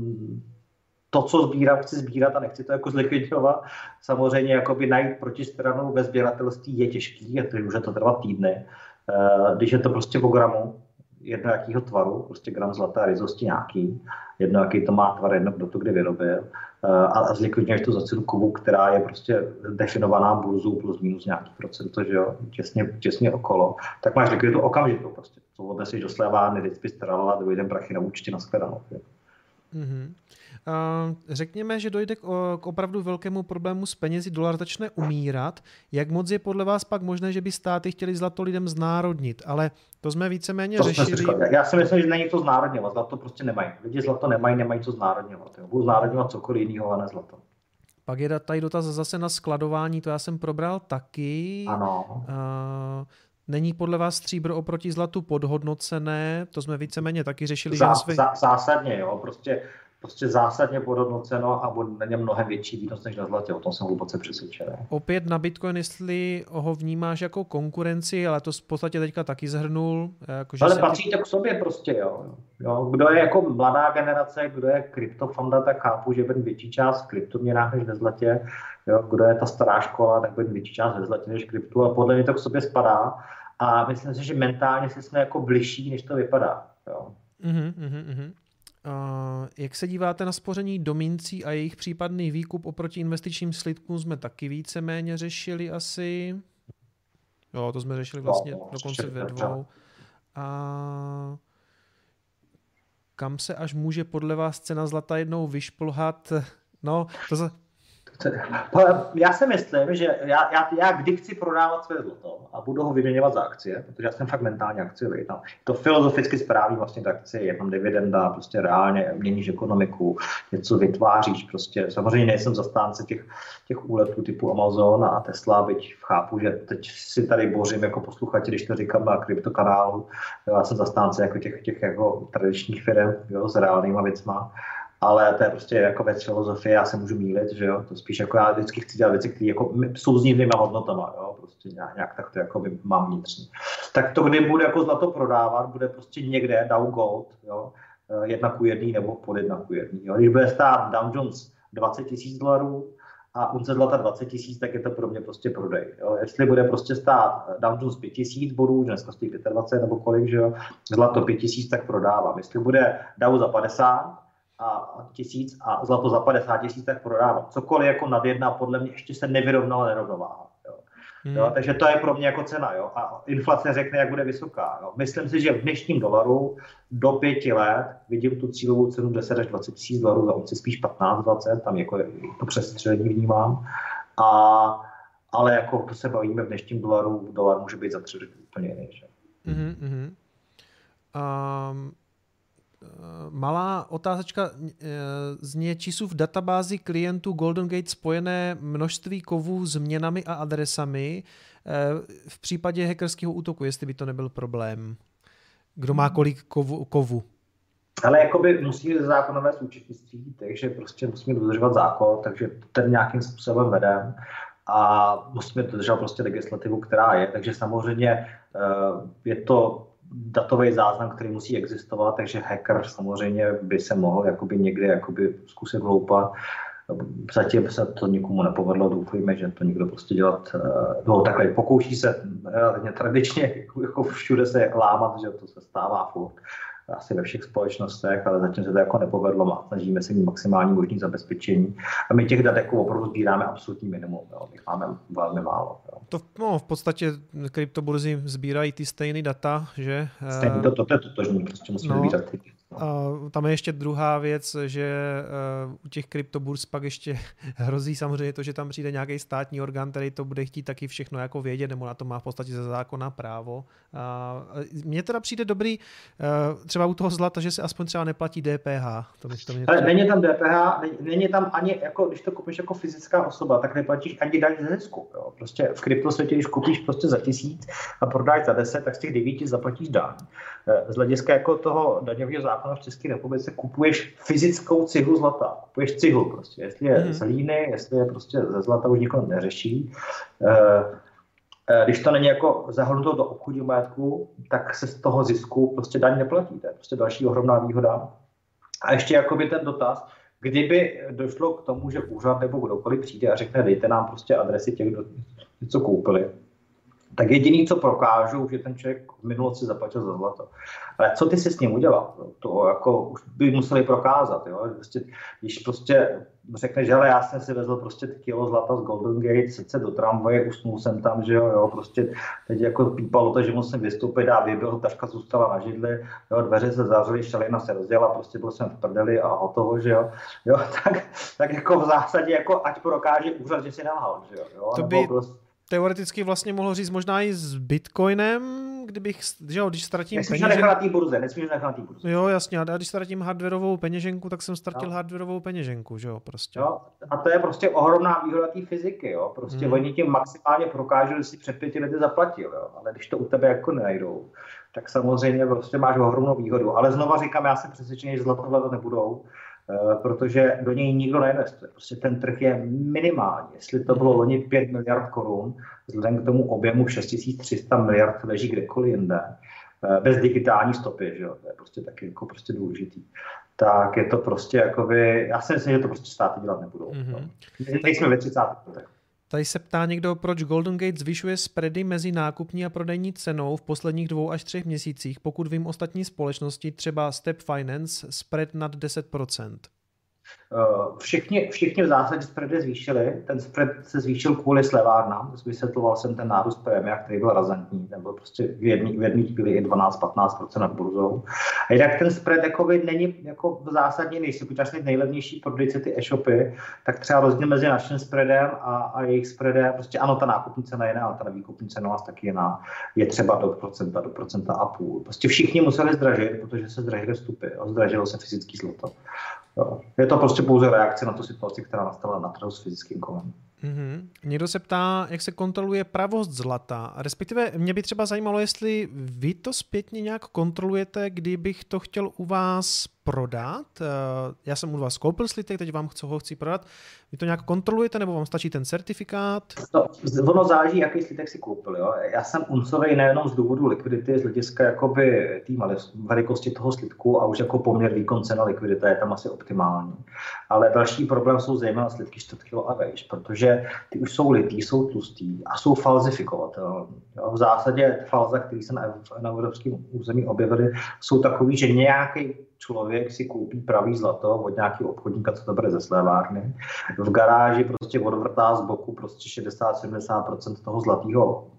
to, co sbírám, chci sbírat a nechci to jako zlikvidovat. Samozřejmě jakoby najít protistranu ve sběratelství je těžký a to může to trvat týdny. Eh, když je to prostě po gramu, jedno jakýho tvaru, prostě gram zlata rizosti nějaký, jedno jaký to má tvar, jedno kdo to kdy vyrobil eh, a zlikvidňuješ to za cenu kovu, která je prostě definovaná burzou plus minus nějaký procento, že jo, těsně, těsně okolo, tak máš likviditu okamžitou prostě. Co odneseš do slevárny, vždycky starala, dojde prachy na účtě na shledanou. Mm-hmm. Řekněme, že dojde k opravdu velkému problému s penězi, dolar začne umírat. Jak moc je podle vás pak možné, že by státy chtěli zlato lidem znárodnit? Ale to jsme víceméně to řešili. Jsme Já si myslím, že není to znárodňovat. Zlato prostě nemají. Lidi zlato nemají, nemají co znárodňovat. Budou znárodňovat cokoliv jiného, ale ne zlato. Pak je tady dotaz zase na skladování, to já jsem probral taky. Ano. Uh, Není podle vás stříbro oproti zlatu podhodnocené? To jsme víceméně taky řešili. Zá, že zá, zásadně, jo. Prostě prostě zásadně podhodnoceno a bude na něm mnohem větší výnos než na zlatě. O tom jsem hluboce přesvědčený. Opět na Bitcoin, jestli ho vnímáš jako konkurenci, ale to v podstatě teďka taky zhrnul. Jako, že ale patří to k sobě prostě, jo. jo. Kdo je jako mladá generace, kdo je kryptofanda, tak chápu, že bude větší část v kryptoměnách než ve zlatě. Jo. Kdo je ta stará škola, tak bude větší část ve zlatě než kryptu. A podle mě to k sobě spadá. A myslím si, že mentálně si jsme jako bližší, než to vypadá. Jo. Mm-hmm, mm-hmm. Uh, jak se díváte na spoření domincí a jejich případný výkup oproti investičním slidkům jsme taky víceméně řešili asi. Jo, to jsme řešili vlastně no, dokonce ve dvou. A kam se až může podle vás cena zlata jednou vyšplhat? No, to, já si myslím, že já, já, já kdy chci prodávat své zlato a budu ho vyměňovat za akcie, protože já jsem fakt mentálně akciový. Tam. To filozoficky správný vlastně ta akcie, je tam dividenda, prostě reálně měníš ekonomiku, něco vytváříš. Prostě. Samozřejmě nejsem zastánce těch, těch úletů typu Amazon a Tesla, byť chápu, že teď si tady bořím jako posluchači, když to říkám na kryptokanálu. Já jsem zastánce jako těch, těch jako tradičních firm jo, s reálnýma věcma ale to je prostě jako věc filozofie, já se můžu mílit, že jo, to spíš jako já vždycky chci dělat věci, které jako jsou s jinými hodnotama, jo, prostě nějak, nějak tak to jako mám vnitřně. Tak to, kdy bude jako zlato prodávat, bude prostě někde Dow Gold, jo, eh, jedna ku jedný nebo pod jedna ku jedný, jo. Když bude stát Dow Jones 20 tisíc dolarů, a unce zlata 20 tisíc, tak je to pro mě prostě prodej. Jo. Jestli bude prostě stát Dow Jones 5 tisíc bodů, dneska stojí 25 nebo kolik, že jo, zlato 5 tisíc, tak prodávám. Jestli bude Dow za 50, a tisíc a zlato za 50 tisíc, tak prodávám. Cokoliv jako nad jedna, podle mě ještě se nevyrovnala nerovnováha. Jo. Hmm. Jo, takže to je pro mě jako cena. Jo. A inflace řekne, jak bude vysoká. Jo. Myslím si, že v dnešním dolaru do pěti let vidím tu cílovou cenu 10 až 20 tisíc dolarů za unci, spíš 15-20, tam jako to přestřelení vnímám. A, ale jako to se bavíme v dnešním dolaru, dolar může být za tři úplně jiný. Že? Mm-hmm. Um, malá otázečka zně číslu v databázi klientů Golden Gate spojené množství kovů s měnami a adresami v případě hackerského útoku, jestli by to nebyl problém. Kdo má kolik kovu? Ale jakoby musí zákonové součetnictví, takže prostě musíme dodržovat zákon, takže ten nějakým způsobem vedem a musíme dodržovat prostě legislativu, která je. Takže samozřejmě eh, je to datový záznam, který musí existovat, takže hacker samozřejmě by se mohl jakoby někdy jakoby zkusit hloupat. Zatím se to nikomu nepovedlo, doufujeme, že to nikdo prostě dělat, eh, no takhle pokouší se relativně tradičně, jako, jako všude se lámat, že to se stává furt asi ve všech společnostech, ale zatím se to jako nepovedlo a snažíme se mít maximální možný zabezpečení. A my těch dat jako opravdu sbíráme absolutní minimum, jo. my máme velmi málo. Jo. To no, v podstatě kryptoburzy sbírají ty stejné data, že? Stejný, to, to, to je totožný, prostě musíme no, sbírat ty a tam je ještě druhá věc, že uh, u těch kryptoburs pak ještě hrozí samozřejmě to, že tam přijde nějaký státní orgán, který to bude chtít taky všechno jako vědět, nebo na to má v podstatě ze zákona právo. Uh, mně teda přijde dobrý uh, třeba u toho zlata, že se aspoň třeba neplatí DPH. To, to mě Ale není tam DPH, není, není tam ani, jako, když to koupíš jako fyzická osoba, tak neplatíš ani daň ze zisku. Jo. Prostě v kryptosvětě, když koupíš prostě za tisíc a prodáš za deset, tak z těch devíti zaplatíš daň. Z hlediska jako toho daňového zákona v České republice kupuješ fyzickou cihlu zlata. Kupuješ cihlu prostě. Jestli je mm. z líny, jestli je prostě ze zlata, už nikdo neřeší. Eh, eh, když to není jako zahrnuto do obchodního majetku, tak se z toho zisku prostě daň neplatí. To je prostě další ohromná výhoda. A ještě jakoby ten dotaz, kdyby došlo k tomu, že úřad nebo kdokoliv přijde a řekne, dejte nám prostě adresy těch, kdo něco koupili, tak jediný, co prokážou, že ten člověk v minulosti zaplatil za zlato. Ale co ty si s ním udělal? To jako už by museli prokázat. Jo? Prostě, když prostě řekneš, že ale já jsem si vezl prostě kilo zlata z Golden Gate, sice do tramvaje, usnul jsem tam, že jo, jo prostě teď jako pípalo to, že musím vystoupit a vybil, taška zůstala na židli, jo, dveře se zavřely, šalina se rozděla, prostě byl jsem v prdeli a hotovo, že jo, jo tak, tak jako v zásadě, jako ať prokáže úřad, že si nalhal, že jo, jo to by, prostě teoreticky vlastně mohl říct možná i s Bitcoinem, kdybych, že jo, když ztratím nesmíš peněženku. Nesmíš na té burze, nesmíš na té burze. Jo, jasně, a když ztratím hardwareovou peněženku, tak jsem ztratil no. hardwareovou peněženku, že jo, prostě. Jo, a to je prostě ohromná výhoda té fyziky, jo, prostě hmm. oni tím maximálně prokážou, že si před pěti lety zaplatil, jo, ale když to u tebe jako nenajdou, tak samozřejmě prostě máš ohromnou výhodu. Ale znova říkám, já jsem přesvědčený, že zlato nebudou, protože do něj nikdo neinvestuje. Prostě ten trh je minimální. Jestli to bylo loni 5 miliard korun, vzhledem k tomu objemu 6300 miliard leží kdekoliv jinde, eh, bez digitální stopy, že jo? to je prostě taky jako prostě důležitý, tak je to prostě jakoby, já si myslím, že to prostě státy dělat nebudou. Mm-hmm. Nejsme ve 30. letech. Tady se ptá někdo, proč Golden Gate zvyšuje spready mezi nákupní a prodejní cenou v posledních dvou až třech měsících, pokud vím ostatní společnosti, třeba Step Finance, spread nad 10%. Eh, všichni, všichni v zásadě spready zvýšili. Ten spread se zvýšil kvůli slevárnám. Vysvětloval jsem ten nárůst prémia, který byl razantní. Ten byl prostě v jedné v jedný chvíli i 12-15% nad burzou. A jinak ten spread jakoby není jako v zásadě nejsi. Máš nejlevnější prodejce ty e-shopy, tak třeba rozdíl mezi naším spreadem a, a jejich spreadem, prostě ano, ta nákupní cena je jiná, ale ta výkupní cena vás taky jiná, je třeba do procenta, do procenta a půl. Prostě všichni museli zdražit, protože se zdražily vstupy, zdražilo se fyzický zlato. Jo. Je to prostě pouze reakce na tu situaci, která nastala na trhu s fyzickým kovem. Mm-hmm. Někdo se ptá, jak se kontroluje pravost zlata. Respektive mě by třeba zajímalo, jestli vy to zpětně nějak kontrolujete, kdybych to chtěl u vás prodat. Eh, já jsem u vás koupil slitek, teď vám ho chci prodat. Vy to nějak kontrolujete, nebo vám stačí ten certifikát? To, ono záleží, jaký slitek si koupil. Jo? Já jsem uncovej nejenom z důvodu likvidity, z hlediska jakoby té velikosti toho slitku a už jako poměr výkon cena likvidita je tam asi optimální. Ale další problém jsou zejména slitky 4 kg a vejš, protože ty už jsou litý, jsou tlustý a jsou falzifikovatelné. V zásadě falza, které se na, na evropském území objevily, jsou takový, že nějaký člověk si koupí pravý zlato od nějakého obchodníka, co to bude ze slévárny. V garáži prostě odvrtá z boku prostě 60-70% toho zlatého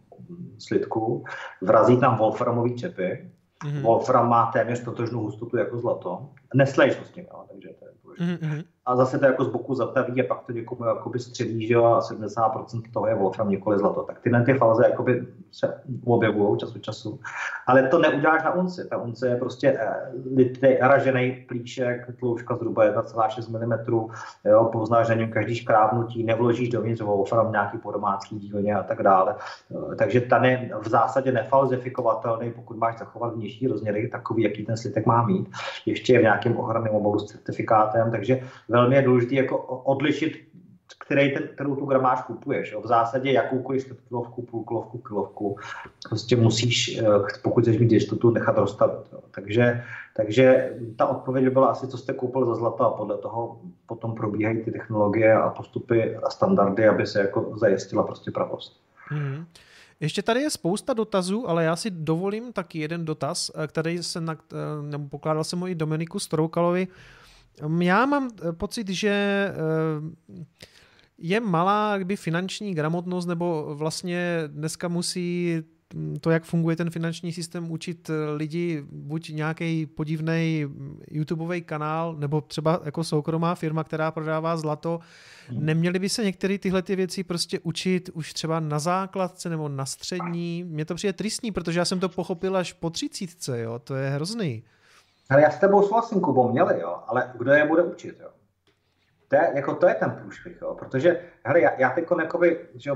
slitku, vrazí tam wolframové čepy, Mm-hmm. Wolfram má téměř totožnou hustotu jako zlato. Neslejš s tím, ale, takže to je Mm-hmm. A zase to jako z boku zataví a pak to někomu jakoby střelí, že a 70% toho je wolfram, nikoli zlato. Tak tyhle ty falze jakoby se objevují čas od času. Ale to neuděláš na unci. Ta unce je prostě eh, ražený plíšek, tloušťka zhruba 1,6 mm, jo, poznáš na něm každý škrábnutí, nevložíš dovnitř wolfram nějaký po domácí dílně a tak dále. Eh, takže ten je v zásadě nefalzifikovatelný, pokud máš zachovat vnější rozměry, takový, jaký ten slitek má mít. Ještě je v nějakém ochranném obalu s certifikátem, takže velmi je důležité jako odlišit, který ten, kterou tu gramáž kupuješ. Jo. V zásadě jakoukoliv čtvrtkilovku, půlkilovku, kilovku, prostě musíš, eh, pokud chceš mít jistotu, nechat rozstavit. Jo. Takže, takže ta odpověď by byla asi, co jste koupil za zlato a podle toho potom probíhají ty technologie a postupy a standardy, aby se jako zajistila prostě pravost. Hmm. Ještě tady je spousta dotazů, ale já si dovolím taky jeden dotaz, eh, který se na, eh, pokládal jsem ho i Dominiku Stroukalovi. Já mám eh, pocit, že je malá kdyby finanční gramotnost, nebo vlastně dneska musí to, jak funguje ten finanční systém, učit lidi buď nějaký podivný YouTubeový kanál, nebo třeba jako soukromá firma, která prodává zlato. Hmm. Neměly by se některé tyhle ty věci prostě učit už třeba na základce nebo na střední? Mně to přijde tristní, protože já jsem to pochopil až po třicítce, jo, to je hrozný. Ale já s tebou souhlasím, Kubo, měli, jo, ale kdo je bude učit, jo? To je, jako, to je ten průšvih, jo, protože, hele, já, já teď jakoby, že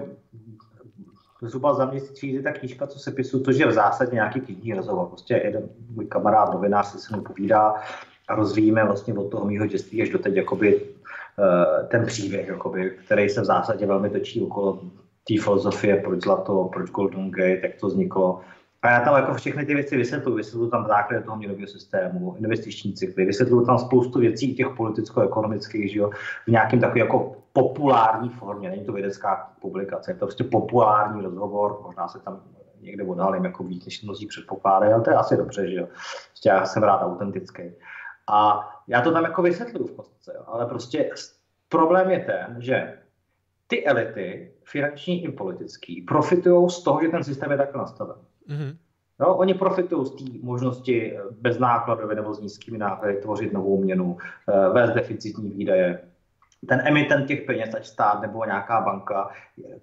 zhruba za měsíc vyjde ta knížka, co se pisu, což je v zásadě nějaký knižní rozhovor. Prostě jeden můj kamarád, novinář se se mnou povídá a rozvíjíme vlastně od toho mýho dětství až do teď jakoby, uh, ten příběh, jakoby, který se v zásadě velmi točí okolo té filozofie, proč zlato, proč Golden Gate, jak to vzniklo, a já tam jako všechny ty věci vysvětluji, vysvětluji tam základy toho měnového systému, investiční cykly, vysvětluji tam spoustu věcí těch politicko-ekonomických, že jo, v nějakém takové jako populární formě, není to vědecká publikace, je to prostě populární rozhovor, možná se tam někde odhalím jako víc, než mnozí předpokládají, ale to je asi dobře, že jo. Prostě já jsem rád autentický. A já to tam jako vysvětluju v podstatě, ale prostě problém je ten, že ty elity, finanční i politický, profitují z toho, že ten systém je takhle nastaven. Mm-hmm. No, oni profitují z té možnosti bez nákladové nebo s nízkými náklady tvořit novou měnu, eh, vést deficitní výdaje, ten emitent těch peněz, ať stát nebo nějaká banka,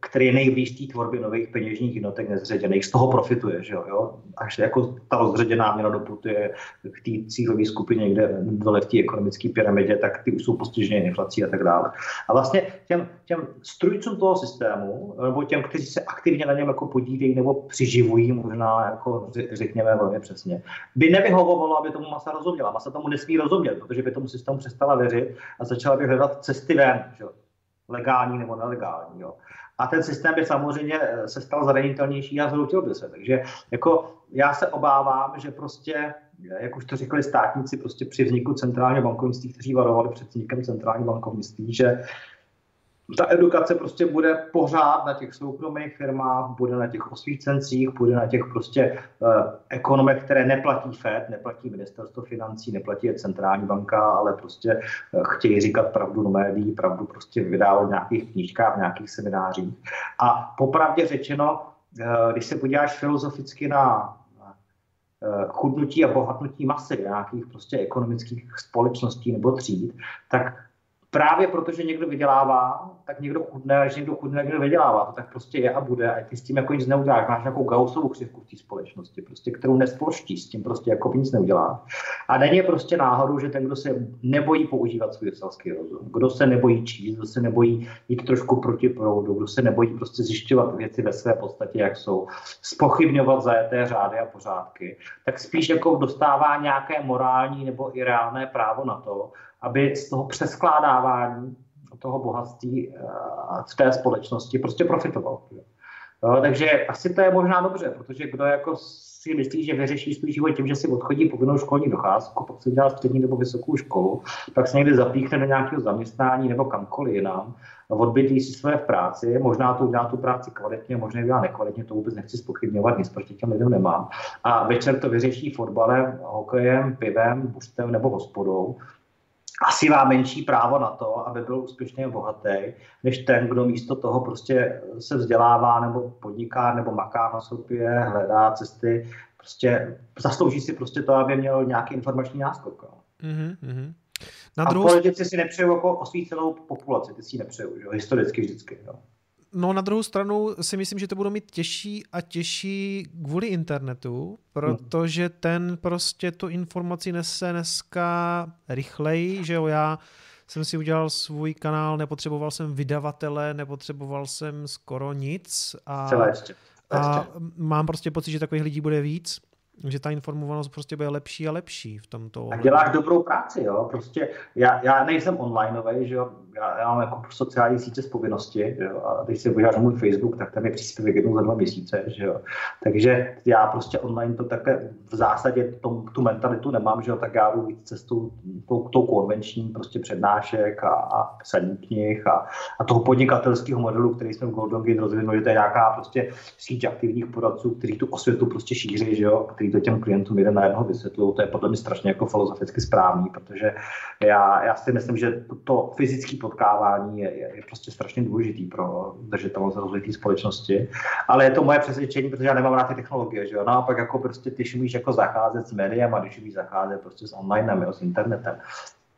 který je nejblíž té nových peněžních jednotek nezředěných, z toho profituje, že jo? Až jako ta rozředěná měna doputuje k té cílové skupině, kde dole v té ekonomické pyramidě, tak ty už jsou postiženy inflací a tak dále. A vlastně těm, těm strujcům toho systému, nebo těm, kteří se aktivně na něm jako podílejí nebo přiživují, možná jako řekněme velmi přesně, by nevyhovovalo, aby tomu masa rozuměla. Masa tomu nesmí rozumět, protože by tomu systému přestala věřit a začala by hledat cesty cesty ven, že? legální nebo nelegální. Jo. A ten systém by samozřejmě eh, se stal zranitelnější a zhroutil by se. Takže jako já se obávám, že prostě, eh, jak už to řekli státníci, prostě při vzniku centrálního bankovnictví, kteří varovali před vznikem centrálního bankovnictví, že ta edukace prostě bude pořád na těch soukromých firmách, bude na těch osvícencích, bude na těch prostě uh, ekonomech, které neplatí FED, neplatí ministerstvo financí, neplatí je centrální banka, ale prostě uh, chtějí říkat pravdu do médií, pravdu prostě vydávat v nějakých knížkách, v nějakých seminářích. A popravdě řečeno, uh, když se podíváš filozoficky na chudnutí a bohatnutí masy nějakých prostě ekonomických společností nebo tříd, tak právě protože někdo vydělává, tak někdo chudne, a když někdo chudne, někdo vydělává. To tak prostě je a bude. A ty s tím jako nic neuděláš. Máš nějakou gausovou křivku v té společnosti, prostě, kterou nesploští, s tím prostě jako nic neudělá. A není prostě náhodou, že ten, kdo se nebojí používat svůj selský rozum, kdo se nebojí číst, kdo se nebojí jít trošku proti proudu, kdo se nebojí prostě zjišťovat věci ve své podstatě, jak jsou, spochybňovat zajeté řády a pořádky, tak spíš jako dostává nějaké morální nebo i reálné právo na to, aby z toho přeskládávání toho bohatství eh, v té společnosti prostě profitoval. Jo, takže asi to je možná dobře, protože kdo jako si myslí, že vyřeší svůj život tím, že si odchodí povinnou školní docházku, pak si udělá střední nebo vysokou školu, pak se někdy zapíchne do nějakého zaměstnání nebo kamkoliv jinam, odbydlí si své v práci, možná to udělá tu práci kvalitně, možná udělá nekvalitně, to vůbec nechci spochybňovat, nic proti těm lidem nemám. A večer to vyřeší fotbalem, hokejem, pivem, buřtem nebo hospodou asi má menší právo na to, aby byl úspěšný a bohatý, než ten, kdo místo toho prostě se vzdělává nebo podniká nebo maká na sobě, hledá cesty, prostě zaslouží si prostě to, aby měl nějaký informační náskok. Mm-hmm. Na druhou... A politici si nepřejou jako osvícenou populaci, ty si ji nepřejou, že? historicky vždycky. Jo. No na druhou stranu si myslím, že to budou mít těžší a těžší kvůli internetu, protože ten prostě tu informaci nese dneska rychleji, že jo, já jsem si udělal svůj kanál, nepotřeboval jsem vydavatele, nepotřeboval jsem skoro nic a, a mám prostě pocit, že takových lidí bude víc že ta informovanost prostě bude lepší a lepší v tomto. A děláš dobrou práci, jo. Prostě já, já nejsem onlineový, že jo. Já, já mám jako sociální sítě z povinnosti, jo. A když si podíváš na můj Facebook, tak tam je příspěvek jednou za dva měsíce, že jo. Takže já prostě online to také v zásadě tom, tu mentalitu nemám, že jo. Tak já jdu víc cestou tou, tou konvenční prostě přednášek a, a psaní knih a, a toho podnikatelského modelu, který jsme v Golden Gate rozvinuli, to je nějaká prostě síť aktivních poradců, kteří tu osvětu prostě šíří, že jo, který to těm klientům jeden na jednoho vysvětlují, to je podle mě strašně jako filozoficky správný, protože já, já si myslím, že to, to fyzické potkávání je, je, je, prostě strašně důležitý pro držitelnost rozvojové společnosti, ale je to moje přesvědčení, protože já nemám rád ty technologie, že jo, naopak jako prostě ty umíš jako zacházet s médiem a když umíš zacházet prostě s online, s internetem,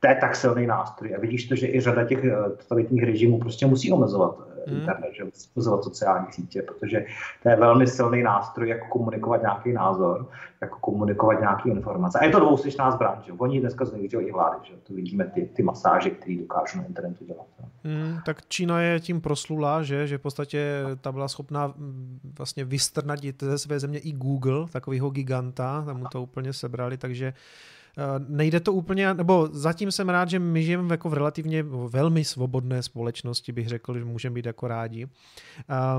to je tak silný nástroj. A vidíš to, že i řada těch eh, totalitních režimů prostě musí omezovat hmm. internet, že omezovat sociální sítě, protože to je velmi silný nástroj, jak komunikovat nějaký názor, jak komunikovat nějaké informace. A je to dvousečná zbraň, že oni dneska zneužívají i vlády, že to vidíme ty, ty masáže, které dokážou na internetu dělat. Hmm, tak Čína je tím proslula, že, že v podstatě ta byla schopná mm, vlastně vystrnadit ze své země i Google, takového giganta, tam mu to úplně sebrali, takže nejde to úplně, nebo zatím jsem rád, že my žijeme jako v relativně velmi svobodné společnosti, bych řekl, že můžeme být jako rádi.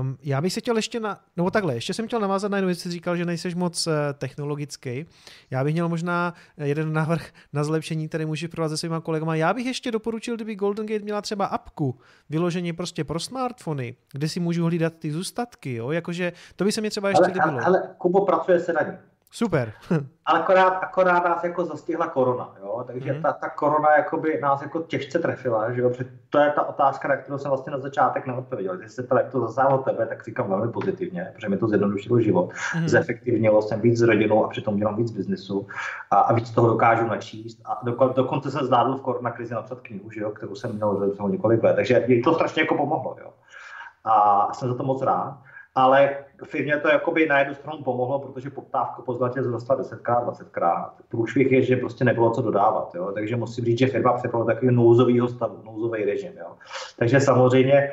Um, já bych se chtěl ještě na, nebo takhle, ještě jsem chtěl navázat na jednu věc, říkal, že nejseš moc uh, technologický. Já bych měl možná jeden návrh na zlepšení, který můžeš provázet se svýma kolegama. Já bych ještě doporučil, kdyby Golden Gate měla třeba apku, vyloženě prostě pro smartfony, kde si můžu hlídat ty zůstatky, jo? jakože to by se mi třeba ještě ale, líbilo. Ale, ale Kubo, pracuje se na ní. Super. Ale akorát, akorát nás jako zastihla korona, jo? takže mm. ta, ta korona jakoby nás jako těžce trefila, že jo? to je ta otázka, na kterou jsem vlastně na začátek neodpověděl. Když se to, jak to zasáhlo tebe, tak říkám velmi pozitivně, protože mi to zjednodušilo život. Mm. Zefektivnilo jsem víc s rodinou a přitom dělám víc biznesu a, a víc toho dokážu načíst. A do, dokonce jsem zvládl v korona krizi napsat knihu, že jo? kterou jsem měl za několik let, takže mi to strašně jako pomohlo. Jo? A jsem za to moc rád ale firmě to jakoby na jednu stranu pomohlo, protože poptávka po zlatě zrostla 10krát, 20krát. Průšvih je, že prostě nebylo co dodávat, jo? takže musím říct, že firma přepala takový nouzovýho stavu, nouzový režim. Jo? Takže samozřejmě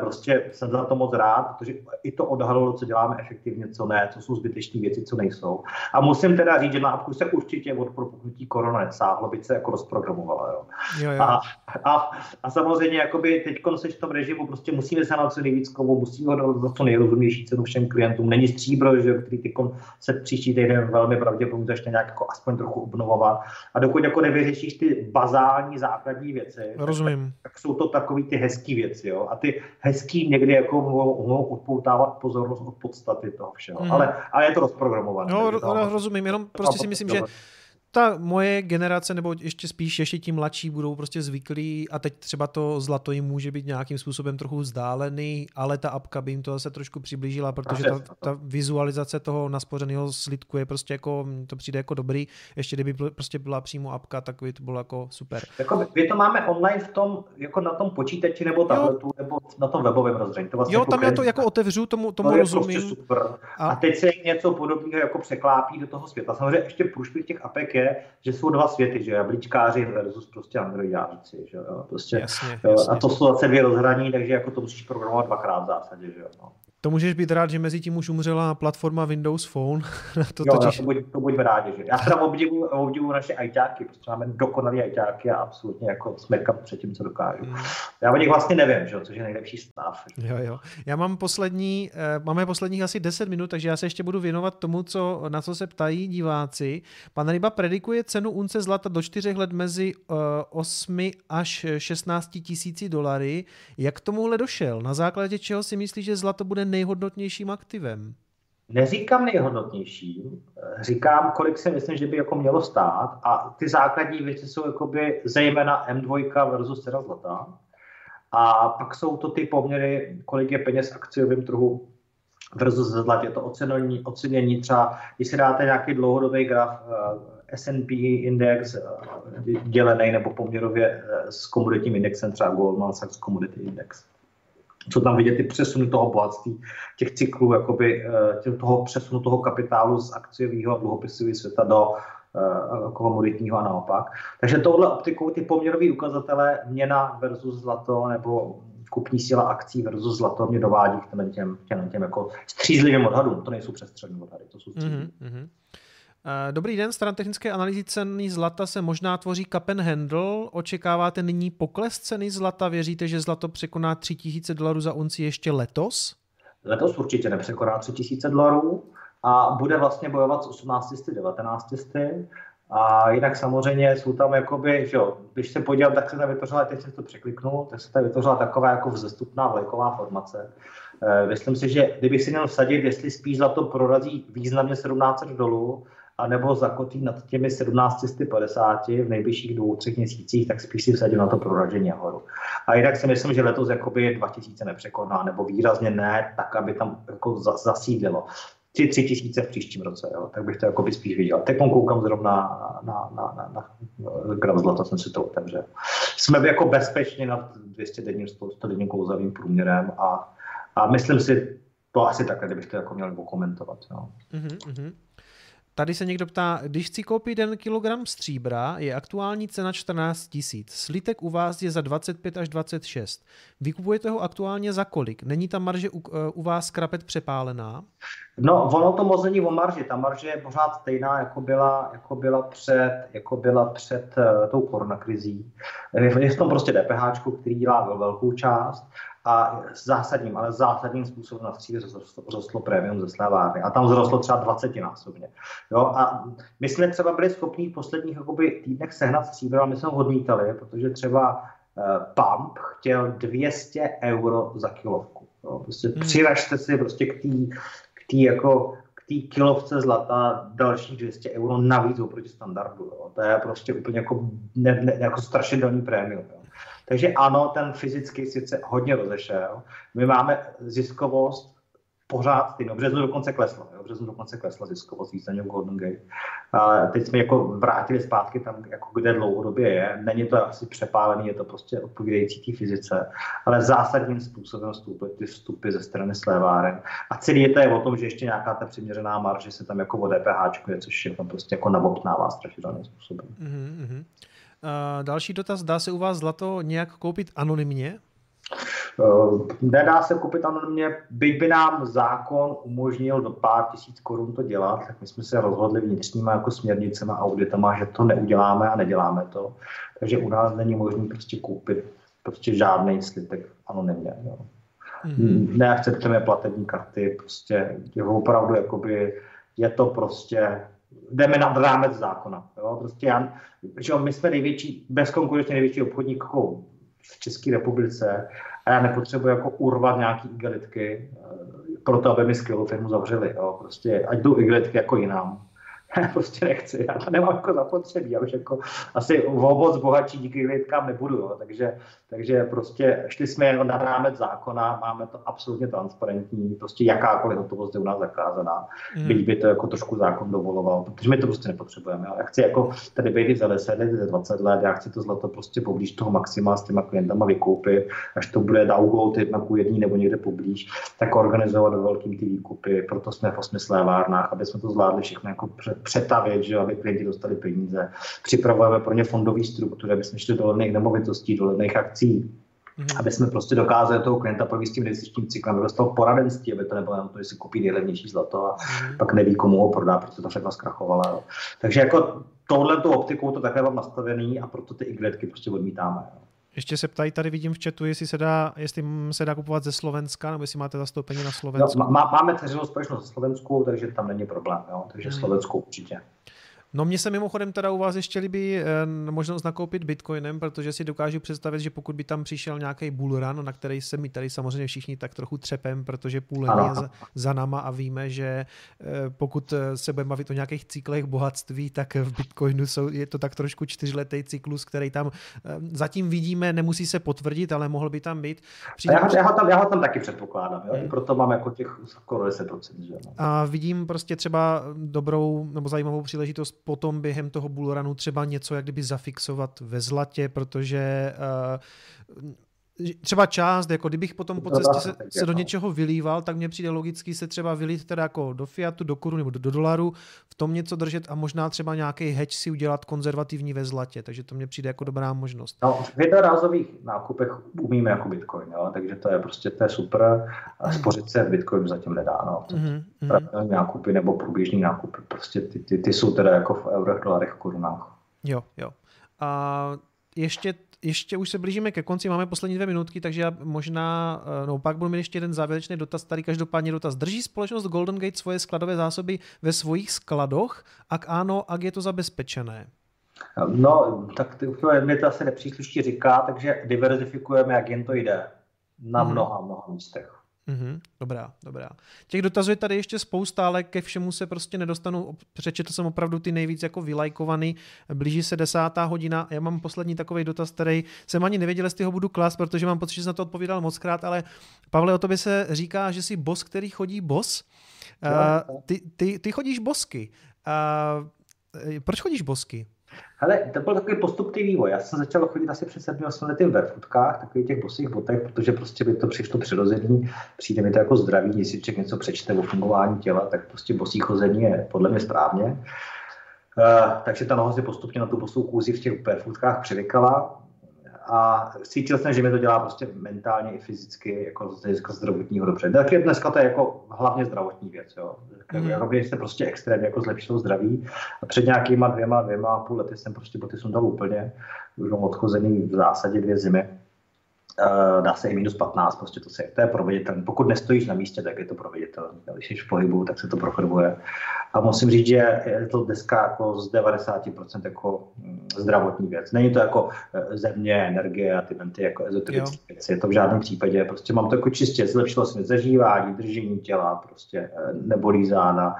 prostě jsem za to moc rád, protože i to odhalilo, co děláme efektivně, co ne, co jsou zbytečné věci, co nejsou. A musím teda říct, že na apku se určitě od propuknutí korona nesáhlo, byť se jako rozprogramovala. Jo? Jo, jo. A, a, a, samozřejmě jakoby teď seš v tom režimu, prostě musíme se na co nejvíc kovu, musíme ho za co nejrozumější cenu všem klientům. Není stříbro, že, který tykom se příští týden velmi pravděpodobně začne nějak jako aspoň trochu obnovovat. A dokud jako nevyřešíš ty bazální základní věci, Rozumím. Tak, tak, jsou to takové ty hezké věci. Jo? A ty hezký někdy jako mohou, odpoutávat pozornost od podstaty toho všeho. Mm. Ale, ale je to rozprogramované. No, rozumím, jenom prostě si myslím, že ta moje generace, nebo ještě spíš ještě tím mladší, budou prostě zvyklí a teď třeba to zlato jim může být nějakým způsobem trochu vzdálený, ale ta apka by jim to zase trošku přiblížila, protože ta, ta vizualizace toho naspořeného slidku je prostě jako, to přijde jako dobrý. Ještě kdyby prostě byla přímo apka, tak by to bylo jako super. Jako my to máme online v tom, jako na tom počítači nebo tabletu, jo. nebo na tom webovém rozhraní. To vlastně jo, jako tam já to jako otevřu, tomu, tomu to rozumím. Prostě super. A... a teď se něco podobného jako překlápí do toho světa. Samozřejmě ještě průšvih těch apek je, že jsou dva světy, že jablíčkáři versus prostě androidáci, že jo, prostě. Jasně, jasně. A to jsou zase dvě rozhraní, takže jako to musíš programovat dvakrát v zásadě, že jo. No. To můžeš být rád, že mezi tím už umřela platforma Windows Phone. to jo, totiž... to, buď, to buďme rádi. Že? Já teda obdivu, obdivu naše ajťáky, protože máme dokonalý ajťáky a absolutně jako smekám před tím, co dokážu. Mm. Já o nich vlastně nevím, že? což je nejlepší stav. Jo, jo. Já mám poslední, eh, máme posledních asi 10 minut, takže já se ještě budu věnovat tomu, co, na co se ptají diváci. Pan Ryba predikuje cenu unce zlata do 4 let mezi uh, 8 až 16 tisíci dolary. Jak k tomuhle došel? Na základě čeho si myslí, že zlato bude nejhodnotnějším aktivem? Neříkám nejhodnotnější, říkám, kolik si myslím, že by jako mělo stát a ty základní věci jsou jakoby zejména M2 versus cena zlata a pak jsou to ty poměry, kolik je peněz v akciovém trhu versus zlatě, to ocenění, ocenění třeba, když si dáte nějaký dlouhodobý graf S&P index dělený nebo poměrově s komoditním indexem, třeba Goldman Sachs Commodity Index. Co tam vidět ty přesuny toho bohatství, těch cyklů, jakoby, toho přesunu toho kapitálu z akciového a dluhopisového světa do komoditního a naopak. Takže touhle optikou ty poměrové ukazatele měna versus zlato nebo kupní síla akcí versus zlato mě dovádí k těm, těm, těm, jako střízlivým odhadům. To nejsou přestřední odhady, to jsou střízlivé. Mm-hmm. Dobrý den, stran technické analýzy ceny zlata se možná tvoří Kapen Handle. Očekáváte nyní pokles ceny zlata? Věříte, že zlato překoná 3000 dolarů za unci ještě letos? Letos určitě nepřekoná 3000 dolarů a bude vlastně bojovat s 18. 19. A jinak samozřejmě jsou tam jakoby, že jo, když se podívám, tak se tam vytvořila, teď jsem to překliknul, tak se tam vytvořila taková jako vzestupná vlajková formace. E, myslím si, že kdybych si měl vsadit, jestli spíš za to prorazí významně 1700 dolů, anebo zakotí nad těmi 1750 v nejbližších dvou, třech měsících, tak spíš si vsadím na to proražení nahoru. A jinak si myslím, že letos jakoby 2000 nepřekoná, nebo výrazně ne, tak, aby tam jako zasídlilo ty tři tisíce v příštím roce, jo, tak bych to jako by spíš viděl. Teď koukám zrovna na, na, na, na, na gram zlata, jsem si to otevřel. Jsme jako bezpečně nad 200 denním, 100 denním klouzavým průměrem a, a myslím si, to asi takhle, kdybych to jako měl komentovat. Mm-hmm. Tady se někdo ptá, když chci koupit 1 kilogram stříbra, je aktuální cena 14 tisíc. Slitek u vás je za 25 až 26. Vykupujete ho aktuálně za kolik? Není ta marže u, eh, u vás krapet přepálená? No, ono to moc není o marži. Ta marže je pořád stejná, jako byla, jako byla před, jako byla před uh, tou koronakrizí. Je v tom prostě DPH, který dělá velkou část a zásadním, ale zásadním způsobem na stříbě rostlo, rostlo prémium ze slévárny. A tam zrostlo třeba 20 násobně. Jo? A my jsme třeba byli schopni v posledních jakoby, týdnech sehnat stříbro, ale my jsme ho odmítali, protože třeba uh, Pump chtěl 200 euro za kilovku. Jo? Prostě hmm. přiražte si prostě k té k tý jako k té kilovce zlata dalších 200 euro navíc oproti standardu. Jo. To je prostě úplně jako, ne, ne, jako strašidelný prémium. Takže ano, ten fyzický svět se hodně rozešel. My máme ziskovost pořád stejnou. V březnu dokonce klesla. Jo? V březnu dokonce klesla ziskovost význačně v Golden Gate. A teď jsme jako vrátili zpátky tam, jako kde dlouhodobě je. Není to asi přepálený, je to prostě odpovídající té fyzice, ale zásadním způsobem vstupy, ty vstupy ze strany sléváren. A celý je to je o tom, že ještě nějaká ta přiměřená marže se tam jako o DPH, což je tam prostě jako nabobtnává strašidelným způsobem. Mm-hmm. Další dotaz, dá se u vás zlato nějak koupit anonymně? Uh, nedá se koupit anonymně, byť by nám zákon umožnil do pár tisíc korun to dělat, tak my jsme se rozhodli vnitřníma jako směrnicema a auditama, že to neuděláme a neděláme to. Takže u nás není možné prostě koupit prostě žádný slitek anonymně. Jo. Mm-hmm. Neakceptujeme platební karty, prostě je opravdu jakoby, je to prostě jdeme nad rámec zákona. Jo? Prostě já, že my jsme největší, bezkonkurenčně největší obchodník jako v České republice a já nepotřebuji jako urvat nějaký igelitky eh, pro to, aby mi skvělou firmu zavřeli. Jo? Prostě ať jdou igelitky jako jinam. Já prostě nechci, já to nemám jako zapotřebí, já už jako asi v bohatší díky lidkám nebudu, jo. Takže, takže prostě šli jsme na rámec zákona, máme to absolutně transparentní, prostě jakákoliv hotovost je u nás zakázaná, mm. byť by to jako trošku zákon dovoloval, protože my to prostě nepotřebujeme. Jo. Já chci jako tady být za 10 let, za 20 let, já chci to zlato prostě poblíž toho maxima s těma klientama vykoupit, až to bude download jedna ku jedný nebo někde poblíž, tak organizovat do velkým ty výkupy, proto jsme v osmi slévárnách, aby jsme to zvládli všechno jako přetavit, že aby klienti dostali peníze. Připravujeme pro ně fondové struktury, aby jsme šli do levných nemovitostí, do levných akcí, Mm-hmm. aby jsme prostě dokázali toho klienta provést tím investičním cyklem, aby dostal poradenství, aby to nebylo jenom to, že si koupí nejlevnější zlato a mm-hmm. pak neví, komu ho prodá, protože to všechno zkrachovala. Jo. Takže jako tohle tu optikou to takhle mám nastavený a proto ty igletky prostě odmítáme. Jo. Ještě se ptají, tady vidím v chatu, jestli se dá, jestli se dá kupovat ze Slovenska, nebo jestli máte zastoupení na Slovensku. No, má, máme dceřinou společnost ze Slovensku, takže tam není problém, jo? takže hmm. Slovensku určitě. No mně se mimochodem teda u vás ještě líbí eh, možnost nakoupit bitcoinem, protože si dokážu představit, že pokud by tam přišel nějaký bullrun, na který se my tady samozřejmě všichni tak trochu třepem, protože půl je za, za náma a víme, že eh, pokud eh, se budeme bavit o nějakých cyklech bohatství, tak v bitcoinu jsou, je to tak trošku čtyřletý cyklus, který tam zatím vidíme, nemusí se potvrdit, ale mohl by tam být. Přijde... Já, já, ho tam, já ho tam taky předpokládám, jo? Hmm. proto mám jako těch skoro 10%. Že? A vidím prostě třeba dobrou nebo zajímavou příležitost potom během toho bullrunu třeba něco jak kdyby zafixovat ve zlatě, protože uh, třeba část, jako kdybych potom po cestě se, se do něčeho vylíval, tak mně přijde logicky se třeba vylít teda jako do fiatu, do koruny nebo do, do dolaru, v tom něco držet a možná třeba nějaký hedge si udělat konzervativní ve zlatě, takže to mně přijde jako dobrá možnost. No, v jednorázových nákupech umíme jako Bitcoin, jo? takže to je prostě to je super a mhm. spořit se v Bitcoinu zatím nedá. No. Mm-hmm. Pravidelné nákupy nebo průběžní nákupy, prostě ty, ty, ty, jsou teda jako v eurech, dolarech, korunách. Jo, jo. A ještě ještě už se blížíme ke konci, máme poslední dvě minutky, takže já možná, eh, no pak budu mít ještě jeden závěrečný dotaz, tady každopádně dotaz. Drží společnost Golden Gate svoje skladové zásoby ve svých skladoch? Ak ano, ak je to zabezpečené? No, tak mi to asi nepřísluší říká, takže diverzifikujeme, jak jen to jde. Na hmm. mnoha, mnoha místech. Mm-hmm, dobrá, dobrá. Těch dotazů je tady ještě spousta, ale ke všemu se prostě nedostanu. Přečetl jsem opravdu ty nejvíc jako vylajkovaný. Blíží se desátá hodina. Já mám poslední takový dotaz, který jsem ani nevěděl, jestli ho budu klas, protože mám pocit, že jsem na to odpovídal moc krát, ale Pavle, o tobě se říká, že jsi bos, který chodí bos. Uh, ty, ty, ty chodíš bosky. Uh, proč chodíš bosky? Hele, to byl takový postupný vývoj. Já jsem začal chodit asi před 7-8 lety v barefootkách, takových těch bosých botech, protože prostě by to přišlo přirozený, přijde mi to jako zdravý, si člověk něco přečte o fungování těla, tak prostě bosí chození je podle mě správně. Uh, takže ta noha si postupně na tu bosou kůzi v těch barefootkách přivykala a cítil jsem, že mi to dělá prostě mentálně i fyzicky, jako z hlediska zdravotního dobře. Tak dneska to je jako hlavně zdravotní věc, jo. Mm. Jako, se prostě extrémně jako zlepšilo zdraví. A před nějakýma dvěma, dvěma a půl lety jsem prostě boty sundal úplně. Už mám odchozený v zásadě dvě zimy. Uh, dá se i minus 15, prostě to, se, to je proveditelné. Pokud nestojíš na místě, tak je to proveditelné. Když jsi v pohybu, tak se to prochoduje. A musím říct, že je to dneska jako z 90% jako mm, zdravotní věc. Není to jako eh, země, energie a ty, ty jako ezoterické věci. Je to v žádném případě. Prostě mám to jako čistě, zlepšilo se mi zažívání, držení těla, prostě eh, nebolí záda,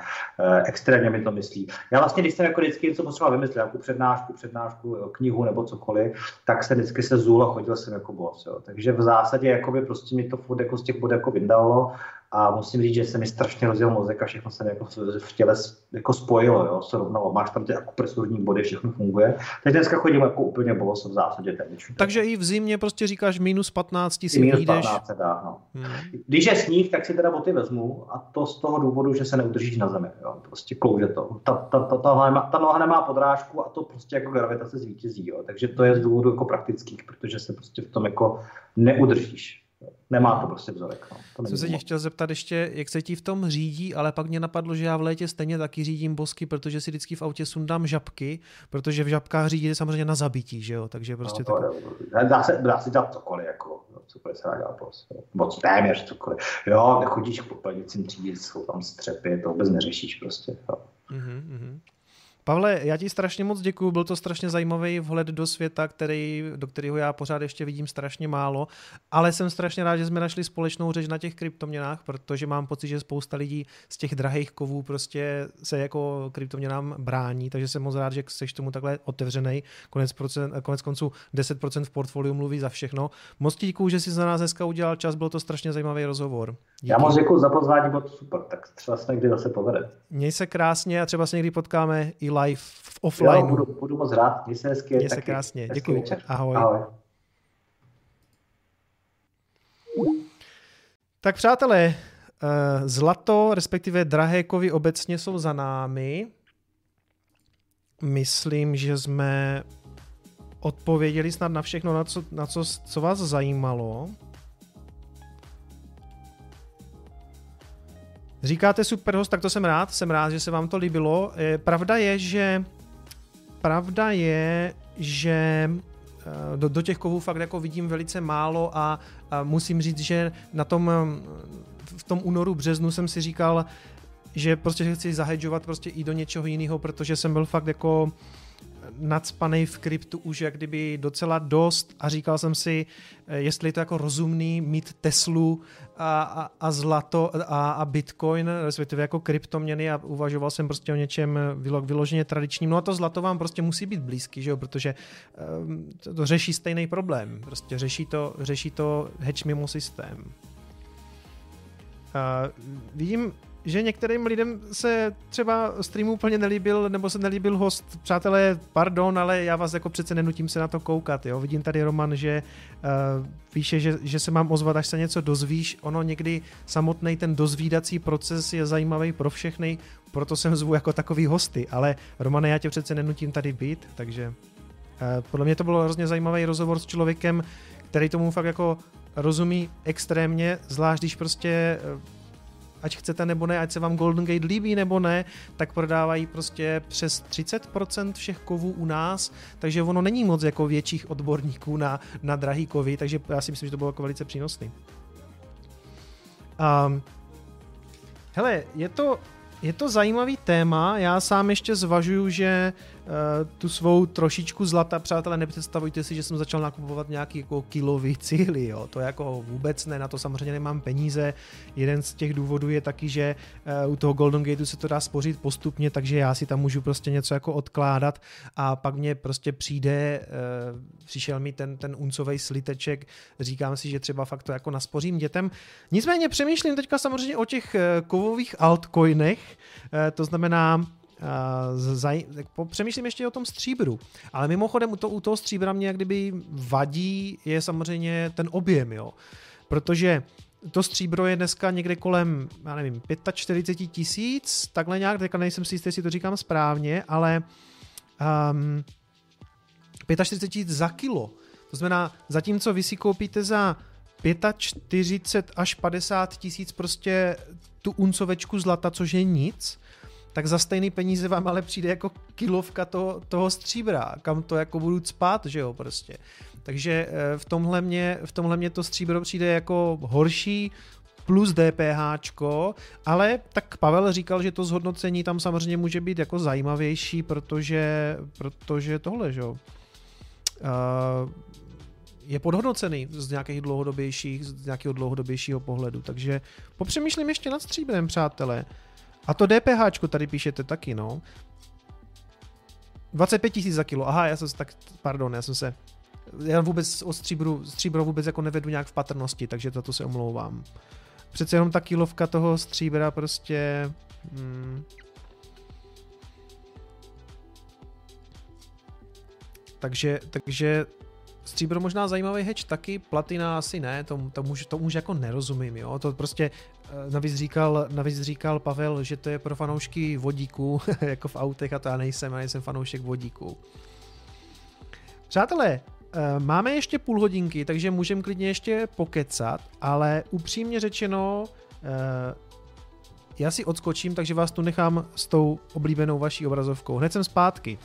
extrémně mi to myslí. Já vlastně, když jsem jako vždycky něco potřeboval vymyslet, jako přednášku, přednášku, knihu nebo cokoliv, tak se vždycky se zůl a chodil jsem jako boss. Jo. Takže v zásadě jakoby prostě mi to furt jako z těch bodů jako vydalo a musím říct, že se mi strašně rozjel mozek a všechno se mi jako v těle jako spojilo, jo, srovnalo. Máš tam ty akupresurní body, všechno funguje. Teď dneska chodím jako úplně bolos v zásadě téměř. Takže i v zimě prostě říkáš minus 15 si minus vyjdeš. 15 se dá, no. Hmm. Když je sníh, tak si teda boty vezmu a to z toho důvodu, že se neudržíš na zemi. Jo. Prostě klouže to. Ta, ta, ta, ta, noha nemá, ta noha nemá podrážku a to prostě jako gravitace zvítězí. Jo. Takže to je z důvodu jako praktických, protože se prostě v tom jako neudržíš. Nemá to prostě vzorek. No. To Jsem se tě chtěl zeptat ještě, jak se ti v tom řídí, ale pak mě napadlo, že já v létě stejně taky řídím bosky, protože si vždycky v autě sundám žabky, protože v žabkách řídí samozřejmě na zabití, že jo, takže prostě no, to tak... dá, se, dá se dělat cokoliv, jako, cokoliv se dá dělat prostě, nebo téměř cokoliv. Jo, nechodíš k popelnicím třídit, jsou tam střepy, to vůbec neřešíš prostě. Jo. Mm-hmm. Pavle, já ti strašně moc děkuji, byl to strašně zajímavý vhled do světa, který, do kterého já pořád ještě vidím strašně málo, ale jsem strašně rád, že jsme našli společnou řeč na těch kryptoměnách, protože mám pocit, že spousta lidí z těch drahých kovů prostě se jako kryptoměnám brání, takže jsem moc rád, že jsi tomu takhle otevřený. Konec, procent, konec konců 10% v portfoliu mluví za všechno. Moc ti děkuji, že jsi za nás dneska udělal čas, byl to strašně zajímavý rozhovor. Díky. Já moc děkuji za pozvání, bylo to super, tak třeba se někdy zase povede. Měj se krásně a třeba se někdy potkáme i live v offline. Jo, budu, budu moc rád, měj se hezky. Měj se krásně, děkuji. Ahoj. Ahoj. Tak přátelé, eh, zlato, respektive drahé kovy obecně jsou za námi. Myslím, že jsme odpověděli snad na všechno, na co, na co, co vás zajímalo. Říkáte superhost, tak to jsem rád, jsem rád, že se vám to líbilo. Eh, pravda je, že pravda je, že eh, do, do těch kovů fakt jako vidím velice málo a, a musím říct, že na tom v tom únoru, březnu jsem si říkal, že prostě chci zahedžovat prostě i do něčeho jiného, protože jsem byl fakt jako nadspaný v kryptu už jak kdyby docela dost a říkal jsem si, eh, jestli je to jako rozumný mít Teslu a, a, a zlato a, a Bitcoin, respektive jako kryptoměny a uvažoval jsem prostě o něčem vyloženě tradičním. No a to zlato vám prostě musí být blízký, že jo? protože um, to, to řeší stejný problém. Prostě řeší to, řeší to hedge mimo systém. Uh, vidím, že některým lidem se třeba streamu úplně nelíbil, nebo se nelíbil host. Přátelé, pardon, ale já vás jako přece nenutím se na to koukat. Jo? Vidím tady, Roman, že uh, píše, že, že se mám ozvat, až se něco dozvíš. Ono někdy samotný ten dozvídací proces je zajímavý pro všechny, proto jsem zvu jako takový hosty. Ale Romane, já tě přece nenutím tady být, takže uh, podle mě to bylo hrozně zajímavý rozhovor s člověkem, který tomu fakt jako rozumí extrémně, zvlášť když prostě uh, ať chcete nebo ne, ať se vám Golden Gate líbí nebo ne, tak prodávají prostě přes 30% všech kovů u nás, takže ono není moc jako větších odborníků na, na drahý kovy, takže já si myslím, že to bylo jako velice přínosný. Um, hele, je to, je to zajímavý téma, já sám ještě zvažuju, že tu svou trošičku zlata, přátelé, nepředstavujte si, že jsem začal nakupovat nějaký jako kilový cíly, jo, to jako vůbec ne, na to samozřejmě nemám peníze, jeden z těch důvodů je taky, že uh, u toho Golden Gateu se to dá spořit postupně, takže já si tam můžu prostě něco jako odkládat. A pak mě prostě přijde, uh, přišel mi ten, ten uncový sliteček, říkám si, že třeba fakt to jako naspořím dětem, nicméně přemýšlím teďka samozřejmě o těch kovových altcoinech, to znamená zaj... přemýšlím ještě o tom stříbru, ale mimochodem u, to, u toho stříbra mě jak kdyby vadí je samozřejmě ten objem, jo. Protože to stříbro je dneska někde kolem, já nevím, 45 tisíc, takhle nějak, teďka nejsem si jistý, jestli to říkám správně, ale um, 45 tisíc za kilo. To znamená, zatímco vy si koupíte za 45 až 50 tisíc prostě tu uncovečku zlata, což je nic, tak za stejný peníze vám ale přijde jako kilovka toho, toho stříbra, kam to jako budu spát, že jo, prostě. Takže eh, v tomhle mě, v tomhle mě to stříbro přijde jako horší, plus DPH, ale tak Pavel říkal, že to zhodnocení tam samozřejmě může být jako zajímavější, protože, protože tohle, že jo, uh, je podhodnocený z nějakých dlouhodobějších, z nějakého dlouhodobějšího pohledu, takže popřemýšlím ještě nad stříbrem, přátelé. A to DPH tady píšete taky, no. 25 tisíc za kilo. Aha, já jsem se tak, pardon, já jsem se, já vůbec o stříbru, stříbro vůbec jako nevedu nějak v patrnosti, takže za to se omlouvám. Přece jenom ta kilovka toho stříbra prostě... Hmm, takže, takže stříbro možná zajímavý hedge taky, platina asi ne, to, to, už, to už jako nerozumím, jo, to prostě navíc říkal, navíc říkal Pavel, že to je pro fanoušky vodíků, jako v autech a to já nejsem, já nejsem fanoušek vodíků. Přátelé, eh, máme ještě půl hodinky, takže můžeme klidně ještě pokecat, ale upřímně řečeno, eh, já si odskočím, takže vás tu nechám s tou oblíbenou vaší obrazovkou. Hned jsem zpátky.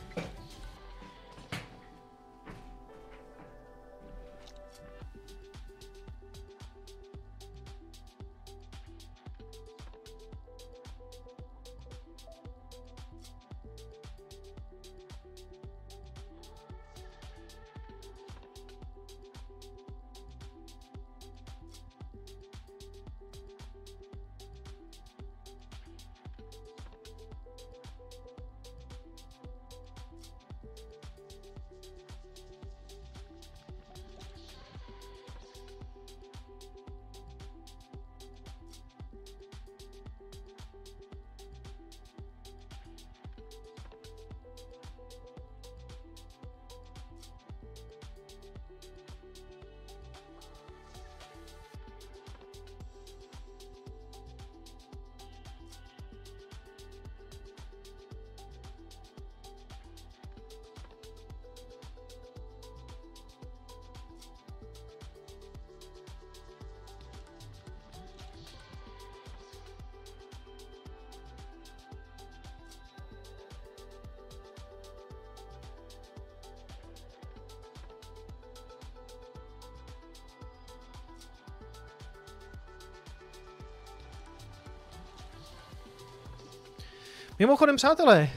Mimochodem, přátelé,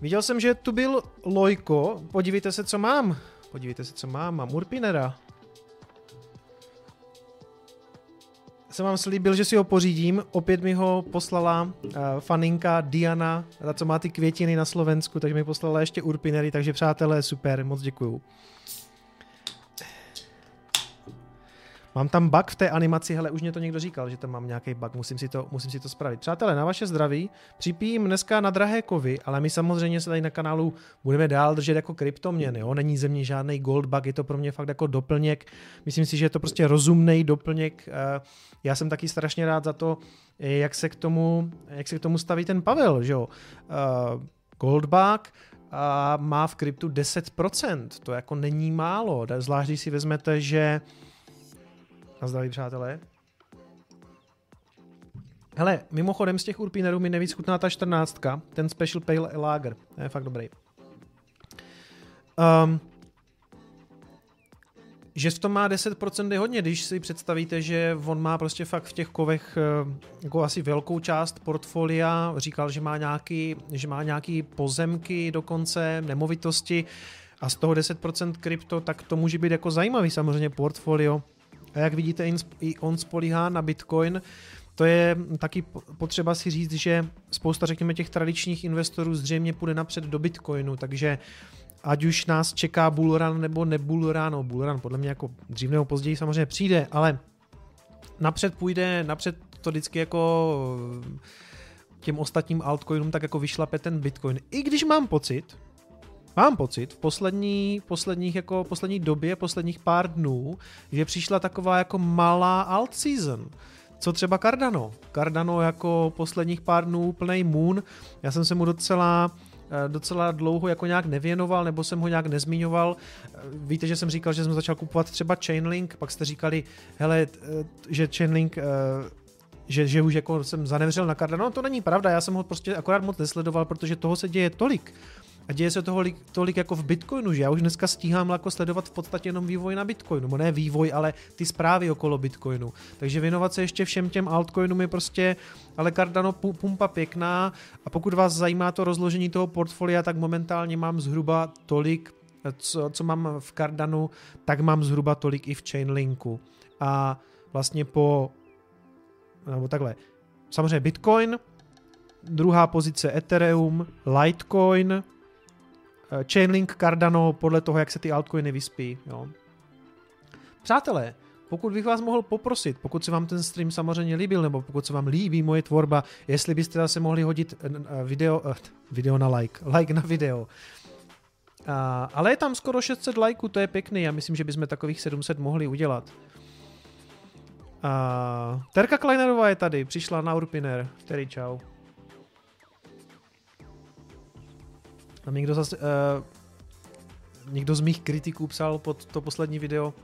viděl jsem, že tu byl Lojko. Podívejte se, co mám. Podívejte se, co mám. Mám Urpinera. Jsem vám slíbil, že si ho pořídím. Opět mi ho poslala uh, faninka Diana, ta, co má ty květiny na Slovensku, takže mi poslala ještě Urpinery, takže přátelé, super, moc děkuju. Mám tam bug v té animaci, hele, už mě to někdo říkal, že tam mám nějaký bug, musím si to, musím si to spravit. Přátelé, na vaše zdraví, připijím dneska na drahé kovy, ale my samozřejmě se tady na kanálu budeme dál držet jako kryptoměny, jo? není ze mě žádný gold bug, je to pro mě fakt jako doplněk, myslím si, že je to prostě rozumný doplněk, eh, já jsem taky strašně rád za to, jak se k tomu, jak se k tomu staví ten Pavel, že jo. Uh, Goldbug a má v kryptu 10%, to jako není málo, zvlášť když si vezmete, že na zdraví přátelé. Hele, mimochodem z těch Urpinerů mi nejvíc chutná ta 14, ten Special Pale Lager, to je fakt dobrý. Um, že v tom má 10% je hodně, když si představíte, že on má prostě fakt v těch kovech eh, jako asi velkou část portfolia, říkal, že má nějaký, že má nějaký pozemky dokonce, nemovitosti a z toho 10% krypto, tak to může být jako zajímavý samozřejmě portfolio. A jak vidíte, i on spolíhá na Bitcoin, to je taky potřeba si říct, že spousta, řekněme, těch tradičních investorů zřejmě půjde napřed do Bitcoinu, takže ať už nás čeká bullrun nebo nebullrun, no bullrun podle mě jako dřív nebo později samozřejmě přijde, ale napřed půjde, napřed to vždycky jako těm ostatním altcoinům tak jako vyšlape ten Bitcoin. I když mám pocit, mám pocit v poslední, posledních jako poslední době, posledních pár dnů, že přišla taková jako malá alt season. Co třeba Cardano? Cardano jako posledních pár dnů plný moon. Já jsem se mu docela Eh, docela dlouho jako nějak nevěnoval, nebo jsem ho nějak nezmiňoval. Eh, víte, že jsem říkal, že jsem začal kupovat třeba Chainlink, pak jste říkali, hele, eh, že Chainlink že, že už jako jsem zanevřel na Cardano. No to není pravda, já jsem ho prostě akorát moc nesledoval, protože toho se děje tolik. A děje se toho tolik jako v Bitcoinu, že já už dneska stíhám jako sledovat v podstatě jenom vývoj na Bitcoinu, ne vývoj, ale ty zprávy okolo Bitcoinu. Takže věnovat se ještě všem těm altcoinům je prostě, ale Cardano pumpa pěkná a pokud vás zajímá to rozložení toho portfolia, tak momentálně mám zhruba tolik, co, co mám v Cardanu, tak mám zhruba tolik i v Chainlinku. A vlastně po, nebo takhle, samozřejmě Bitcoin, druhá pozice Ethereum, Litecoin, Chainlink, Cardano, podle toho, jak se ty altcoiny vyspí. Jo. Přátelé, pokud bych vás mohl poprosit, pokud se vám ten stream samozřejmě líbil, nebo pokud se vám líbí moje tvorba, jestli byste zase mohli hodit eh, eh, video, video na like, like na video. Ale je tam skoro 600 lajků, to je pěkný, já myslím, že bychom takových 700 mohli udělat. Terka Kleinerová je tady, přišla na Urpiner, který čau. Tam někdo zase, uh, někdo z mých kritiků psal pod to poslední video,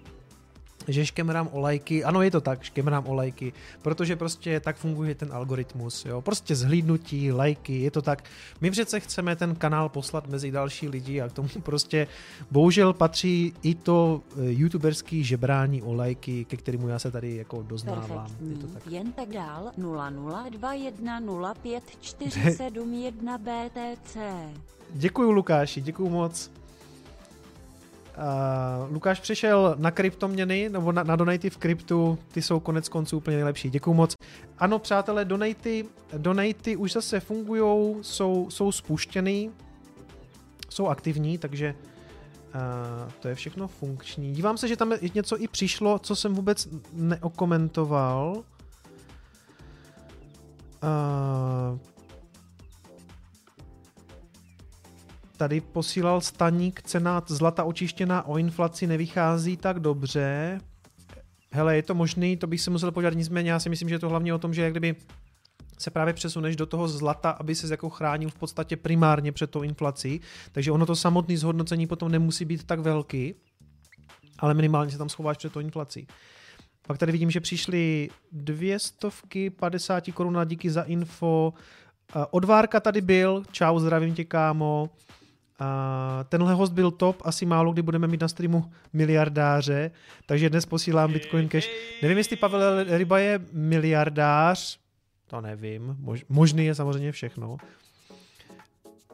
že škemrám o lajky, ano je to tak, škemrám o lajky, protože prostě tak funguje ten algoritmus, jo, prostě zhlídnutí, lajky, je to tak. My přece chceme ten kanál poslat mezi další lidi a k tomu prostě bohužel patří i to eh, youtuberský žebrání o lajky, ke kterému já se tady jako doznávám. Je to tak. Jen tak dál 00210547 BTC. Děkuju Lukáši, děkuju moc. Uh, Lukáš přešel na kryptoměny, nebo na, na donaty v kryptu, ty jsou konec konců úplně nejlepší. Děkuju moc. Ano, přátelé, donaty, donaty už zase fungují, jsou, jsou spuštěny, jsou aktivní, takže uh, to je všechno funkční. Dívám se, že tam něco i přišlo, co jsem vůbec neokomentoval. Uh, tady posílal staník, cena zlata očištěná o inflaci nevychází tak dobře. Hele, je to možný, to bych se musel podívat, nicméně já si myslím, že je to hlavně o tom, že jak kdyby se právě přesuneš do toho zlata, aby se jako chránil v podstatě primárně před tou inflací, takže ono to samotné zhodnocení potom nemusí být tak velký, ale minimálně se tam schováš před tou inflací. Pak tady vidím, že přišly dvě stovky 50 korun díky za info. Odvárka tady byl, čau, zdravím tě kámo. A tenhle host byl top, asi málo kdy budeme mít na streamu miliardáře, takže dnes posílám Bitcoin Cash. Nevím, jestli Pavel Ryba je miliardář, to nevím, Mož, možný je samozřejmě všechno.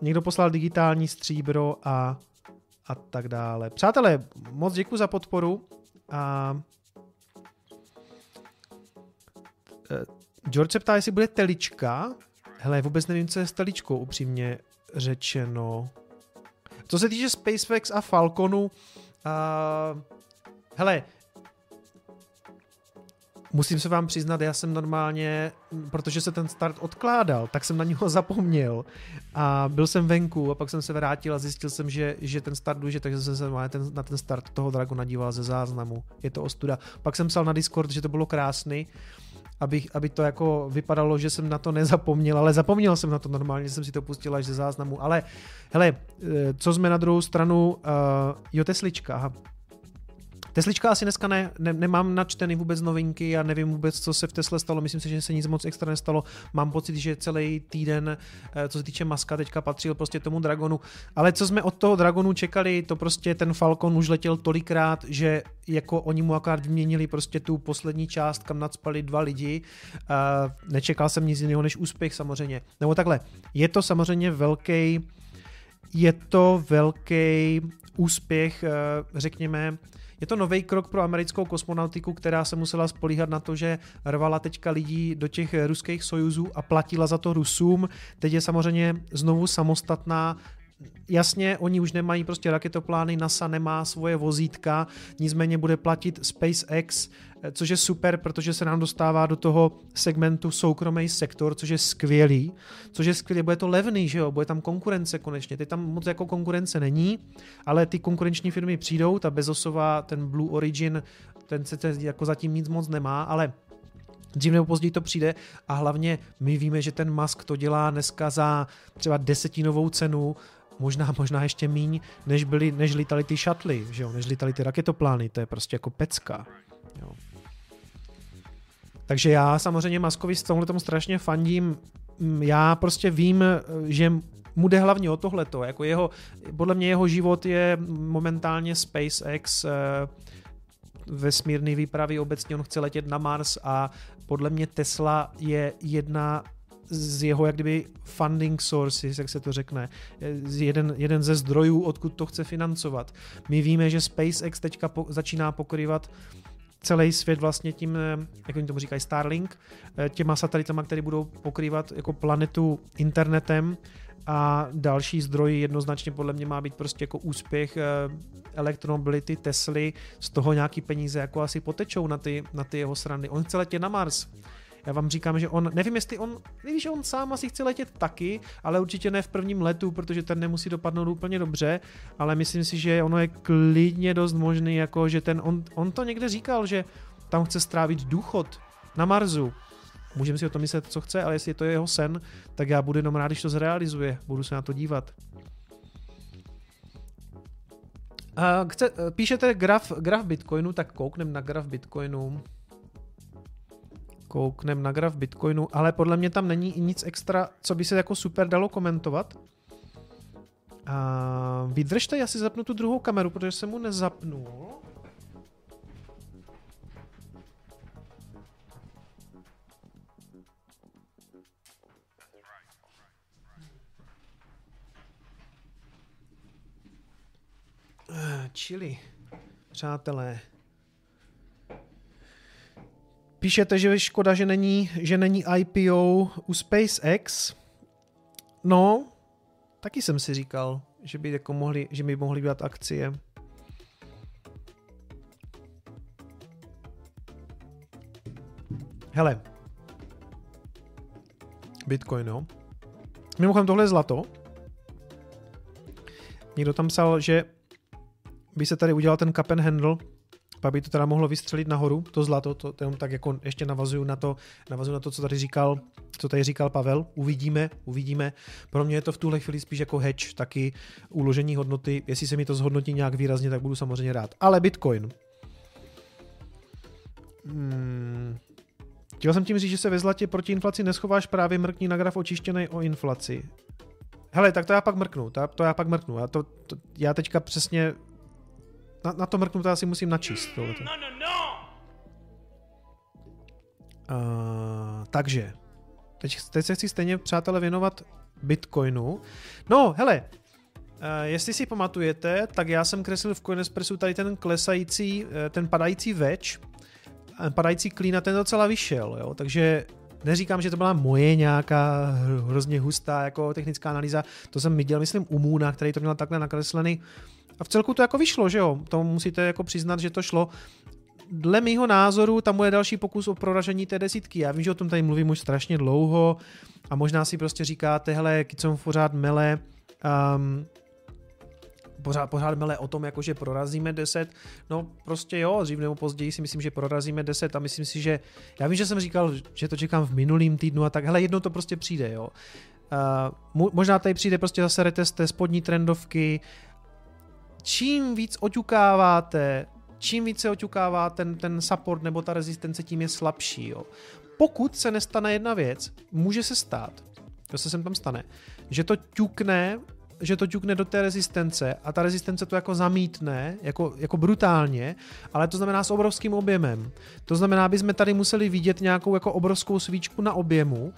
Někdo poslal digitální stříbro a, a tak dále. Přátelé, moc děkuji za podporu a e, George se ptá, jestli bude telička. Hele, vůbec nevím, co je s teličkou, upřímně řečeno. Co se týče SpaceX a Falconu, uh, hele, musím se vám přiznat, já jsem normálně, protože se ten start odkládal, tak jsem na něho zapomněl a byl jsem venku a pak jsem se vrátil a zjistil jsem, že, že ten start důležitý, takže jsem se na ten, na ten start toho Dragona díval ze záznamu. Je to ostuda. Pak jsem psal na Discord, že to bylo krásný, aby, aby to jako vypadalo, že jsem na to nezapomněl, ale zapomněl jsem na to normálně, jsem si to pustil až ze záznamu. Ale hele, eh, co jsme na druhou stranu, uh, jo, Teslička, aha. Teslička asi dneska ne, ne, nemám načtený vůbec novinky, já nevím vůbec, co se v Tesle stalo, myslím si, že se nic moc extra nestalo. Mám pocit, že celý týden, eh, co se týče Maska, teďka patřil prostě tomu Dragonu. Ale co jsme od toho Dragonu čekali, to prostě ten Falcon už letěl tolikrát, že jako oni mu akorát vyměnili prostě tu poslední část, kam nadspali dva lidi. Nečekal jsem nic jiného než úspěch samozřejmě. Nebo takhle, je to samozřejmě velký je to velký úspěch, eh, řekněme, je to nový krok pro americkou kosmonautiku, která se musela spolíhat na to, že rvala teďka lidí do těch ruských sojuzů a platila za to Rusům. Teď je samozřejmě znovu samostatná jasně, oni už nemají prostě raketoplány, NASA nemá svoje vozítka, nicméně bude platit SpaceX, což je super, protože se nám dostává do toho segmentu soukromý sektor, což je skvělý, což je skvělý, bude to levný, že jo, bude tam konkurence konečně, teď tam moc jako konkurence není, ale ty konkurenční firmy přijdou, ta Bezosová, ten Blue Origin, ten se jako zatím nic moc nemá, ale Dřív nebo později to přijde a hlavně my víme, že ten Musk to dělá dneska za třeba desetinovou cenu, možná, možná ještě míň, než, byly, než lítali ty šatly, že jo, než lítali ty raketoplány, to je prostě jako pecka. Jo. Takže já samozřejmě Maskovi s tomhle tomu strašně fandím. Mm, já prostě vím, že mu jde hlavně o tohleto. Jako jeho, podle mě jeho život je momentálně SpaceX, eh, vesmírný výpravy obecně, on chce letět na Mars a podle mě Tesla je jedna z jeho jak kdyby funding sources, jak se to řekne, jeden, jeden ze zdrojů, odkud to chce financovat. My víme, že SpaceX teďka po, začíná pokrývat celý svět vlastně tím, eh, jak oni tomu říkají, Starlink, eh, těma satelitama, které budou pokrývat jako planetu internetem a další zdroj jednoznačně podle mě má být prostě jako úspěch eh, elektromobility Tesly, z toho nějaký peníze jako asi potečou na ty, na ty jeho strany. On chce letět na Mars. Já vám říkám, že on, nevím jestli on, že on sám asi chce letět taky, ale určitě ne v prvním letu, protože ten nemusí dopadnout úplně dobře, ale myslím si, že ono je klidně dost možný, jako že ten, on, on to někde říkal, že tam chce strávit důchod na Marsu. Můžeme si o tom myslet, co chce, ale jestli to je jeho sen, tak já budu jenom rád, když to zrealizuje. Budu se na to dívat. A chce, píšete graf, graf Bitcoinu, tak kouknem na graf Bitcoinu kouknem na graf Bitcoinu, ale podle mě tam není nic extra, co by se jako super dalo komentovat. A vydržte, já si zapnu tu druhou kameru, protože jsem mu nezapnul. Čili, přátelé, Píšete, že je škoda, že není, že není IPO u SpaceX. No, taky jsem si říkal, že by, jako mohli, že by mohli být akcie. Hele, Bitcoin, jo. Mimochodem tohle je zlato. Někdo tam psal, že by se tady udělal ten cup and handle, pak by to teda mohlo vystřelit nahoru, to zlato, to, to jenom tak jako ještě navazuju na to, navazuju na to, co tady říkal, co tady říkal Pavel, uvidíme, uvidíme. Pro mě je to v tuhle chvíli spíš jako hedge, taky uložení hodnoty, jestli se mi to zhodnotí nějak výrazně, tak budu samozřejmě rád. Ale Bitcoin. Hmm. Chtěl jsem tím říct, že se ve zlatě proti inflaci neschováš právě mrkní na graf očištěný o inflaci. Hele, tak to já pak mrknu, to, to já pak mrknu. Já, to, to, já teďka přesně na, na to mrknu, to asi musím načíst. Tohleto. No, no, no. Uh, takže, teď, teď se chci stejně, přátelé, věnovat Bitcoinu. No, hele, uh, jestli si pamatujete, tak já jsem kreslil v Coinespressu tady ten klesající, uh, ten padající več, padající klín a ten docela vyšel, jo, takže neříkám, že to byla moje nějaká hrozně hustá jako technická analýza, to jsem viděl, myslím, u Moona, který to měl takhle nakreslený a v celku to jako vyšlo, že jo? To musíte jako přiznat, že to šlo. dle mýho názoru tam bude další pokus o proražení té desítky. Já vím, že o tom tady mluvím už strašně dlouho a možná si prostě říkáte, hele, Kicom pořád mele, um, pořád, pořád mele o tom, jako že prorazíme 10. No prostě jo, dřív nebo později si myslím, že prorazíme 10 a myslím si, že já vím, že jsem říkal, že to čekám v minulým týdnu a tak, hele, jedno to prostě přijde, jo. Uh, možná tady přijde prostě zase retest té spodní trendovky. Čím víc oťukáváte, čím více oťukává ten, ten support nebo ta rezistence, tím je slabší. Jo. Pokud se nestane jedna věc, může se stát, to se sem tam stane, že to ťukne že to ťukne do té rezistence a ta rezistence to jako zamítne, jako, jako brutálně, ale to znamená s obrovským objemem. To znamená, aby jsme tady museli vidět nějakou jako obrovskou svíčku na objemu,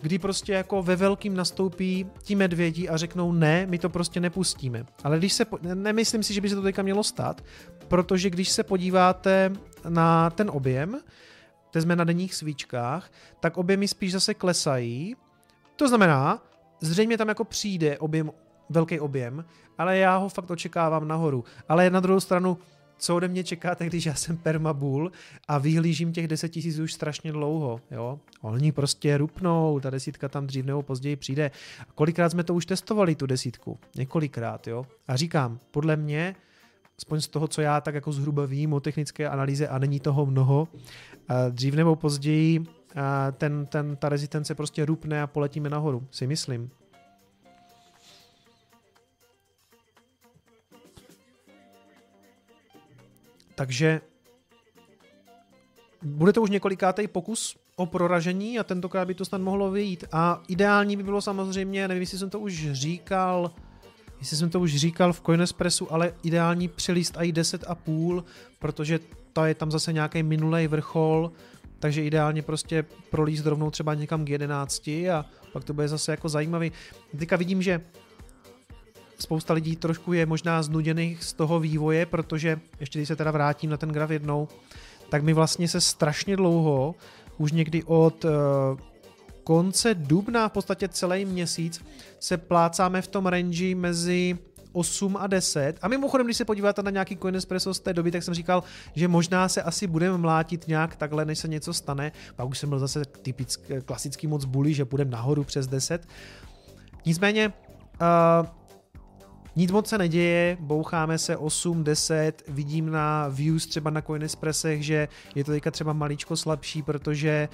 kdy prostě jako ve velkým nastoupí ti medvědi a řeknou ne, my to prostě nepustíme. Ale když se, nemyslím si, že by se to teďka mělo stát, protože když se podíváte na ten objem, teď jsme na denních svíčkách, tak objemy spíš zase klesají. To znamená, zřejmě tam jako přijde objem, velký objem, ale já ho fakt očekávám nahoru. Ale na druhou stranu, co ode mě čekáte, když já jsem permabull a vyhlížím těch 10 tisíc už strašně dlouho, jo? Oni prostě rupnou, ta desítka tam dřív nebo později přijde. A kolikrát jsme to už testovali, tu desítku? Několikrát, jo? A říkám, podle mě, aspoň z toho, co já tak jako zhruba vím o technické analýze a není toho mnoho, dřív nebo později ten, ten, ta rezistence prostě rupne a poletíme nahoru, si myslím. Takže bude to už několikátý pokus o proražení a tentokrát by to snad mohlo vyjít. A ideální by bylo samozřejmě, nevím, jestli jsem to už říkal, jestli jsem to už říkal v Coinespressu, ale ideální přelíst i 10,5, protože to je tam zase nějaký minulý vrchol, takže ideálně prostě prolíst rovnou třeba někam k 11 a pak to bude zase jako zajímavý. Teďka vidím, že spousta lidí trošku je možná znuděných z toho vývoje, protože ještě když se teda vrátím na ten graf jednou, tak mi vlastně se strašně dlouho, už někdy od uh, konce dubna, v podstatě celý měsíc, se plácáme v tom range mezi 8 a 10. A mimochodem, když se podíváte na nějaký Coinespresso z té doby, tak jsem říkal, že možná se asi budeme mlátit nějak takhle, než se něco stane. Pak už jsem byl zase typický, klasický moc bully, že půjdeme nahoru přes 10. Nicméně, uh, nic moc se neděje, boucháme se 8, 10, vidím na views třeba na Coinespressech, že je to teďka třeba maličko slabší, protože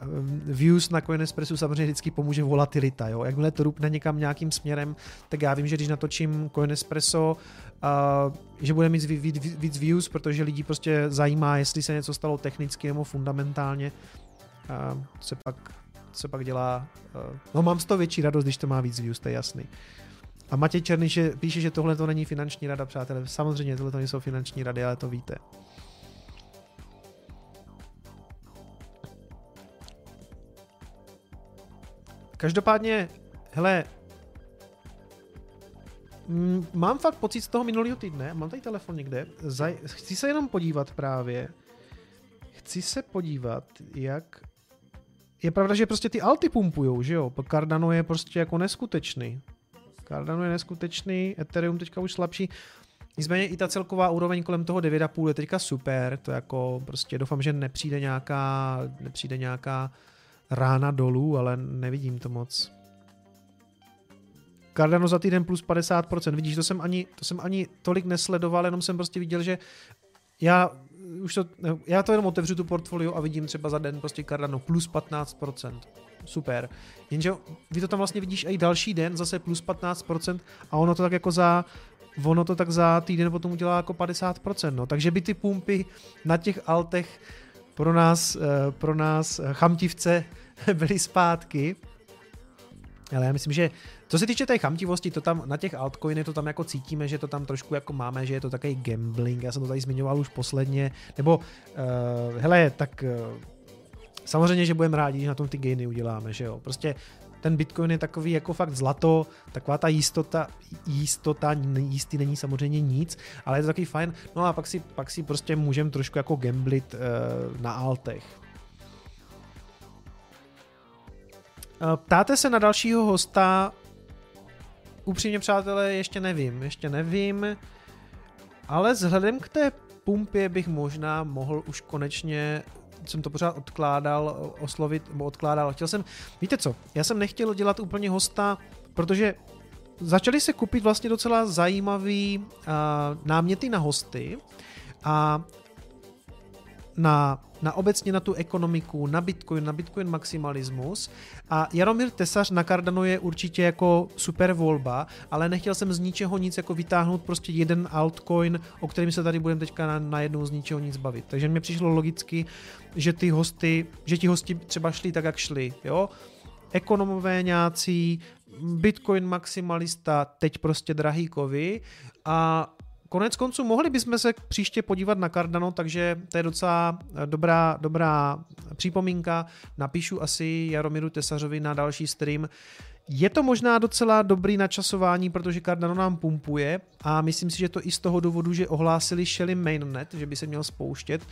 ehm, views na Coinespressu samozřejmě vždycky pomůže volatilita. Jo? Jakmile to rupne někam nějakým směrem, tak já vím, že když natočím Coinespresso, uh, že bude mít víc, víc, víc views, protože lidi prostě zajímá, jestli se něco stalo technicky nebo fundamentálně. Uh, se pak, se pak dělá... Uh, no mám z toho větší radost, když to má víc views, to je jasný. A Matěj Černý píše, že tohle to není finanční rada, přátelé. Samozřejmě tohle to nejsou finanční rady, ale to víte. Každopádně, hele, mám fakt pocit z toho minulého týdne, mám tady telefon někde, zaj, chci se jenom podívat právě, chci se podívat, jak je pravda, že prostě ty alty pumpujou, že jo? Cardano je prostě jako neskutečný. Cardano je neskutečný, Ethereum teďka už slabší. Nicméně i ta celková úroveň kolem toho 9,5 je teďka super, to jako prostě doufám, že nepřijde nějaká, nepřijde nějaká rána dolů, ale nevidím to moc. Cardano za týden plus 50%, vidíš, to jsem ani, to jsem ani tolik nesledoval, jenom jsem prostě viděl, že já už to, já to jenom otevřu tu portfolio a vidím třeba za den prostě Cardano plus 15% super. Jenže vy to tam vlastně vidíš i další den, zase plus 15% a ono to tak jako za ono to tak za týden potom udělá jako 50%, no. Takže by ty pumpy na těch altech pro nás, eh, pro nás eh, chamtivce byly zpátky. Ale já myslím, že co se týče té chamtivosti, to tam na těch altcoiny to tam jako cítíme, že to tam trošku jako máme, že je to takový gambling, já jsem to tady zmiňoval už posledně, nebo uh, hele, tak uh, Samozřejmě, že budeme rádi, že na tom ty gainy uděláme, že jo. Prostě ten Bitcoin je takový jako fakt zlato, taková ta jistota, jistota jistý není samozřejmě nic, ale je to takový fajn. No a pak si, pak si prostě můžeme trošku jako gamblit uh, na altech. Ptáte se na dalšího hosta, upřímně přátelé, ještě nevím, ještě nevím, ale vzhledem k té pumpě bych možná mohl už konečně jsem to pořád odkládal, oslovit, nebo odkládal. Chtěl jsem, víte co, já jsem nechtěl dělat úplně hosta, protože začaly se kupit vlastně docela zajímavý uh, náměty na hosty a na, na obecně na tu ekonomiku, na Bitcoin, na Bitcoin maximalismus a Jaromír Tesař na Cardano je určitě jako super volba, ale nechtěl jsem z ničeho nic jako vytáhnout prostě jeden altcoin, o kterým se tady budeme teďka na, z ničeho nic bavit. Takže mi přišlo logicky, že ty hosty, že ti hosti třeba šli tak, jak šli, jo. Ekonomové nějací, Bitcoin maximalista, teď prostě drahý kovy a konec konců mohli bychom se příště podívat na Cardano, takže to je docela dobrá, dobrá připomínka. Napíšu asi Jaromíru Tesařovi na další stream. Je to možná docela dobrý načasování, protože Cardano nám pumpuje a myslím si, že to i z toho důvodu, že ohlásili Shelly Mainnet, že by se měl spouštět.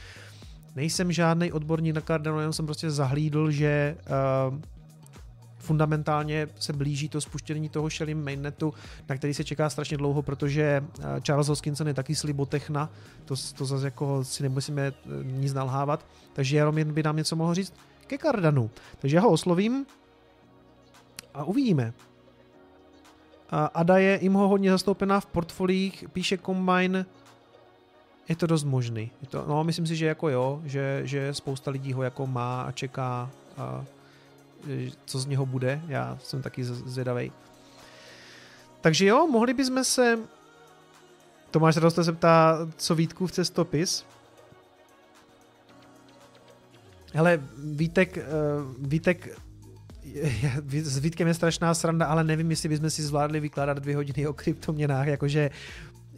Nejsem žádný odborník na Cardano, jenom jsem prostě zahlídl, že uh, fundamentálně se blíží to spuštění toho Shelly mainnetu, na který se čeká strašně dlouho, protože eh, Charles Hoskinson je taky slibotechna, to, to zase jako si nemusíme eh, nic nalhávat, takže Jaromír by nám něco mohl říct ke Cardanu. Takže já ho oslovím a uvidíme. Ada je jim ho hodně zastoupená v portfoliích, píše Combine, je to dost možný. Je to, no, myslím si, že jako jo, že, že spousta lidí ho jako má a čeká a co z něho bude, já jsem taky zvědavý. Takže jo, mohli bychom se... Tomáš Radost se ptá, co Vítku v cestopis. Hele, Vítek, eh, Vítek s Vítkem je strašná sranda, ale nevím, jestli bychom si zvládli vykládat dvě hodiny o kryptoměnách, jakože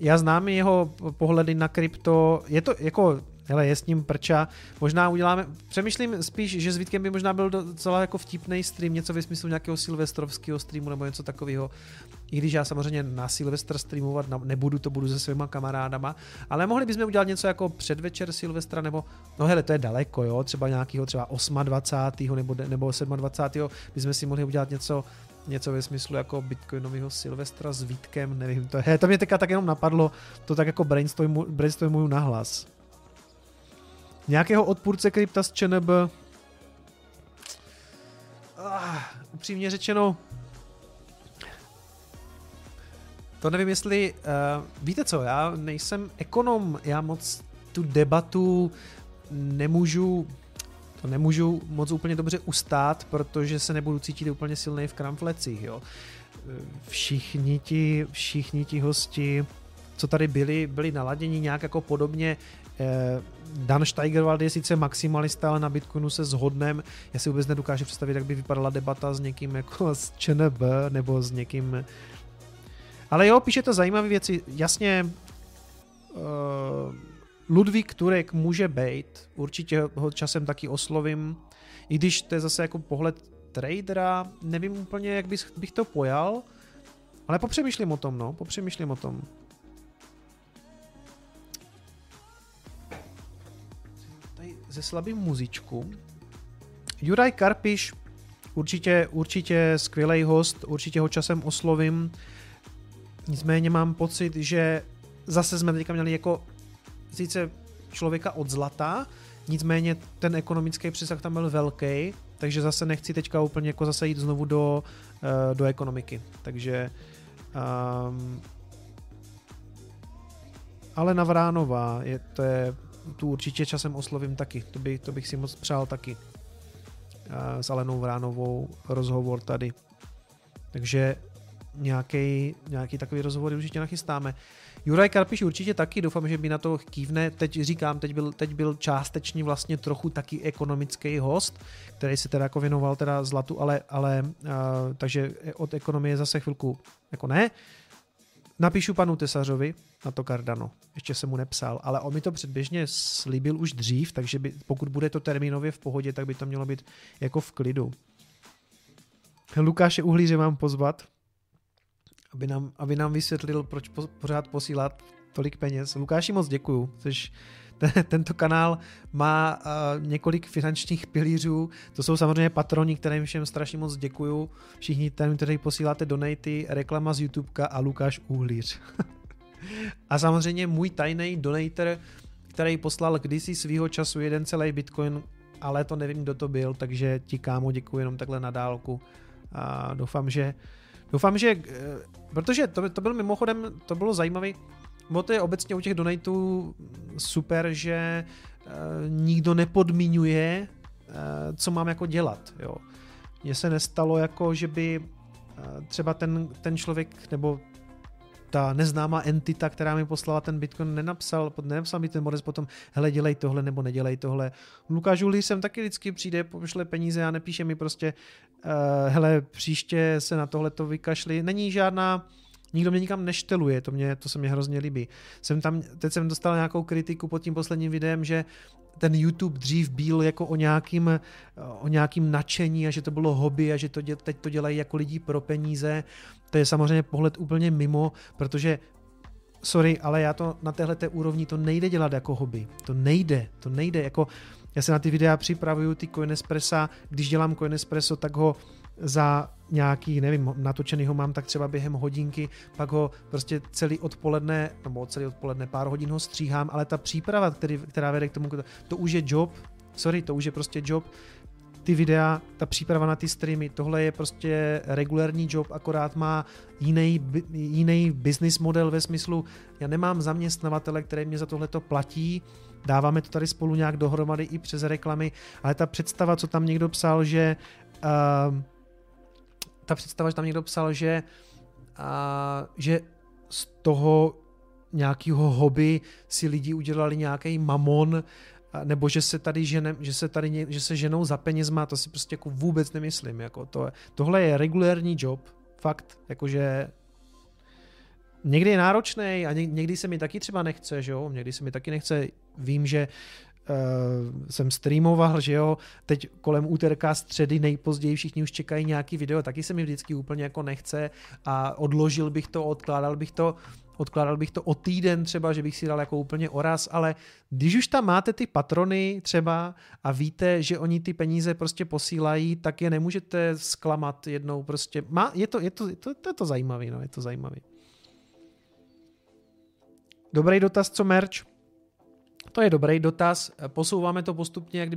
já znám jeho pohledy na krypto, je to jako hele, je s ním prča, možná uděláme, přemýšlím spíš, že s Vítkem by možná byl docela jako vtipný stream, něco ve smyslu nějakého silvestrovského streamu nebo něco takového, i když já samozřejmě na Silvestr streamovat nebudu, to budu se svýma kamarádama, ale mohli bychom udělat něco jako předvečer Silvestra, nebo, no hele, to je daleko, jo, třeba nějakého třeba 28. nebo, nebo 27. bychom si mohli udělat něco něco ve smyslu jako bitcoinového Silvestra s Vítkem, nevím, to, je, to mě teďka tak jenom napadlo, to tak jako brainstormu, brainstormuju nahlas nějakého odpůrce krypta z ČNB. Ah, upřímně řečeno, to nevím, jestli... Uh, víte co, já nejsem ekonom, já moc tu debatu nemůžu to nemůžu moc úplně dobře ustát, protože se nebudu cítit úplně silný v kramflecích, jo. Všichni ti, všichni ti hosti, co tady byli, byli naladěni nějak jako podobně Dan Steigerwald je sice maximalista, ale na Bitcoinu se zhodnem. Já si vůbec nedokážu představit, jak by vypadala debata s někým jako s ČNB nebo s někým... Ale jo, píše to zajímavé věci. Jasně, uh, Ludvík Turek může být, určitě ho časem taky oslovím, i když to je zase jako pohled tradera, nevím úplně, jak bych, bych to pojal, ale popřemýšlím o tom, no, popřemýšlím o tom. Ze slabým muzičku. Juraj Karpiš, určitě, určitě skvělý host, určitě ho časem oslovím. Nicméně mám pocit, že zase jsme teďka měli jako sice člověka od zlata, nicméně ten ekonomický přesah tam byl velký, takže zase nechci teďka úplně jako zase jít znovu do, uh, do ekonomiky. Takže um, ale Navránová, je, to je tu určitě časem oslovím taky, to, by, to bych si moc přál taky. S Alenou Vránovou rozhovor tady. Takže nějaký, nějaký takový rozhovor určitě nachystáme. Juraj Karpiš určitě taky, doufám, že by na to kývne. Teď říkám, teď byl, teď byl částečně vlastně trochu taky ekonomický host, který se teda jako věnoval teda zlatu, ale, ale uh, takže od ekonomie zase chvilku jako ne. Napíšu panu Tesařovi na to Cardano. Ještě jsem mu nepsal, ale on mi to předběžně slíbil už dřív, takže by, pokud bude to termínově v pohodě, tak by to mělo být jako v klidu. Lukáše Uhlíře mám pozvat, aby nám, aby nám vysvětlil, proč po, pořád posílat tolik peněz. Lukáši moc děkuju, tento kanál má uh, několik finančních pilířů. To jsou samozřejmě patroni, kterým všem strašně moc děkuju. Všichni těm, kteří posíláte donaty, reklama z YouTubeka a Lukáš Uhlíř. a samozřejmě můj tajný donator, který poslal kdysi svýho času jeden celý bitcoin, ale to nevím, kdo to byl, takže ti kámo děkuji jenom takhle na dálku a doufám, že doufám, že eh, protože to, to byl mimochodem, to bylo zajímavé, Bo to je obecně u těch donatů super, že uh, nikdo nepodmiňuje, uh, co mám jako dělat. Jo. Mně se nestalo jako, že by uh, třeba ten, ten člověk nebo ta neznámá entita, která mi poslala ten Bitcoin, nenapsal, nenapsal mi ten modest potom, hele, dělej tohle nebo nedělej tohle. Lukáš Žulí jsem taky vždycky přijde, pošle peníze a nepíše mi prostě, uh, hele, příště se na tohle to vykašli. Není žádná nikdo mě nikam nešteluje, to, mě, to se mi hrozně líbí. Jsem tam, teď jsem dostal nějakou kritiku pod tím posledním videem, že ten YouTube dřív byl jako o nějakým, o nějakým nadšení a že to bylo hobby a že to děl, teď to dělají jako lidi pro peníze. To je samozřejmě pohled úplně mimo, protože sorry, ale já to na téhle té úrovni to nejde dělat jako hobby. To nejde, to nejde. Jako, já se na ty videa připravuju, ty Coinespressa, když dělám Coinespresso, tak ho za nějaký, nevím, natočený ho mám tak třeba během hodinky, pak ho prostě celý odpoledne, nebo celý odpoledne, pár hodin ho stříhám, ale ta příprava, který, která vede k tomu, to už je job, sorry, to už je prostě job, ty videa, ta příprava na ty streamy, tohle je prostě regulární job, akorát má jiný, jiný business model ve smyslu, já nemám zaměstnavatele, který mě za tohleto platí, dáváme to tady spolu nějak dohromady i přes reklamy, ale ta představa, co tam někdo psal, že uh, ta představa, že tam někdo psal, že, a, že z toho nějakého hobby si lidi udělali nějaký mamon, nebo že se tady žene, že se tady že se ženou za penězma, to si prostě jako vůbec nemyslím. Jako to, tohle je regulární job, fakt, jakože někdy je náročný a někdy se mi taky třeba nechce, že jo, někdy se mi taky nechce, vím, že uh, jsem streamoval, že jo, teď kolem úterka, středy nejpozději všichni už čekají nějaký video, taky se mi vždycky úplně jako nechce a odložil bych to, odkládal bych to, odkládal bych to o týden třeba, že bych si dal jako úplně oraz, ale když už tam máte ty patrony třeba a víte, že oni ty peníze prostě posílají, tak je nemůžete zklamat jednou prostě. Má, je to, je to, je to, to, je to zajímavý, no, je to zajímavý. Dobrý dotaz, co merch? To je dobrý dotaz. Posouváme to postupně, jak kdyby